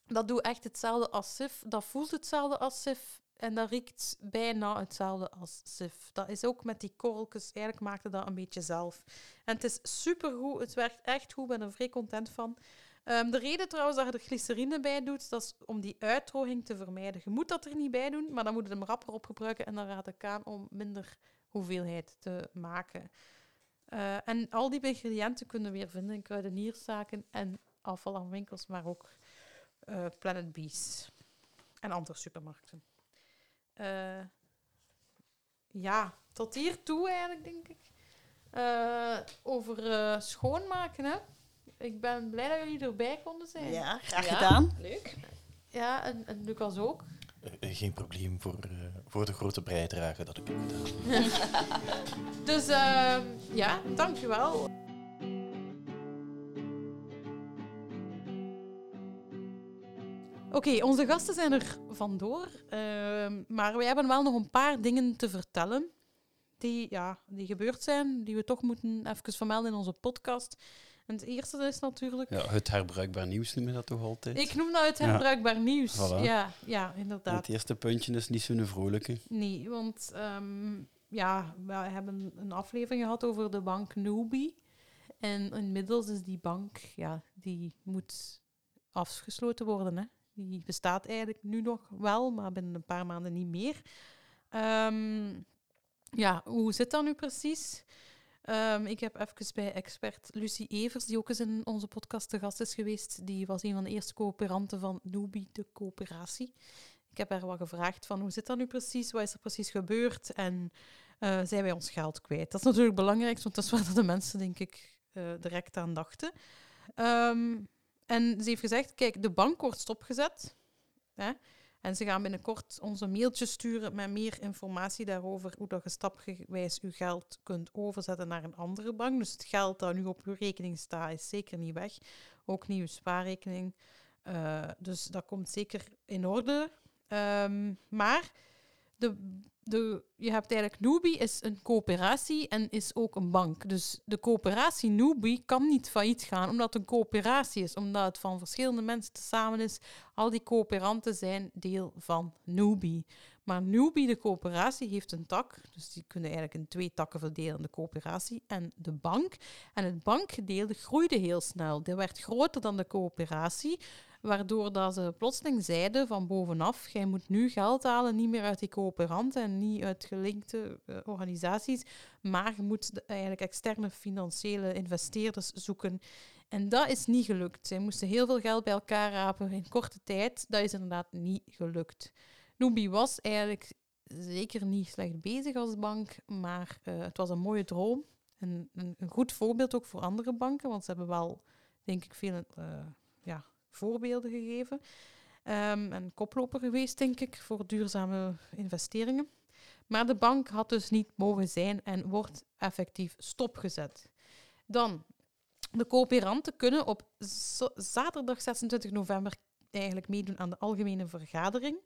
dat doet echt hetzelfde als SIF. Dat voelt hetzelfde als SIF. En dat riekt bijna hetzelfde als SIF. Dat is ook met die korreltjes. Eigenlijk maakte dat een beetje zelf. En het is supergoed. Het werkt echt goed. Ik ben er vrij content van. Ehm, de reden trouwens dat je er glycerine bij doet, dat is om die uitdroging te vermijden. Je moet dat er niet bij doen, maar dan moet je hem rapper op gebruiken. En dan raad ik aan om minder hoeveelheid te maken. Eh, en al die ingrediënten kunnen we weer vinden in kruidenierszaken en afval aan winkels, maar ook eh, Planet Bees en andere supermarkten. Eh, ja, tot hier toe eigenlijk, denk ik. Eh, over eh, schoonmaken, hè. Ik ben blij dat jullie erbij konden zijn. Ja, graag Ja. gedaan. Leuk. Ja, en, en Lucas ook. Eh, geen probleem voor, eh, voor de grote bijdrage dat ik heb gedaan. [LAUGHS] Dus ehm, ja, dankjewel. Oké, onze gasten zijn er vandoor. ehm, maar wij hebben wel nog een paar dingen te vertellen. Die, ja, die gebeurd zijn, die we toch moeten even vermelden in onze podcast. En het eerste is natuurlijk... Ja, het herbruikbaar nieuws noemen we dat toch altijd? Ik noem dat het Ja. herbruikbaar nieuws. Voilà. Ja, ja, inderdaad. Het eerste puntje is niet zo'n vrolijke. Nee, want ehm, ja, we hebben een aflevering gehad over de bank Nubi. En inmiddels is die bank, ja, die moet afgesloten worden. Hè. Die bestaat eigenlijk nu nog wel, maar binnen een paar maanden niet meer. Ehm, ja, hoe zit dat nu precies? Ehm, ik heb even bij expert Lucie Evers, die ook eens in onze podcast te gast is geweest. Die was een van de eerste coöperanten van Nubi, de coöperatie. Ik heb haar wat gevraagd van hoe zit dat nu precies, wat is er precies gebeurd en eh, zijn wij ons geld kwijt. Dat is natuurlijk het belangrijkste, want dat is waar de mensen, denk ik, eh, direct aan dachten. Ehm, en ze heeft gezegd, kijk, de bank wordt stopgezet. Hè, en ze gaan binnenkort onze mailtjes sturen met meer informatie daarover hoe dat je stapgewijs je geld kunt overzetten naar een andere bank. Dus het geld dat nu op uw rekening staat, is zeker niet weg. Ook niet uw spaarrekening. Eh, dus dat komt zeker in orde. Ehm, maar de, de, je hebt eigenlijk Nubi is een coöperatie en is ook een bank. Dus de coöperatie Nubi kan niet failliet gaan omdat het een coöperatie is, omdat het van verschillende mensen samen is. Al die coöperanten zijn deel van Nubi. Maar Nubi, de coöperatie, heeft een tak. Dus die kunnen eigenlijk in twee takken verdelen, de coöperatie en de bank. En het bankgedeelte groeide heel snel. Die werd groter dan de coöperatie, waardoor dat ze plotseling zeiden van bovenaf, jij moet nu geld halen, niet meer uit die coöperanten en niet uit gelinkte eh, organisaties, maar je moet eigenlijk externe financiële investeerders zoeken. En dat is niet gelukt. Zij moesten heel veel geld bij elkaar rapen in korte tijd. Dat is inderdaad niet gelukt. Nubi was eigenlijk zeker niet slecht bezig als bank, maar eh, het was een mooie droom. En een, een goed voorbeeld ook voor andere banken, want ze hebben wel, denk ik, veel eh, ja, voorbeelden gegeven. Ehm, en koploper geweest, denk ik, voor duurzame investeringen. Maar de bank had dus niet mogen zijn en wordt effectief stopgezet. Dan, de coöperanten kunnen op zaterdag 26 november eigenlijk meedoen aan de algemene vergadering.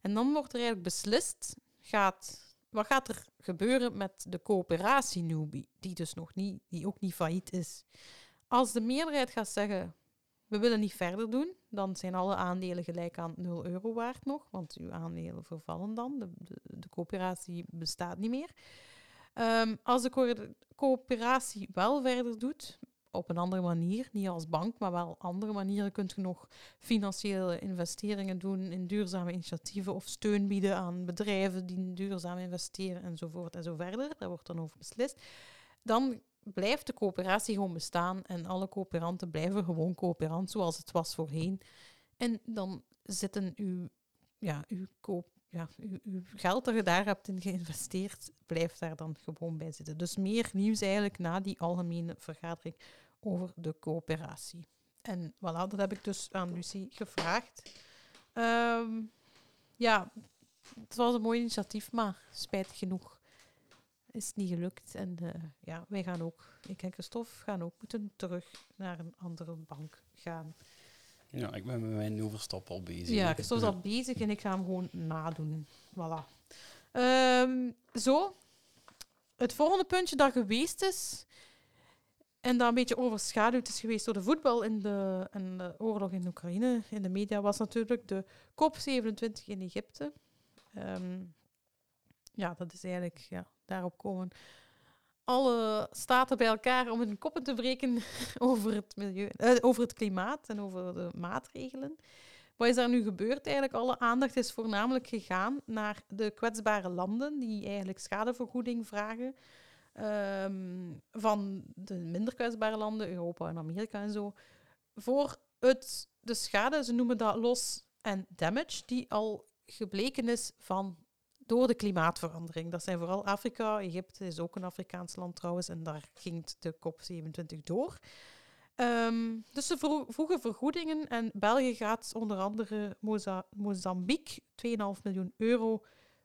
En dan wordt er eigenlijk beslist, gaat, wat gaat er gebeuren met de coöperatie Nubi, die dus nog niet, die ook niet failliet is. Als de meerderheid gaat zeggen, we willen niet verder doen, dan zijn alle aandelen gelijk aan 0 euro waard nog, want uw aandelen vervallen dan, de, de, de coöperatie bestaat niet meer. Ehm, als de co- coöperatie wel verder doet, op een andere manier, niet als bank, maar wel andere manieren, kunt je nog financiële investeringen doen in duurzame initiatieven of steun bieden aan bedrijven die duurzaam investeren enzovoort en zo verder. Daar wordt dan over beslist. Dan blijft de coöperatie gewoon bestaan en alle coöperanten blijven gewoon coöperant zoals het was voorheen. En dan zitten uw, ja, uw, koop, ja, uw, geld dat je daar hebt in geïnvesteerd, blijft daar dan gewoon bij zitten. Dus meer nieuws eigenlijk na die algemene vergadering over de coöperatie. En voilà, dat heb ik dus aan Lucie gevraagd. Ehm, ja, het was een mooi initiatief, maar spijtig genoeg is het niet gelukt. En eh, ja, wij gaan ook, ik en Christophe gaan ook moeten terug naar een andere bank gaan. Ja, ik ben met mijn overstap al bezig. Ja, Christophe is al bezig en ik ga hem gewoon nadoen. Voilà. Ehm, zo. Het volgende puntje dat geweest is, en dat een beetje overschaduwd is geweest door de voetbal in de, en de oorlog in Oekraïne, in de media, was natuurlijk de COP27 in Egypte. Ehm, ja, dat is eigenlijk, ja, daarop komen alle staten bij elkaar om hun koppen te breken [LAUGHS] over het, milieu, eh, over het klimaat en over de maatregelen. Wat is daar nu gebeurd eigenlijk? Alle aandacht is voornamelijk gegaan naar de kwetsbare landen die eigenlijk schadevergoeding vragen ehm, van de minder kwetsbare landen, Europa en Amerika en zo, voor het, de schade, ze noemen dat loss en damage, die al gebleken is van door de klimaatverandering. Dat zijn vooral Afrika, Egypte is ook een Afrikaans land trouwens, en daar ging de COP27 door. Ehm, dus ze vro- vroegen vergoedingen en België gaat onder andere Moza Mozambique 2,5 miljoen euro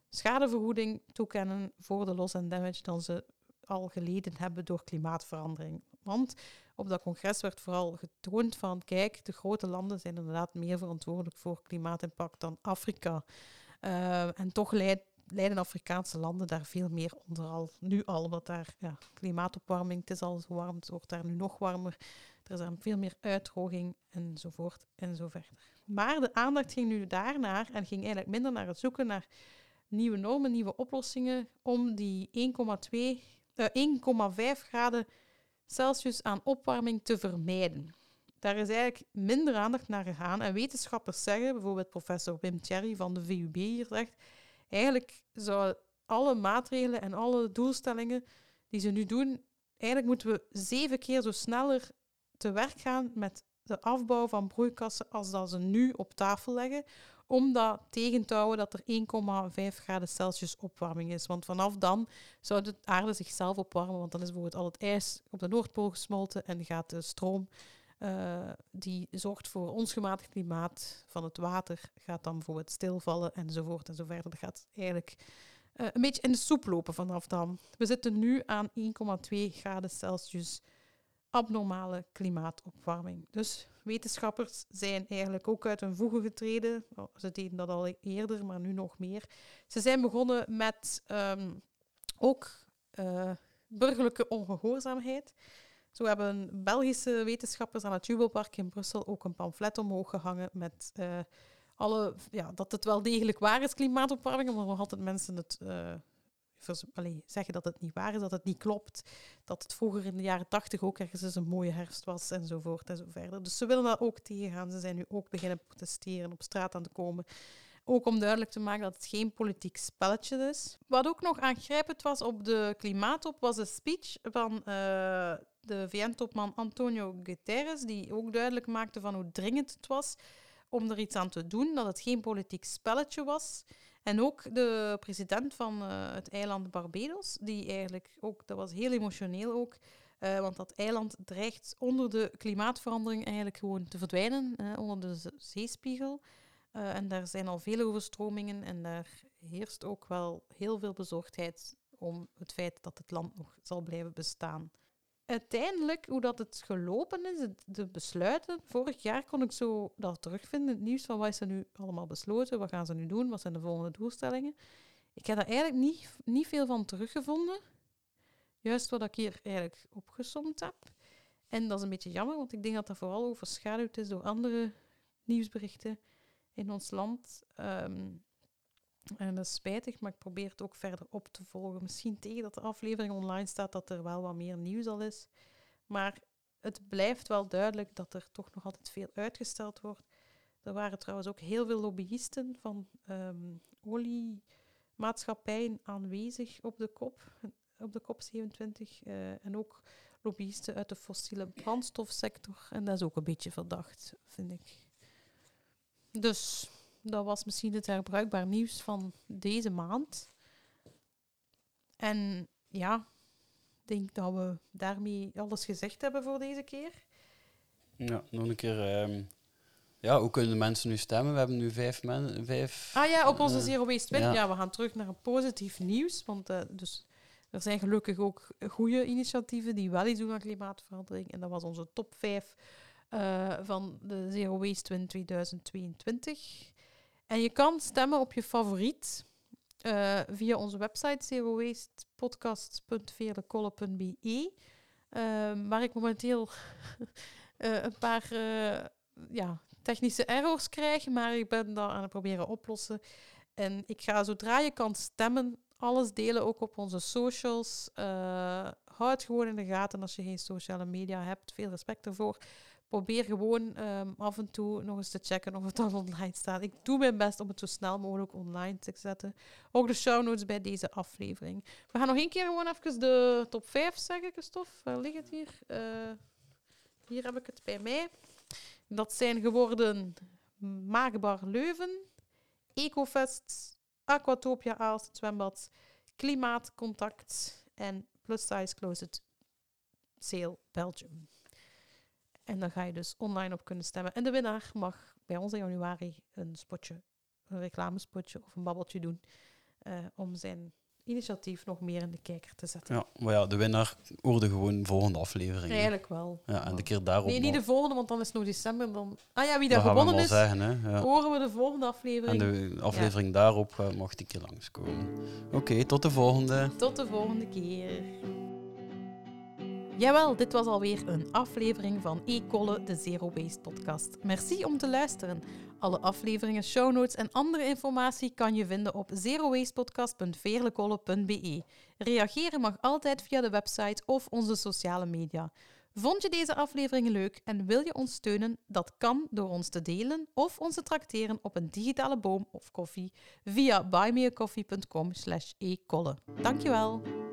schadevergoeding toekennen voor de loss en damage dan ze al geleden hebben door klimaatverandering. Want op dat congres werd vooral getoond van, kijk, de grote landen zijn inderdaad meer verantwoordelijk voor klimaatimpact dan Afrika. Eh, en toch leid- lijden Afrikaanse landen daar veel meer onder al. Nu al, want daar ja, klimaatopwarming, het is al zo warm, het wordt daar nu nog warmer. Er is daar veel meer uitdroging enzovoort en zo verder. Maar de aandacht ging nu daarnaar en ging eigenlijk minder naar het zoeken naar nieuwe normen, nieuwe oplossingen om die 1,2, eh, 1,5 graden Celsius aan opwarming te vermijden. Daar is eigenlijk minder aandacht naar gegaan. En wetenschappers zeggen, bijvoorbeeld professor Wim Thierry van de VUB hier zegt, eigenlijk zou alle maatregelen en alle doelstellingen die ze nu doen, eigenlijk moeten we zeven keer zo sneller te werk gaan met de afbouw van broeikassen als dat ze nu op tafel leggen, om dat tegen te houden dat er 1,5 graden Celsius opwarming is. Want vanaf dan zou de aarde zichzelf opwarmen, want dan is bijvoorbeeld al het ijs op de Noordpool gesmolten en gaat de stroom eh, die zorgt voor ons gematigd klimaat van het water, gaat dan bijvoorbeeld stilvallen enzovoort en zo verder. Dat gaat eigenlijk eh, een beetje in de soep lopen vanaf dan. We zitten nu aan 1,2 graden Celsius abnormale klimaatopwarming. Dus wetenschappers zijn eigenlijk ook uit hun voegen getreden. Wel, Ze deden dat al eerder, maar nu nog meer. Ze zijn begonnen met ehm, ook eh, burgerlijke ongehoorzaamheid. Zo hebben Belgische wetenschappers aan het Jubelpark in Brussel ook een pamflet omhoog gehangen met eh, alle, ja, dat het wel degelijk waar is, klimaatopwarming, maar nog altijd mensen het allee, zeggen dat het niet waar is, dat het niet klopt. Dat het vroeger in de jaren tachtig ook ergens eens een mooie herfst was enzovoort en zo verder. Dus ze willen dat ook tegengaan. Ze zijn nu ook beginnen protesteren, op straat aan te komen. Ook om duidelijk te maken dat het geen politiek spelletje is. Wat ook nog aangrijpend was op de klimaattop, was een speech van eh, de VN-topman Antonio Guterres, die ook duidelijk maakte van hoe dringend het was om er iets aan te doen, dat het geen politiek spelletje was. En ook de president van eh, het eiland Barbados, die eigenlijk ook, dat was heel emotioneel ook, eh, want dat eiland dreigt onder de klimaatverandering eigenlijk gewoon te verdwijnen, eh, onder de zeespiegel. Eh, en daar zijn al veel overstromingen en daar heerst ook wel heel veel bezorgdheid om het feit dat het land nog zal blijven bestaan. Uiteindelijk, hoe dat het gelopen is, de besluiten. Vorig jaar kon ik zo dat terugvinden, het nieuws van wat is er nu allemaal besloten, wat gaan ze nu doen, wat zijn de volgende doelstellingen. Ik heb daar eigenlijk niet, niet veel van teruggevonden. Juist wat ik hier eigenlijk opgesomd heb. En dat is een beetje jammer, want ik denk dat dat vooral overschaduwd is door andere nieuwsberichten in ons land. Ehm, en dat is spijtig, maar ik probeer het ook verder op te volgen. Misschien tegen dat de aflevering online staat, dat er wel wat meer nieuws al is. Maar het blijft wel duidelijk dat er toch nog altijd veel uitgesteld wordt. Er waren trouwens ook heel veel lobbyisten van ehm oliemaatschappijen aanwezig op de kop, op de kop 27. eh, en ook lobbyisten uit de fossiele brandstofsector. En dat is ook een beetje verdacht, vind ik. Dus dat was misschien het herbruikbaar nieuws van deze maand. En ja, ik denk dat we daarmee alles gezegd hebben voor deze keer. Ja, nog een keer. ehm, ja, hoe kunnen de mensen nu stemmen? We hebben nu vijf mensen. Vijf, Ah ja, op onze eh, Zero Waste Win. Ja. ja. we gaan terug naar een positief nieuws. Want eh, dus, er zijn gelukkig ook goede initiatieven die wel iets doen aan klimaatverandering. En dat was onze top 5 van de Zero Waste Win 2022. En je kan stemmen op je favoriet eh, via onze website zerowastepodcast.veerlekolle.be. Ehm waar ik momenteel [LAUGHS] eh, een paar eh, ja, technische errors krijg, maar ik ben dat aan het proberen oplossen. En ik ga zodra je kan stemmen, alles delen, ook op onze socials. Hou het gewoon in de gaten als je geen sociale media hebt. Veel respect ervoor. Probeer gewoon ehm, af en toe nog eens te checken of het al [LAUGHS] online staat. Ik doe mijn best om het zo snel mogelijk online te zetten. Ook de show notes bij deze aflevering. We gaan nog één keer gewoon even de top 5 zeggen, Christophe. Waar ligt het hier? Eh, hier heb ik het bij mij. Dat zijn geworden Maakbaar Leuven, Ecofest, Aquatopia Aalst, zwembad, Klimaatcontact en Plus Size Closet Sale Belgium. En dan ga je dus online op kunnen stemmen. En de winnaar mag bij ons in januari een spotje, een reclamespotje of een babbeltje doen eh, om zijn initiatief nog meer in de kijker te zetten. Ja, maar ja, de winnaar hoorde gewoon de volgende aflevering. Eigenlijk wel. Ja, en de keer daarop. Nee, niet de volgende, want dan is het nog december. Dan... Ah ja, wie daar gewonnen wel is, zeggen, hè. Ja. horen we de volgende En aflevering. de aflevering daarop eh, mocht ik keer langskomen. Oké, tot de volgende. Tot de volgende keer. Jawel, dit was alweer een aflevering van E-Kolle, de Zero Waste podcast. Merci om te luisteren. Alle afleveringen, show notes en andere informatie kan je vinden op zerowastepodcast.veerlekolle.be. Reageren mag altijd via de website of onze sociale media. Vond je deze aflevering leuk en wil je ons steunen? Dat kan door ons te delen of ons te trakteren op een digitale boom of koffie via buymeacoffee.com slash e-kolle. Dankjewel!